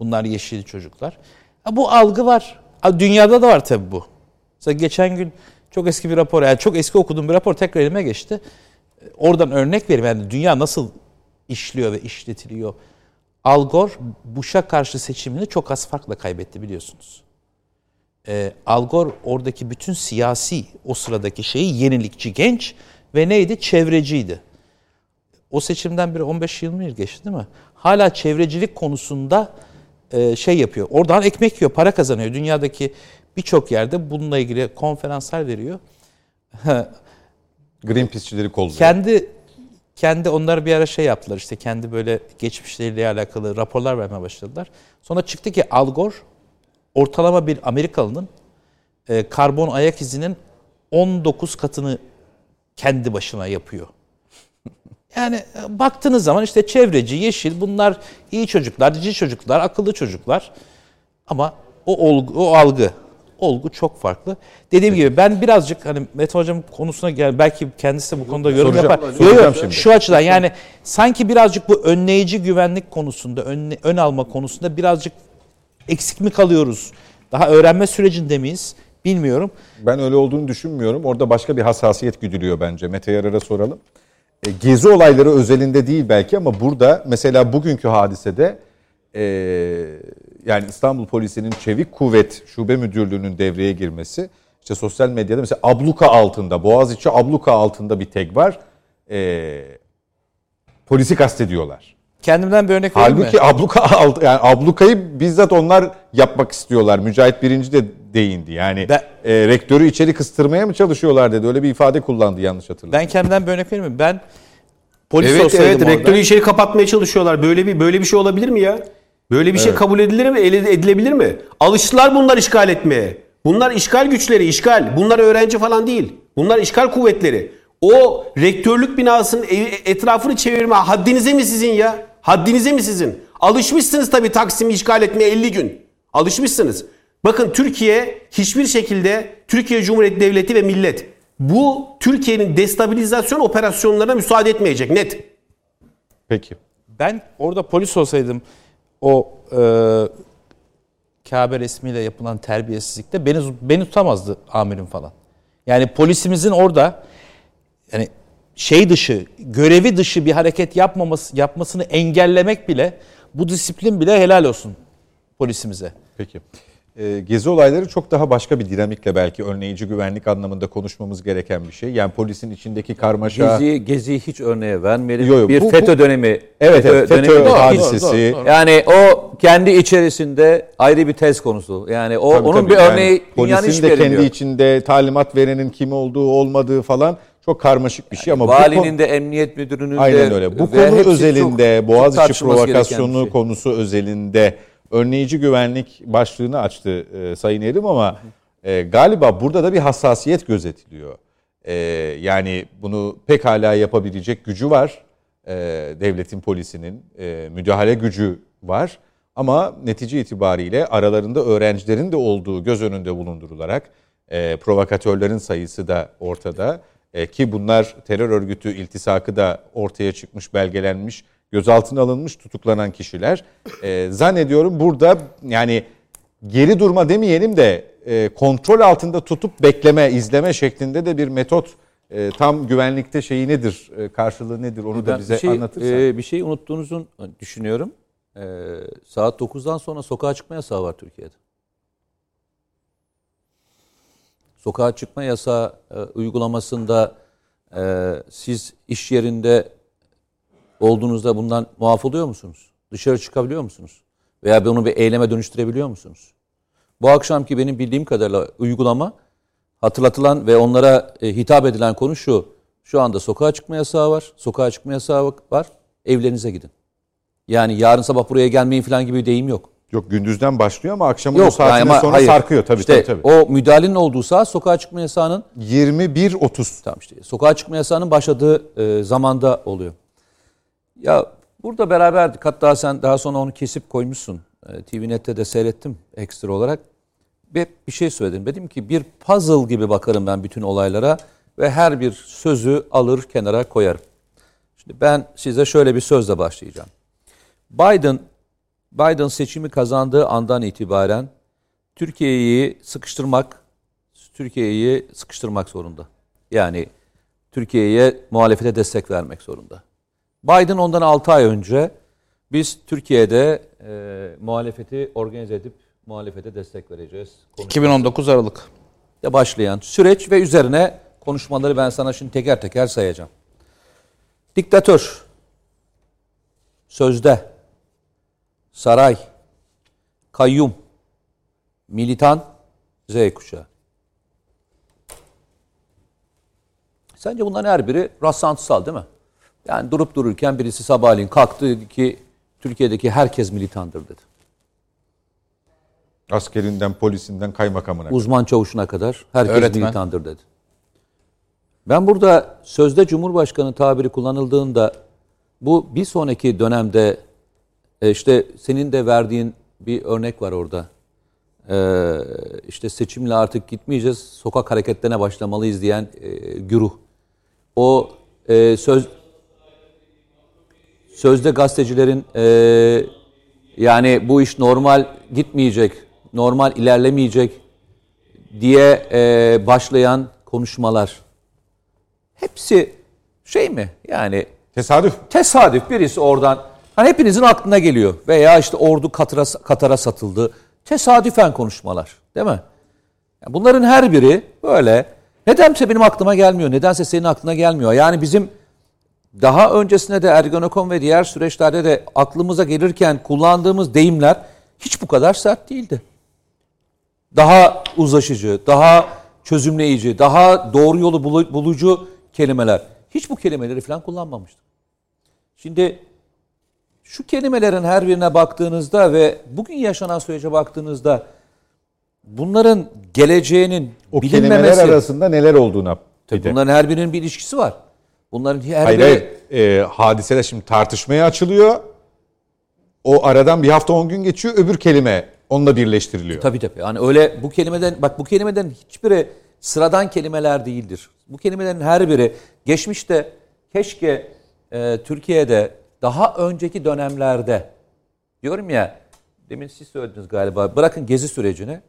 Bunlar yeşil çocuklar. Ha, bu algı var. Ha, dünyada da var tabii bu. Mesela geçen gün çok eski bir rapor, yani çok eski okuduğum bir rapor tekrar elime geçti. Oradan örnek vereyim yani dünya nasıl işliyor ve işletiliyor. Al Gore Bush'a karşı seçimini çok az farkla kaybetti biliyorsunuz. Ee, Al Gore oradaki bütün siyasi o sıradaki şeyi yenilikçi genç ve neydi? Çevreciydi. O seçimden beri 15-20 yıl geçti değil mi? Hala çevrecilik konusunda e, şey yapıyor. Oradan ekmek yiyor, para kazanıyor. Dünyadaki birçok yerde bununla ilgili konferanslar veriyor. Greenpeace'çileri kolluyor. Kendi kendi onlar bir ara şey yaptılar işte kendi böyle geçmişleriyle alakalı raporlar vermeye başladılar. Sonra çıktı ki Al Gore ortalama bir Amerikalının e, karbon ayak izinin 19 katını kendi başına yapıyor. Yani e, baktığınız zaman işte çevreci, yeşil bunlar iyi çocuklar, cici çocuklar, akıllı çocuklar. Ama o olgu, o algı olgu çok farklı. Dediğim gibi ben birazcık hani Mete Hocam konusuna gel belki kendisi de bu konuda yorum soracağım, yapar. soracağım Yok, yok, şimdi. Şu açıdan yani sanki birazcık bu önleyici güvenlik konusunda, ön, ön alma konusunda birazcık eksik mi kalıyoruz? Daha öğrenme sürecinde miyiz? Bilmiyorum. Ben öyle olduğunu düşünmüyorum. Orada başka bir hassasiyet güdülüyor bence. Mete Yarar'a soralım. E, gezi olayları özelinde değil belki ama burada mesela bugünkü hadisede e, yani İstanbul Polisi'nin Çevik Kuvvet Şube Müdürlüğü'nün devreye girmesi işte sosyal medyada mesela abluka altında, Boğaziçi abluka altında bir tek var. E, polisi kastediyorlar. Kendimden bir örnek vereyim mi? Halbuki abluka alt, yani ablukayı bizzat onlar yapmak istiyorlar. Mücahit Birinci de değindi. Yani Ben- e, rektörü içeri kıstırmaya mı çalışıyorlar dedi. Öyle bir ifade kullandı yanlış hatırlamıyorum. Ben kendimden bir örnek vereyim mi? Ben polis Evet olsaydım evet orada, rektörü içeri kapatmaya çalışıyorlar. Böyle bir böyle bir şey olabilir mi ya? Böyle bir şey kabul edilir mi? Edilebilir mi? Alıştılar bunlar işgal etmeye. Bunlar işgal güçleri, işgal. Bunlar öğrenci falan değil. Bunlar işgal kuvvetleri. O rektörlük binasının ev- etrafını çevirme haddinize mi sizin ya? Haddinize mi sizin? Alışmışsınız tabii Taksim'i işgal etmeye 50 gün. Alışmışsınız. Bakın Türkiye hiçbir şekilde Türkiye Cumhuriyeti Devleti ve millet bu Türkiye'nin destabilizasyon operasyonlarına müsaade etmeyecek net. Peki. Ben orada polis olsaydım o e, Kabe resmiyle yapılan terbiyesizlikte beni beni tutamazdı amirim falan. Yani polisimizin orada yani şey dışı, görevi dışı bir hareket yapmaması yapmasını engellemek bile bu disiplin bile helal olsun polisimize. Peki. E, gezi olayları çok daha başka bir dinamikle belki önleyici güvenlik anlamında konuşmamız gereken bir şey. Yani polisin içindeki karmaşa... Gezi, Gezi'yi hiç örneğe vermeyelim. Yo, yo, bir bu- FETÖ bu- dönemi. Evet, evet, FETÖ dönemi de- hadisesi. Doğru, doğru, Yani o kendi içerisinde ayrı bir tez konusu. Yani o Tabii, onun tabii. bir Yani örneği dünyanın polisin hiçbir de kendi yok. içinde talimat verenin kim olduğu olmadığı falan çok karmaşık bir şey ama bu Valinin konu- de emniyet müdürünün de Aynen öyle. Bu konu özelinde çok- çok Boğaziçi gereken provokasyonu şey. konusu özelinde önleyici güvenlik başlığını açtı e, Sayın Erim ama e, galiba burada da bir hassasiyet gözetiliyor. E, yani bunu pekala yapabilecek gücü var. E, devletin polisinin e, müdahale gücü var. Ama netice itibariyle aralarında öğrencilerin de olduğu göz önünde bulundurularak e, provokatörlerin sayısı da ortada. E, ki bunlar terör örgütü iltisakı da ortaya çıkmış, belgelenmiş, gözaltına alınmış, tutuklanan kişiler. E, zannediyorum burada yani geri durma demeyelim de e, kontrol altında tutup bekleme, izleme şeklinde de bir metot e, tam güvenlikte şeyi nedir, e, karşılığı nedir onu da Ben bize bir şey, anlatırsan. e, bir şey unuttuğunuzu düşünüyorum. E, saat 9'dan sonra sokağa çıkma yasağı var Türkiye'de. Sokağa çıkma yasağı e, uygulamasında e, siz iş yerinde olduğunuzda bundan muaf oluyor musunuz? Dışarı çıkabiliyor musunuz? Veya bunu bir eyleme dönüştürebiliyor musunuz? Bu akşamki benim bildiğim kadarıyla uygulama hatırlatılan ve onlara e, hitap edilen konu şu. Şu anda sokağa çıkma yasağı var. Sokağa çıkma yasağı var. Evlerinize gidin. Yani yarın sabah buraya gelmeyin falan gibi bir deyim yok. Yok gündüzden başlıyor ama akşamın o Yok saatine yani ama sonra hayır. sarkıyor tabii İşte tabii. tabii. O müdahalenin olduğu saat sokağa çıkma yasağının 21.30. Tamam işte sokağa çıkma yasağının başladığı e, zamanda oluyor. Ya burada beraberdik. Hatta sen daha sonra onu kesip koymuşsun. E, TVNet'te de seyrettim ekstra olarak. Ve bir şey söyledim. Dedim ki bir puzzle gibi bakarım ben bütün olaylara ve her bir sözü alır kenara koyarım. Şimdi ben size şöyle bir sözle başlayacağım. Biden Biden seçimi kazandığı andan itibaren Türkiye'yi sıkıştırmak Türkiye'yi sıkıştırmak zorunda. Yani Türkiye'ye muhalefete destek vermek zorunda. Biden ondan 6 ay önce biz Türkiye'de e, muhalefeti organize edip muhalefete destek vereceğiz. Konuş- 2019 Aralık. de başlayan süreç ve üzerine konuşmaları ben sana şimdi teker teker sayacağım. Diktatör, sözde, saray, kayyum, militan, Z kuşağı. Sence bunların her biri rastlantısal değil mi? Yani durup dururken birisi sabahleyin kalktı ki Türkiye'deki herkes militandır dedi. Askerinden, polisinden, kaymakamına. kadar. uzman çavuşuna kadar herkes Öğretmen. militandır dedi. Ben burada sözde Cumhurbaşkanı tabiri kullanıldığında bu bir sonraki dönemde e, işte senin de verdiğin bir örnek var orada. e, işte seçimle artık gitmeyeceğiz, sokak hareketlerine başlamalıyız diyen e, güruh. O e, söz sözde gazetecilerin e, yani bu iş normal gitmeyecek, normal ilerlemeyecek diye e, başlayan konuşmalar hepsi şey mi? Yani Tesadüf. tesadüf birisi oradan hani hepinizin aklına geliyor veya işte ordu Katar'a, Katar'a satıldı. Tesadüfen konuşmalar değil mi? Yani bunların her biri böyle nedense benim aklıma gelmiyor. Nedense senin aklına gelmiyor. Yani bizim daha öncesinde de Ergenekon ve diğer süreçlerde de aklımıza gelirken kullandığımız deyimler hiç bu kadar sert değildi. Daha uzlaşıcı, daha çözümleyici, daha doğru yolu bulu- bulucu kelimeler. Hiç bu kelimeleri falan kullanmamıştık. Şimdi şu kelimelerin her birine baktığınızda ve bugün yaşanan sürece baktığınızda bunların geleceğinin O bilinmemesi... kelimeler arasında neler olduğuna. de. Bunların her birinin bir ilişkisi var. Bunların her Hayır biri... hayır. E, hadiseler şimdi tartışmaya açılıyor. O aradan bir hafta on gün geçiyor. Öbür kelime onunla birleştiriliyor. Tabii tabii. Yani öyle bu kelimeden bak bu kelimeden hiçbiri sıradan kelimeler değildir. Bu kelimelerin her biri geçmişte keşke e, Türkiye'de daha önceki dönemlerde diyorum ya demin siz söylediniz galiba bırakın gezi sürecini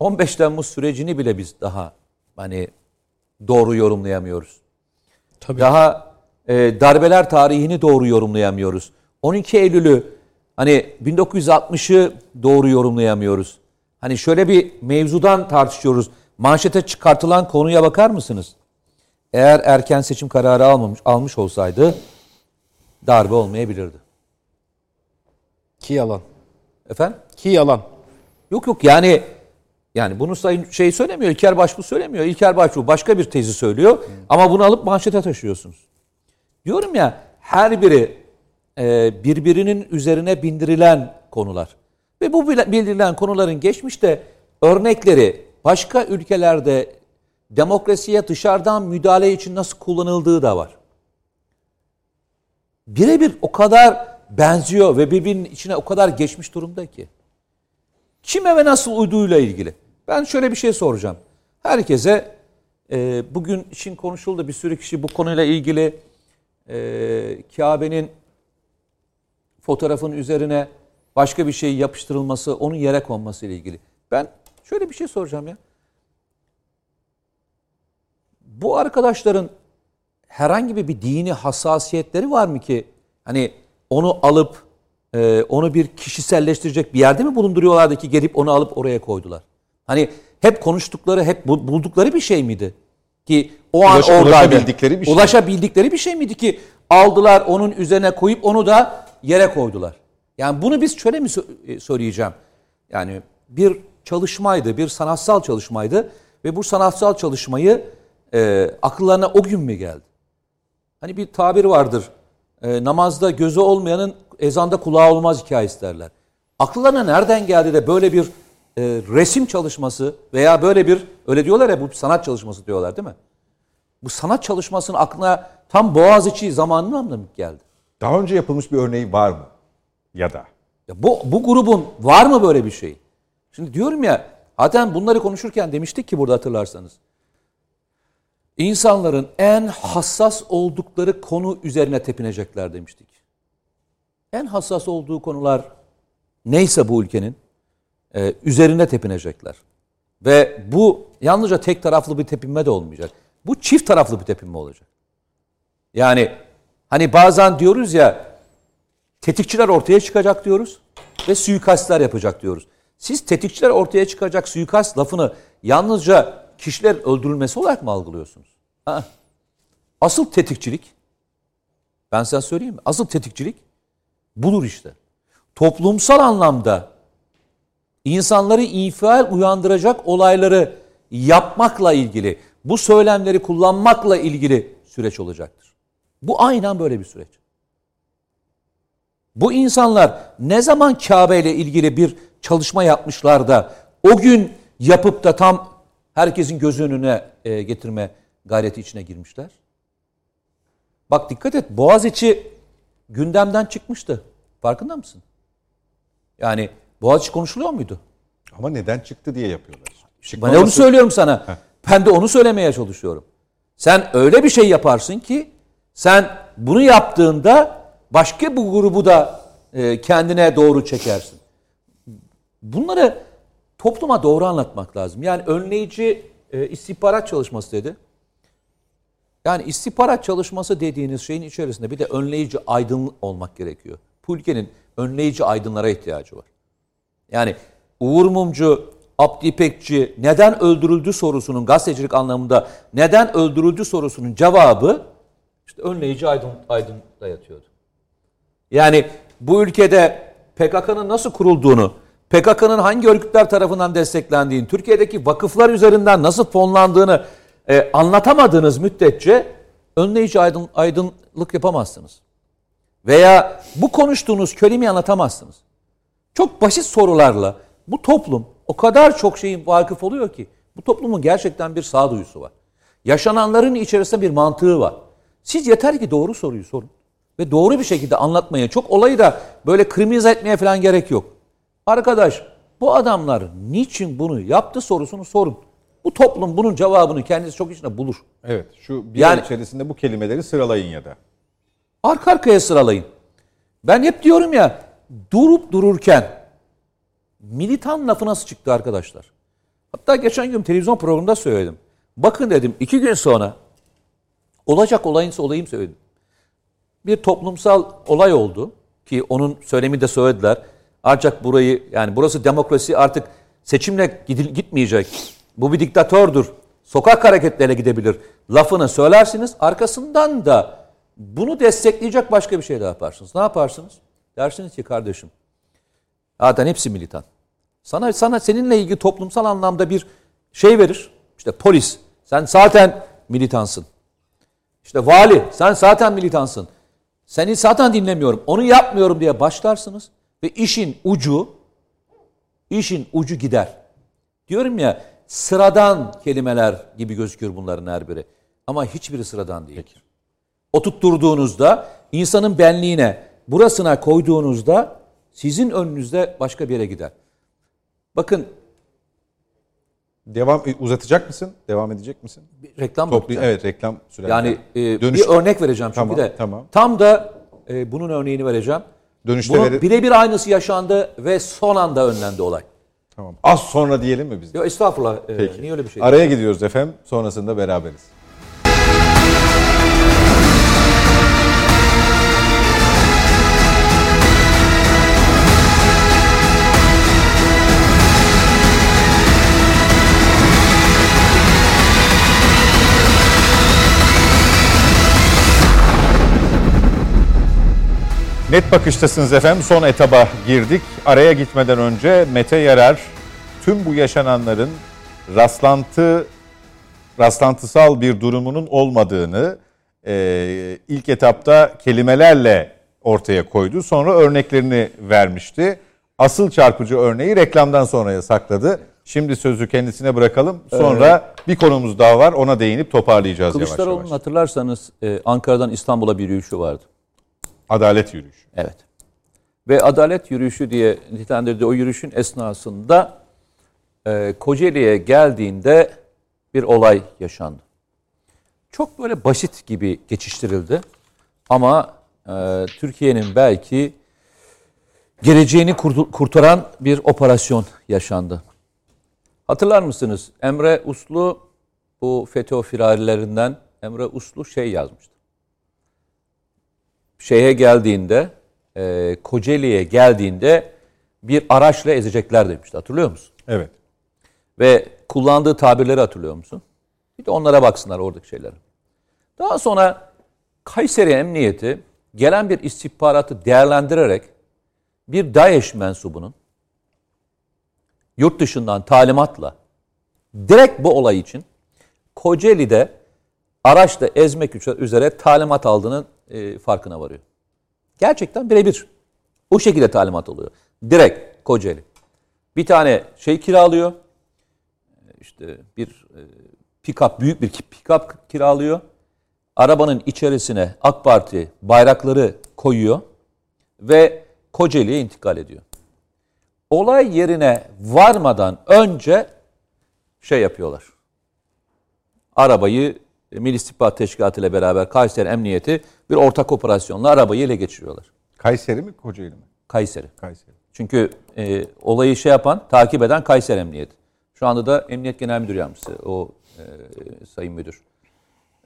15 Temmuz sürecini bile biz daha hani doğru yorumlayamıyoruz. Tabii. Daha e, darbeler tarihini doğru yorumlayamıyoruz. 12 Eylül'ü hani 1960'ı doğru yorumlayamıyoruz. Hani şöyle bir mevzudan tartışıyoruz. Manşete çıkartılan konuya bakar mısınız? Eğer erken seçim kararı almamış almış olsaydı darbe olmayabilirdi. Ki yalan. Efendim? Ki yalan. Yok yok yani yani bunu sayın şey söylemiyor. İlker Başbuğ söylemiyor. İlker Başbuğ başka bir tezi söylüyor. Ama bunu alıp manşete taşıyorsunuz. Diyorum ya her biri e, birbirinin üzerine bindirilen konular. Ve bu bildirilen konuların geçmişte örnekleri başka ülkelerde demokrasiye dışarıdan müdahale için nasıl kullanıldığı da var. Birebir o kadar benziyor ve birbirinin içine o kadar geçmiş durumda ki. Kime ve nasıl uyduğuyla ilgili. Ben şöyle bir şey soracağım. Herkese e, bugün için konuşuldu bir sürü kişi bu konuyla ilgili e, Kabe'nin fotoğrafın üzerine başka bir şey yapıştırılması, onun yere konması ile ilgili. Ben şöyle bir şey soracağım ya. Bu arkadaşların herhangi bir, dini hassasiyetleri var mı ki hani onu alıp e, onu bir kişiselleştirecek bir yerde mi bulunduruyorlardı ki gelip onu alıp oraya koydular? Hani hep konuştukları, hep bu- buldukları bir şey miydi? Ki o an Ulaş- oradaydı. ulaşabildikleri bir şey. Ulaşabildikleri bir şey miydi ki aldılar onun üzerine koyup onu da yere koydular? Yani bunu biz şöyle mi e, söyleyeceğim? Yani bir çalışmaydı, bir sanatsal çalışmaydı ve bu sanatsal çalışmayı e, akıllarına o gün mü geldi? Hani bir tabir vardır. E, namazda gözü olmayanın ezanda kulağı olmaz hikayesi derler. Akıllarına nereden geldi de böyle bir e, resim çalışması veya böyle bir öyle diyorlar ya bu sanat çalışması diyorlar değil mi? Bu sanat çalışmasının aklına tam Boğaziçi zamanında mı geldi? Daha önce yapılmış bir örneği var mı? Ya da. Ya bu, bu grubun var mı böyle bir şey? Şimdi diyorum ya zaten bunları konuşurken demiştik ki burada hatırlarsanız. İnsanların en hassas oldukları konu üzerine tepinecekler demiştik. En hassas olduğu konular neyse bu ülkenin e, üzerine tepinecekler. Ve bu yalnızca tek taraflı bir tepinme de olmayacak. Bu çift taraflı bir tepinme olacak. Yani hani bazen diyoruz ya tetikçiler ortaya çıkacak diyoruz ve suikastler yapacak diyoruz. Siz tetikçiler ortaya çıkacak suikast lafını yalnızca kişiler öldürülmesi olarak mı algılıyorsunuz? Ha. Asıl tetikçilik, ben size söyleyeyim mi? Asıl tetikçilik budur işte. Toplumsal anlamda insanları infial uyandıracak olayları yapmakla ilgili, bu söylemleri kullanmakla ilgili süreç olacaktır. Bu aynen böyle bir süreç. Bu insanlar ne zaman Kabe ile ilgili bir çalışma yapmışlar da o gün yapıp da tam herkesin göz önüne e, getirme gayreti içine girmişler? Bak dikkat et Boğaziçi gündemden çıkmıştı. Farkında mısın? Yani Boğaziçi konuşuluyor muydu? Ama neden çıktı diye yapıyorlar. Ben Çıkmaması- onu söylüyorum sana. Ben de onu söylemeye çalışıyorum. Sen öyle bir şey yaparsın ki sen bunu yaptığında başka bu grubu da e, kendine doğru çekersin. Bunları topluma doğru anlatmak lazım. Yani önleyici e, istihbarat çalışması dedi. Yani istihbarat çalışması dediğiniz şeyin içerisinde bir de önleyici aydın olmak gerekiyor. Bu önleyici aydınlara ihtiyacı var. Yani Uğur Mumcu, Abdi İpekçi neden öldürüldü sorusunun gazetecilik anlamında neden öldürüldü sorusunun cevabı işte önleyici aydın, aydında yatıyordu. Yani bu ülkede PKK'nın nasıl kurulduğunu, PKK'nın hangi örgütler tarafından desteklendiğini, Türkiye'deki vakıflar üzerinden nasıl fonlandığını e, anlatamadığınız müddetçe önleyici aydın, aydınlık yapamazsınız. Veya bu konuştuğunuz kelimeyi anlatamazsınız. Çok basit sorularla bu toplum o kadar çok şeyin vakıf oluyor ki bu toplumun gerçekten bir sağduyusu var. Yaşananların içerisinde bir mantığı var. Siz yeter ki doğru soruyu sorun ve doğru bir şekilde anlatmaya, çok olayı da böyle kriminalize etmeye falan gerek yok. Arkadaş bu adamlar niçin bunu yaptı sorusunu sorun. Bu toplum bunun cevabını kendisi çok içinde bulur. Evet şu bir Yani- içerisinde bu kelimeleri sıralayın ya da. Arka arkaya sıralayın. Ben hep diyorum ya durup dururken militan lafı nasıl çıktı arkadaşlar? Hatta geçen gün televizyon programında söyledim. Bakın dedim iki gün sonra olacak olayınsa olayım söyledim. Bir toplumsal olay oldu ki onun söylemi de söylediler. Ancak burayı yani burası demokrasi artık seçimle gidil, gitmeyecek. Bu bir diktatördür. Sokak hareketleriyle gidebilir. Lafını söylersiniz arkasından da bunu destekleyecek başka bir şey de yaparsınız. Ne yaparsınız? Dersiniz ki kardeşim zaten hepsi militan. Sana sana seninle ilgili toplumsal anlamda bir şey verir. İşte polis sen zaten militansın. İşte vali sen zaten militansın. Seni zaten dinlemiyorum. Onu yapmıyorum diye başlarsınız ve işin ucu işin ucu gider. Diyorum ya sıradan kelimeler gibi gözüküyor bunların her biri. Ama hiçbiri sıradan değil. Oturtturduğunuzda insanın benliğine burasına koyduğunuzda sizin önünüzde başka bir yere gider. Bakın Devam e, uzatacak mısın? Devam edecek misin? bir reklam Toplu, bakacağım. evet reklam süren. Yani e, Dönüş- bir örnek vereceğim çünkü Tamam, de. tamam. Tam da e, bunun örneğini vereceğim. Dönüşte Bunun verir- birebir aynısı yaşandı ve son anda önlendi olay. Tamam. Az sonra diyelim mi biz? Yok estağfurullah. e, Peki. niye öyle bir şey? Araya gidiyoruz efendim. Sonrasında beraberiz. Net bakıştasınız efendim. Son etaba girdik. Araya gitmeden önce Mete Yarar tüm bu yaşananların rastlantı rastlantısal bir durumunun olmadığını e, ilk etapta kelimelerle ortaya koydu. Sonra örneklerini vermişti. Asıl çarpıcı örneği reklamdan sonraya sakladı. Şimdi sözü kendisine bırakalım. Sonra bir konumuz daha var. Ona değinip toparlayacağız yavaş Kılıçdaroğlu'nun yavaş. hatırlarsanız e, Ankara'dan İstanbul'a bir yürüyüşü vardı. Adalet yürüyüşü. Evet. Ve adalet yürüyüşü diye nitelendirdiği o yürüyüşün esnasında e, Kocaeli'ye geldiğinde bir olay yaşandı. Çok böyle basit gibi geçiştirildi. Ama e, Türkiye'nin belki geleceğini kurtaran bir operasyon yaşandı. Hatırlar mısınız? Emre Uslu bu FETÖ firarilerinden Emre Uslu şey yazmıştı. Şeye geldiğinde, e, Kocaeli'ye geldiğinde bir araçla ezecekler demişti. Hatırlıyor musun? Evet. Ve kullandığı tabirleri hatırlıyor musun? Bir de onlara baksınlar oradaki şeylere. Daha sonra Kayseri Emniyeti gelen bir istihbaratı değerlendirerek bir DAEŞ mensubunun yurt dışından talimatla direkt bu olay için Kocaeli'de araçla ezmek üzere talimat aldığının e, farkına varıyor. Gerçekten birebir. O şekilde talimat alıyor. Direkt Kocaeli. Bir tane şey kiralıyor. İşte bir e, pick-up, büyük bir pick-up kiralıyor. Arabanın içerisine AK Parti bayrakları koyuyor ve Kocaeli'ye intikal ediyor. olay yerine varmadan önce şey yapıyorlar. Arabayı Milli İstihbarat Teşkilatı ile beraber Kayseri Emniyeti bir ortak operasyonla arabayı ele geçiriyorlar. Kayseri mi Kocaeli mi? Kayseri. Kayseri. Çünkü e, olayı şey yapan, takip eden Kayseri Emniyeti. Şu anda da Emniyet Genel Müdür Yardımcısı o e, sayın müdür.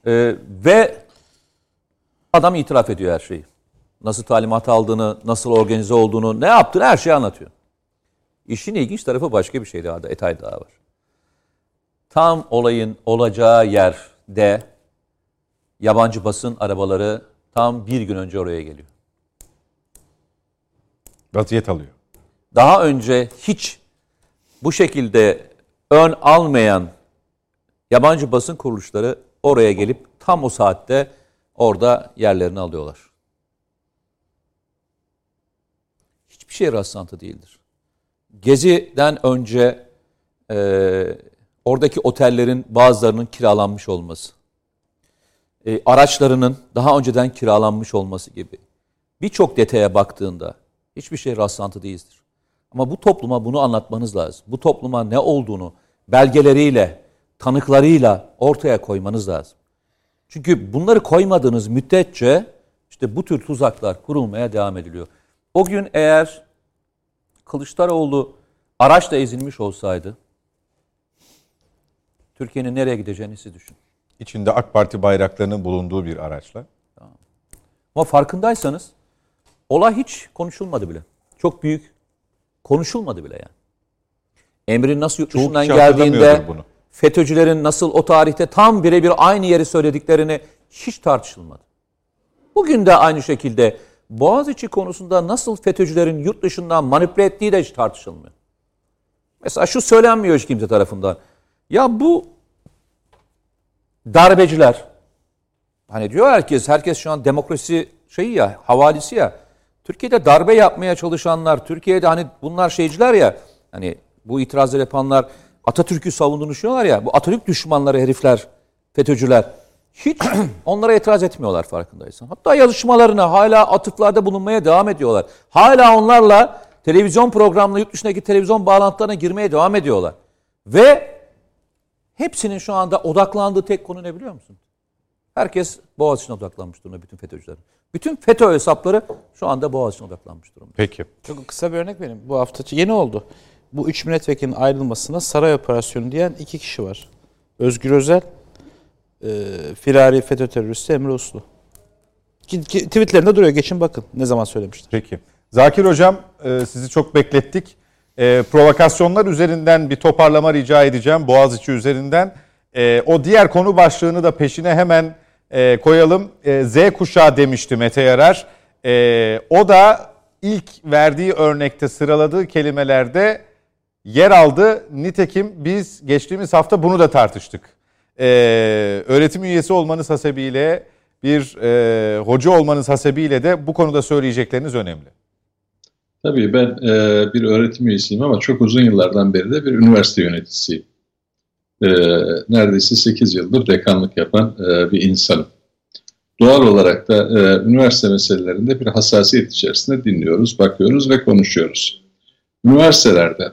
E, ve adam itiraf ediyor her şeyi. Nasıl talimat aldığını, nasıl organize olduğunu, ne yaptığını her şeyi anlatıyor. İşin ilginç tarafı başka bir şey daha da, etay daha var. Tam olayın olacağı yerde yabancı basın arabaları tam bir gün önce oraya geliyor. Vaziyet alıyor. daha önce hiç bu şekilde ön almayan yabancı basın kuruluşları oraya gelip tam o saatte orada yerlerini alıyorlar. Hiçbir şey rastlantı değildir. Gezi'den önce e, oradaki otellerin bazılarının kiralanmış olması, e, araçlarının daha önceden kiralanmış olması gibi birçok detaya baktığında hiçbir şey rastlantı değildir. Ama bu topluma bunu anlatmanız lazım. Bu topluma ne olduğunu belgeleriyle, tanıklarıyla ortaya koymanız lazım. Çünkü bunları koymadığınız müddetçe işte bu tür tuzaklar kurulmaya devam ediliyor. O gün eğer Kılıçdaroğlu araçla ezilmiş olsaydı Türkiye'nin nereye gideceğini siz düşünün. İçinde AK Parti bayraklarının bulunduğu bir araçla. Ama farkındaysanız olay hiç konuşulmadı bile. Çok büyük konuşulmadı bile yani. Emrin nasıl yurt dışından geldiğinde bunu. FETÖ'cülerin nasıl o tarihte tam birebir aynı yeri söylediklerini hiç tartışılmadı. Bugün de aynı şekilde Boğaziçi konusunda nasıl FETÖ'cülerin yurt dışından manipüle ettiği de hiç tartışılmıyor. Mesela şu söylenmiyor hiç kimse tarafından. Ya bu darbeciler hani diyor herkes herkes şu an demokrasi şeyi ya havalisi ya. Türkiye'de darbe yapmaya çalışanlar, Türkiye'de hani bunlar şeyciler ya hani bu itirazları yapanlar Atatürk'ü savunduğunu düşünüyorlar ya. Bu Atatürk düşmanları herifler, FETÖ'cüler hiç onlara itiraz etmiyorlar farkındaysan. Hatta yazışmalarına hala atıflarda bulunmaya devam ediyorlar. Hala onlarla televizyon programına, yurt dışındaki televizyon bağlantılarına girmeye devam ediyorlar. Ve hepsinin şu anda odaklandığı tek konu ne biliyor musun? Herkes Boğaziçi'ne odaklanmış durumda bütün FETÖ'cüler. Bütün FETÖ hesapları şu anda Boğaziçi'ne odaklanmış durumda. Peki. Çok kısa bir örnek vereyim. Bu hafta yeni oldu. Bu üç milletvekilinin ayrılmasına saray operasyonu diyen iki kişi var. Özgür Özel, e, firari FETÖ teröristi Emre Uslu. Ki, ki, tweetlerinde duruyor. Geçin bakın ne zaman söylemişler. Peki. Zakir Hocam e, sizi çok beklettik. E, provokasyonlar üzerinden bir toparlama rica edeceğim. Boğaziçi üzerinden. E, o diğer konu başlığını da peşine hemen e, koyalım. E, Z kuşağı demişti Mete Yarar. E, o da ilk verdiği örnekte sıraladığı kelimelerde yer aldı. Nitekim biz geçtiğimiz hafta bunu da tartıştık. E, öğretim üyesi olmanız hasebiyle bir e, hoca olmanız hasebiyle de bu konuda söyleyecekleriniz önemli. Tabii ben e, bir öğretim üyesiyim ama çok uzun yıllardan beri de bir üniversite yöneticisiyim. E, neredeyse 8 yıldır dekanlık yapan e, bir insanım. Doğal olarak da e, üniversite meselelerinde bir hassasiyet içerisinde dinliyoruz, bakıyoruz ve konuşuyoruz. Üniversitelerde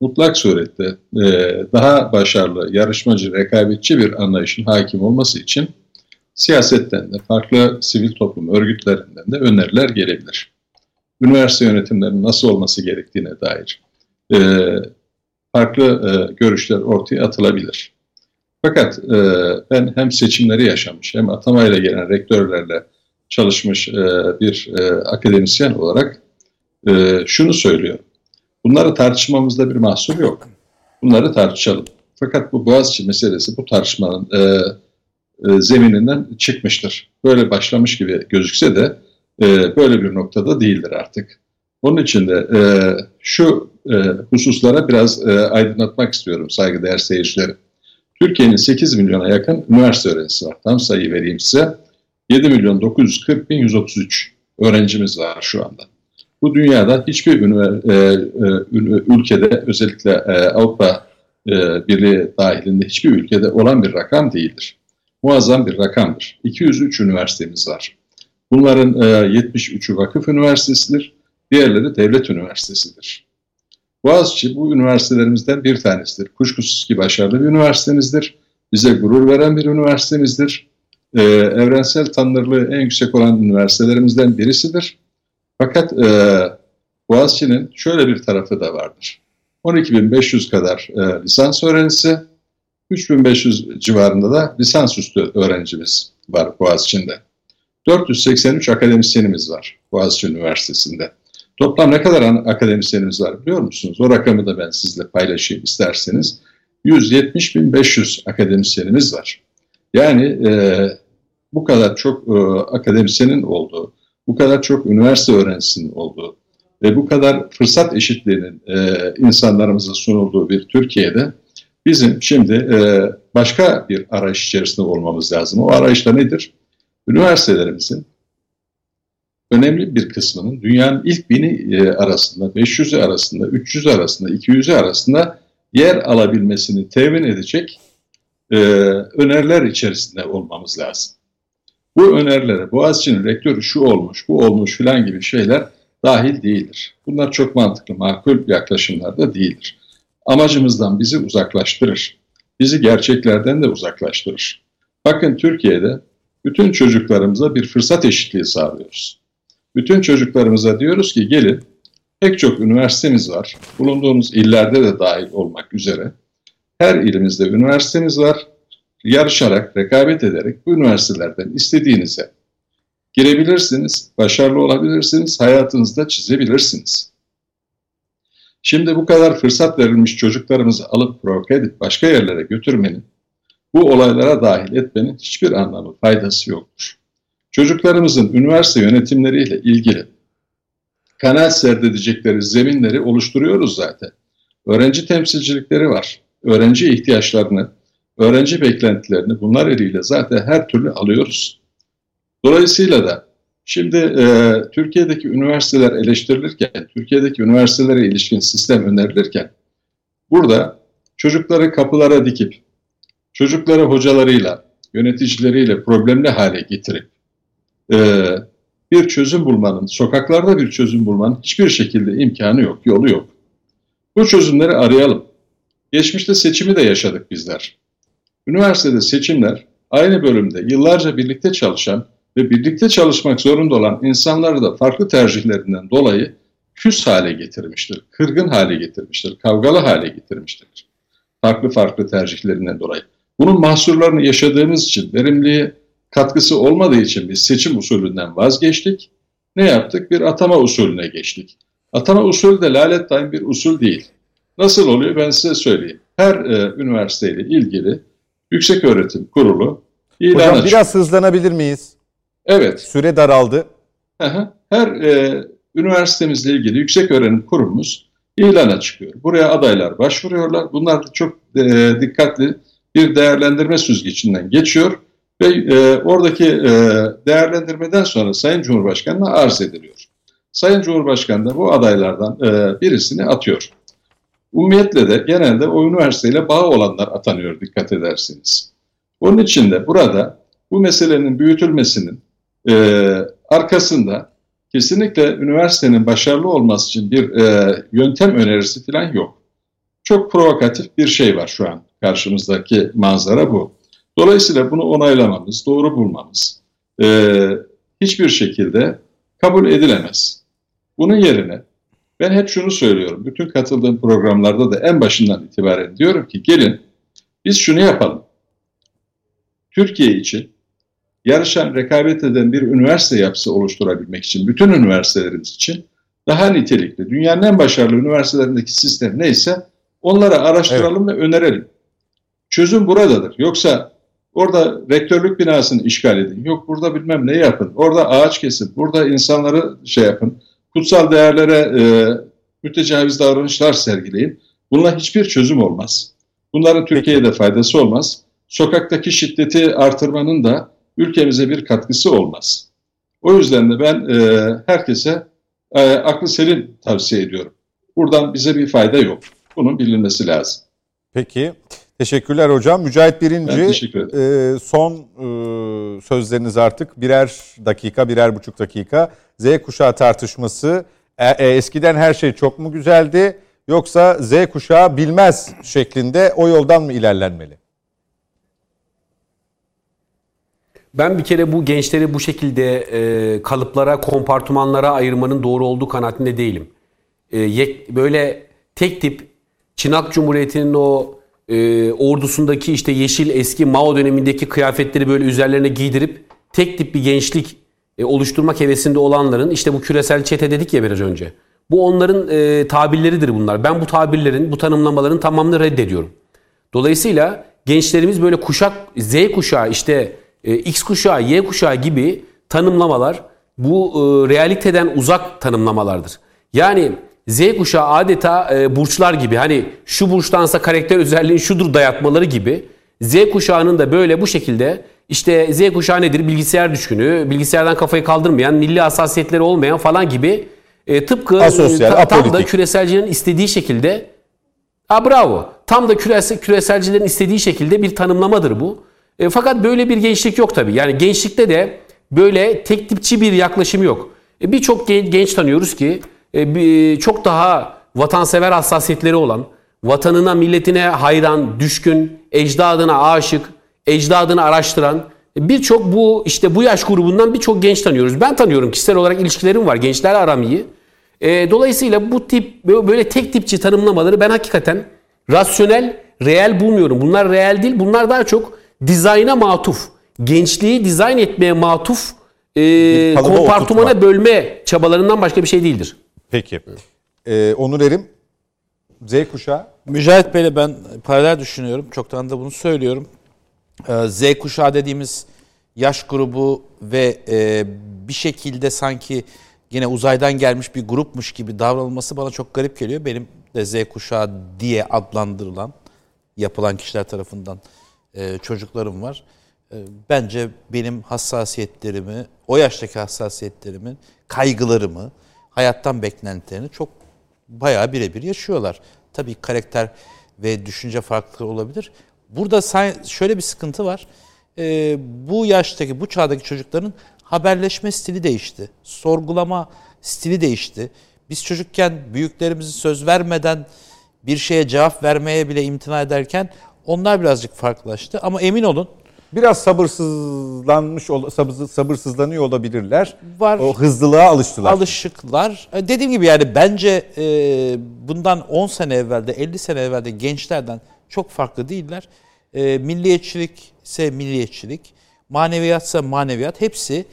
mutlak surette e, daha başarılı, yarışmacı, rekabetçi bir anlayışın hakim olması için siyasetten de, farklı sivil toplum örgütlerinden de öneriler gelebilir. Üniversite yönetimlerinin nasıl olması gerektiğine dair e, farklı e, görüşler ortaya atılabilir. Fakat e, ben hem seçimleri yaşamış hem atamayla gelen rektörlerle çalışmış e, bir e, akademisyen olarak e, şunu söylüyorum. Bunları tartışmamızda bir mahsur yok. Bunları tartışalım. Fakat bu Boğaziçi meselesi bu tartışmanın e, e, zemininden çıkmıştır. Böyle başlamış gibi gözükse de e, böyle bir noktada değildir artık. Onun için de e, şu e, hususlara biraz e, aydınlatmak istiyorum saygıdeğer seyircilerim. Türkiye'nin 8 milyona yakın üniversite öğrencisi var. Tam sayı vereyim size. 7 milyon 940 bin 133 öğrencimiz var şu anda. Bu dünyada hiçbir e, e, ülkede özellikle e, Avrupa e, Birliği dahilinde hiçbir ülkede olan bir rakam değildir. Muazzam bir rakamdır. 203 üniversitemiz var. Bunların e, 73'ü vakıf üniversitesidir, diğerleri devlet üniversitesidir. Boğaziçi bu üniversitelerimizden bir tanesidir. Kuşkusuz ki başarılı bir üniversitemizdir. Bize gurur veren bir üniversitemizdir. Ee, evrensel tanınırlığı en yüksek olan üniversitelerimizden birisidir. Fakat e, Boğaziçi'nin şöyle bir tarafı da vardır. 12.500 kadar e, lisans öğrencisi, 3.500 civarında da lisansüstü öğrencimiz var Boğaziçi'nde. 483 akademisyenimiz var Boğaziçi Üniversitesi'nde. Toplam ne kadar akademisyenimiz var biliyor musunuz? O rakamı da ben sizle paylaşayım isterseniz. 170.500 akademisyenimiz var. Yani e, bu kadar çok e, akademisyenin olduğu, bu kadar çok üniversite öğrencisinin olduğu ve bu kadar fırsat eşitliğinin e, insanlarımıza sunulduğu bir Türkiye'de bizim şimdi e, başka bir arayış içerisinde olmamız lazım. O arayışta nedir? Üniversitelerimizin önemli bir kısmının dünyanın ilk bini e, arasında, 500'ü arasında, 300'ü arasında, 200'ü arasında yer alabilmesini temin edecek e, öneriler içerisinde olmamız lazım. Bu önerilere Boğaziçi'nin rektörü şu olmuş, bu olmuş filan gibi şeyler dahil değildir. Bunlar çok mantıklı, makul yaklaşımlar da değildir. Amacımızdan bizi uzaklaştırır. Bizi gerçeklerden de uzaklaştırır. Bakın Türkiye'de bütün çocuklarımıza bir fırsat eşitliği sağlıyoruz. Bütün çocuklarımıza diyoruz ki gelin pek çok üniversitemiz var. Bulunduğunuz illerde de dahil olmak üzere. Her ilimizde üniversitemiz var. Yarışarak, rekabet ederek bu üniversitelerden istediğinize girebilirsiniz, başarılı olabilirsiniz, hayatınızda çizebilirsiniz. Şimdi bu kadar fırsat verilmiş çocuklarımızı alıp provoke edip başka yerlere götürmenin, bu olaylara dahil etmenin hiçbir anlamı, faydası yoktur. Çocuklarımızın üniversite yönetimleriyle ilgili kanaat serdedecekleri zeminleri oluşturuyoruz zaten. Öğrenci temsilcilikleri var. Öğrenci ihtiyaçlarını, öğrenci beklentilerini bunlar eliyle zaten her türlü alıyoruz. Dolayısıyla da şimdi e, Türkiye'deki üniversiteler eleştirilirken, Türkiye'deki üniversitelere ilişkin sistem önerilirken burada çocukları kapılara dikip, çocukları hocalarıyla, yöneticileriyle problemli hale getirip e, bir çözüm bulmanın, sokaklarda bir çözüm bulmanın hiçbir şekilde imkanı yok, yolu yok. Bu çözümleri arayalım. Geçmişte seçimi de yaşadık bizler. Üniversitede seçimler aynı bölümde yıllarca birlikte çalışan ve birlikte çalışmak zorunda olan insanları da farklı tercihlerinden dolayı küs hale getirmiştir, kırgın hale getirmiştir, kavgalı hale getirmiştir. Farklı farklı tercihlerinden dolayı. Bunun mahsurlarını yaşadığımız için, verimliği katkısı olmadığı için biz seçim usulünden vazgeçtik. Ne yaptık? Bir atama usulüne geçtik. Atama usulü de lalet bir usul değil. Nasıl oluyor ben size söyleyeyim. Her e, üniversiteyle ilgili Yüksek Öğretim Kurulu ilan Hocam açık. biraz hızlanabilir miyiz? Evet. Süre daraldı. Her e, üniversitemizle ilgili Yüksek Öğrenim Kurumumuz ilana çıkıyor. Buraya adaylar başvuruyorlar. Bunlar da çok e, dikkatli bir değerlendirme süzgecinden geçiyor ve e, oradaki e, değerlendirmeden sonra Sayın Cumhurbaşkanı'na arz ediliyor. Sayın Cumhurbaşkanı da bu adaylardan e, birisini atıyor. Umumiyetle de genelde o üniversiteyle bağı olanlar atanıyor dikkat edersiniz. Onun için de burada bu meselenin büyütülmesinin e, arkasında kesinlikle üniversitenin başarılı olması için bir e, yöntem önerisi falan yok. Çok provokatif bir şey var şu an karşımızdaki manzara bu. Dolayısıyla bunu onaylamamız, doğru bulmamız e, hiçbir şekilde kabul edilemez. Bunun yerine ben hep şunu söylüyorum. Bütün katıldığım programlarda da en başından itibaren diyorum ki gelin biz şunu yapalım. Türkiye için yarışan, rekabet eden bir üniversite yapısı oluşturabilmek için, bütün üniversitelerimiz için daha nitelikli, dünyanın en başarılı üniversitelerindeki sistem neyse onları araştıralım evet. ve önerelim. Çözüm buradadır. Yoksa orada rektörlük binasını işgal edin. Yok burada bilmem ne yapın. Orada ağaç kesin. Burada insanları şey yapın. Kutsal değerlere e, mütecaviz davranışlar sergileyin. Bunlar hiçbir çözüm olmaz. Bunların Türkiye'de faydası olmaz. Sokaktaki şiddeti artırmanın da ülkemize bir katkısı olmaz. O yüzden de ben e, herkese e, aklı selim tavsiye ediyorum. Buradan bize bir fayda yok. Bunun bilinmesi lazım. Peki. Teşekkürler hocam. Mücahit Birinci e, son e, sözleriniz artık birer dakika, birer buçuk dakika. Z kuşağı tartışması. E, e, eskiden her şey çok mu güzeldi? yoksa Z kuşağı bilmez şeklinde o yoldan mı ilerlenmeli? Ben bir kere bu gençleri bu şekilde e, kalıplara, kompartımanlara ayırmanın doğru olduğu kanaatinde değilim. E, yek, böyle tek tip Çınak Cumhuriyeti'nin o e, ordusundaki işte yeşil eski Mao dönemindeki kıyafetleri böyle üzerlerine giydirip tek tip bir gençlik e, oluşturmak hevesinde olanların işte bu küresel çete dedik ya biraz önce. Bu onların e, tabirleridir bunlar. Ben bu tabirlerin, bu tanımlamaların tamamını reddediyorum. Dolayısıyla gençlerimiz böyle kuşak, Z kuşağı işte e, X kuşağı, Y kuşağı gibi tanımlamalar bu e, realiteden uzak tanımlamalardır. Yani Z kuşağı adeta e, burçlar gibi hani şu burçtansa karakter özelliğin şudur dayatmaları gibi Z kuşağının da böyle bu şekilde işte Z kuşağı nedir? Bilgisayar düşkünü, bilgisayardan kafayı kaldırmayan, milli hassasiyetleri olmayan falan gibi e, tıpkı e, Asosyal, ta- tam da küreselcinin istediği şekilde Ha bravo. Tam da küresel, küreselcilerin istediği şekilde bir tanımlamadır bu. E, fakat böyle bir gençlik yok tabii. Yani gençlikte de böyle tek tipçi bir yaklaşım yok. E, Birçok gen- genç tanıyoruz ki çok daha vatansever hassasiyetleri olan, vatanına, milletine hayran, düşkün, ecdadına aşık, ecdadını araştıran e, birçok bu işte bu yaş grubundan birçok genç tanıyoruz. Ben tanıyorum kişisel olarak ilişkilerim var. Gençlerle aram iyi. E, dolayısıyla bu tip böyle tek tipçi tanımlamaları ben hakikaten rasyonel, reel bulmuyorum. Bunlar reel değil. Bunlar daha çok dizayna matuf. Gençliği dizayn etmeye matuf e, kompartımana bölme çabalarından başka bir şey değildir. Peki. Ee, Onur Erim, Z kuşağı Mücahit Bey'le ben paralel düşünüyorum. Çoktan da bunu söylüyorum. Ee, Z kuşağı dediğimiz yaş grubu ve e, bir şekilde sanki yine uzaydan gelmiş bir grupmuş gibi davranılması bana çok garip geliyor. Benim de Z kuşağı diye adlandırılan yapılan kişiler tarafından e, çocuklarım var. E, bence benim hassasiyetlerimi, o yaştaki hassasiyetlerimin, kaygılarımı, hayattan beklentilerini çok bayağı birebir yaşıyorlar. Tabii karakter ve düşünce farklılıkları olabilir. Burada şöyle bir sıkıntı var. Ee, bu yaştaki, bu çağdaki çocukların haberleşme stili değişti. Sorgulama stili değişti. Biz çocukken büyüklerimizi söz vermeden bir şeye cevap vermeye bile imtina ederken onlar birazcık farklılaştı. Ama emin olun biraz sabırsızlanmış, sabırsızlanıyor olabilirler. Var. O hızlılığa alıştılar. alışıklar. E, Dediğim gibi yani bence e, bundan 10 sene evvelde, 50 sene evvelde gençlerden çok farklı değiller. E, milliyetçilik ise milliyetçilik, maneviyatsa maneviyat hepsi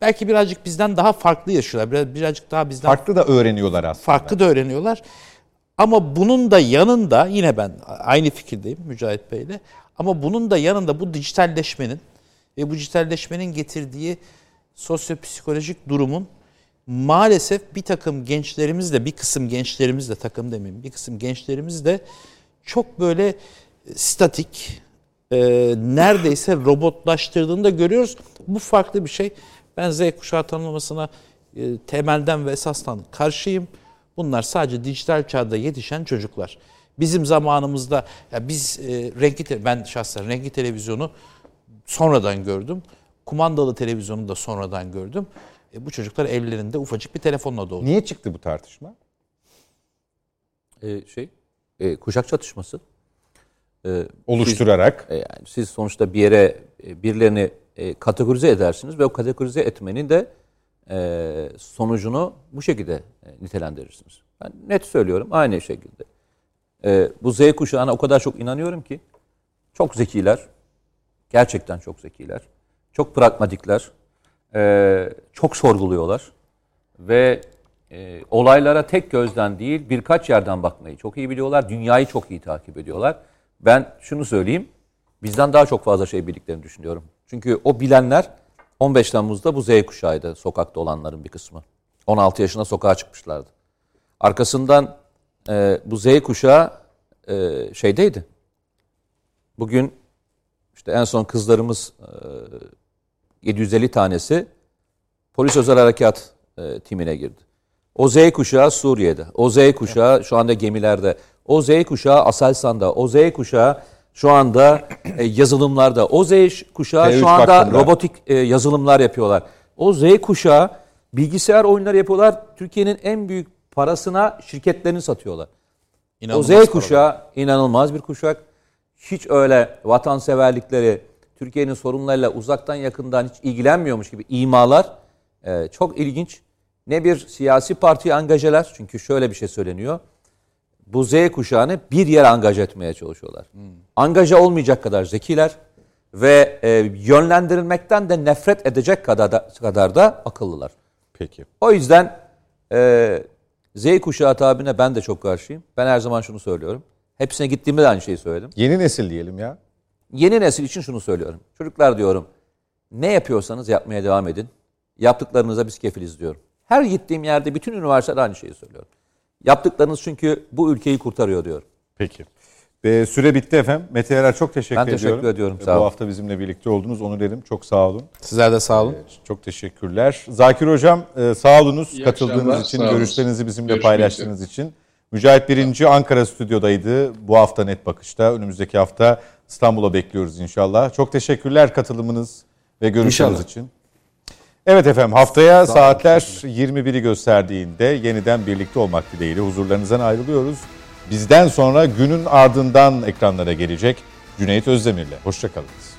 belki birazcık bizden daha farklı yaşıyorlar. Biraz, birazcık daha bizden Farklı da öğreniyorlar aslında. farklı da öğreniyorlar. Ama bunun da yanında yine ben aynı fikirdeyim Mücahit Bey'le. Ama bunun da yanında bu dijitalleşmenin ve bu dijitalleşmenin getirdiği sosyopsikolojik durumun maalesef bir takım gençlerimiz de bir kısım gençlerimiz de takım demeyeyim bir kısım gençlerimiz de çok böyle statik e, neredeyse robotlaştırdığını da görüyoruz. Bu farklı bir şey. Ben Z kuşağı tanımlamasına e, temelden ve esasdan karşıyım. Bunlar sadece dijital çağda yetişen çocuklar. Bizim zamanımızda ya biz e, renkli te- ben şahsen renkli televizyonu sonradan gördüm. Kumandalı televizyonu da sonradan gördüm. E, bu çocuklar ellerinde ufacık bir telefonla doğdu. Niye çıktı bu tartışma? E, şey, e, kuşak çatışması. E, Oluşturarak. E, yani siz sonuçta bir yere e, birilerini e, kategorize edersiniz ve o kategorize etmenin de e, sonucunu bu şekilde e, nitelendirirsiniz. Ben net söylüyorum aynı şekilde. E, bu Z kuşağına o kadar çok inanıyorum ki çok zekiler. Gerçekten çok zekiler. Çok pragmatikler. e, çok sorguluyorlar. Ve e, olaylara tek gözden değil birkaç yerden bakmayı çok iyi biliyorlar. Dünyayı çok iyi takip ediyorlar. Ben şunu söyleyeyim. Bizden daha çok fazla şey bildiklerini düşünüyorum. Çünkü o bilenler 15 Temmuz'da bu Z kuşağıydı sokakta olanların bir kısmı. 16 yaşına sokağa çıkmışlardı. Arkasından e, bu Z kuşağı e, şeydeydi. Bugün işte en son kızlarımız e, 750 tanesi polis özel harekat e, timine girdi. O Z kuşağı Suriye'de. O Z kuşağı şu anda gemilerde. O Z kuşağı Aselsan'da. O Z kuşağı şu anda e, yazılımlarda. O Z kuşağı T3 şu anda baktığında. robotik e, yazılımlar yapıyorlar. O Z kuşağı bilgisayar oyunları yapıyorlar. Türkiye'nin en büyük parasına şirketlerini satıyorlar. İnanılmaz o Z kuşağı inanılmaz bir kuşak. Hiç öyle vatanseverlikleri, Türkiye'nin sorunlarıyla uzaktan yakından hiç ilgilenmiyormuş gibi imalar e, çok ilginç. Ne bir siyasi partiye angajeler çünkü şöyle bir şey söyleniyor. Bu Z kuşağını bir yere angaj etmeye çalışıyorlar. Angaja olmayacak kadar zekiler ve e, yönlendirilmekten de nefret edecek kadar da, kadar da akıllılar. Peki. O yüzden e, Z kuşağı tabirine ben de çok karşıyım. Ben her zaman şunu söylüyorum. Hepsine gittiğimde de aynı şeyi söyledim. Yeni nesil diyelim ya. Yeni nesil için şunu söylüyorum. Çocuklar diyorum ne yapıyorsanız yapmaya devam edin. Yaptıklarınıza biz kefiliz diyorum. Her gittiğim yerde bütün üniversitede aynı şeyi söylüyorum. Yaptıklarınız çünkü bu ülkeyi kurtarıyor diyorum. Peki. Ve süre bitti efendim. Mete Yarar çok teşekkür Ben teşekkür ediyorum. ediyorum, E, sağ Bu olun. hafta bizimle birlikte oldunuz. Onu derim. Çok sağ olun. Sizler de sağ olun. Çok teşekkürler. Zakir Hocam e, sağ olunuz İyi katıldığınız akşamlar, için, sağ görüşlerinizi bizimle Görüşmek paylaştığınız için. Mücahit Birinci Ankara stüdyodaydı. Bu hafta Net Bakış'ta. Önümüzdeki hafta İstanbul'a bekliyoruz inşallah. Çok teşekkürler katılımınız ve İnşallah. için. Evet efendim haftaya saatler 21'i gösterdiğinde yeniden birlikte olmak dileğiyle huzurlarınızdan ayrılıyoruz. Bizden sonra günün ardından ekranlara gelecek Cüneyt Özdemir'le. Hoşçakalınız.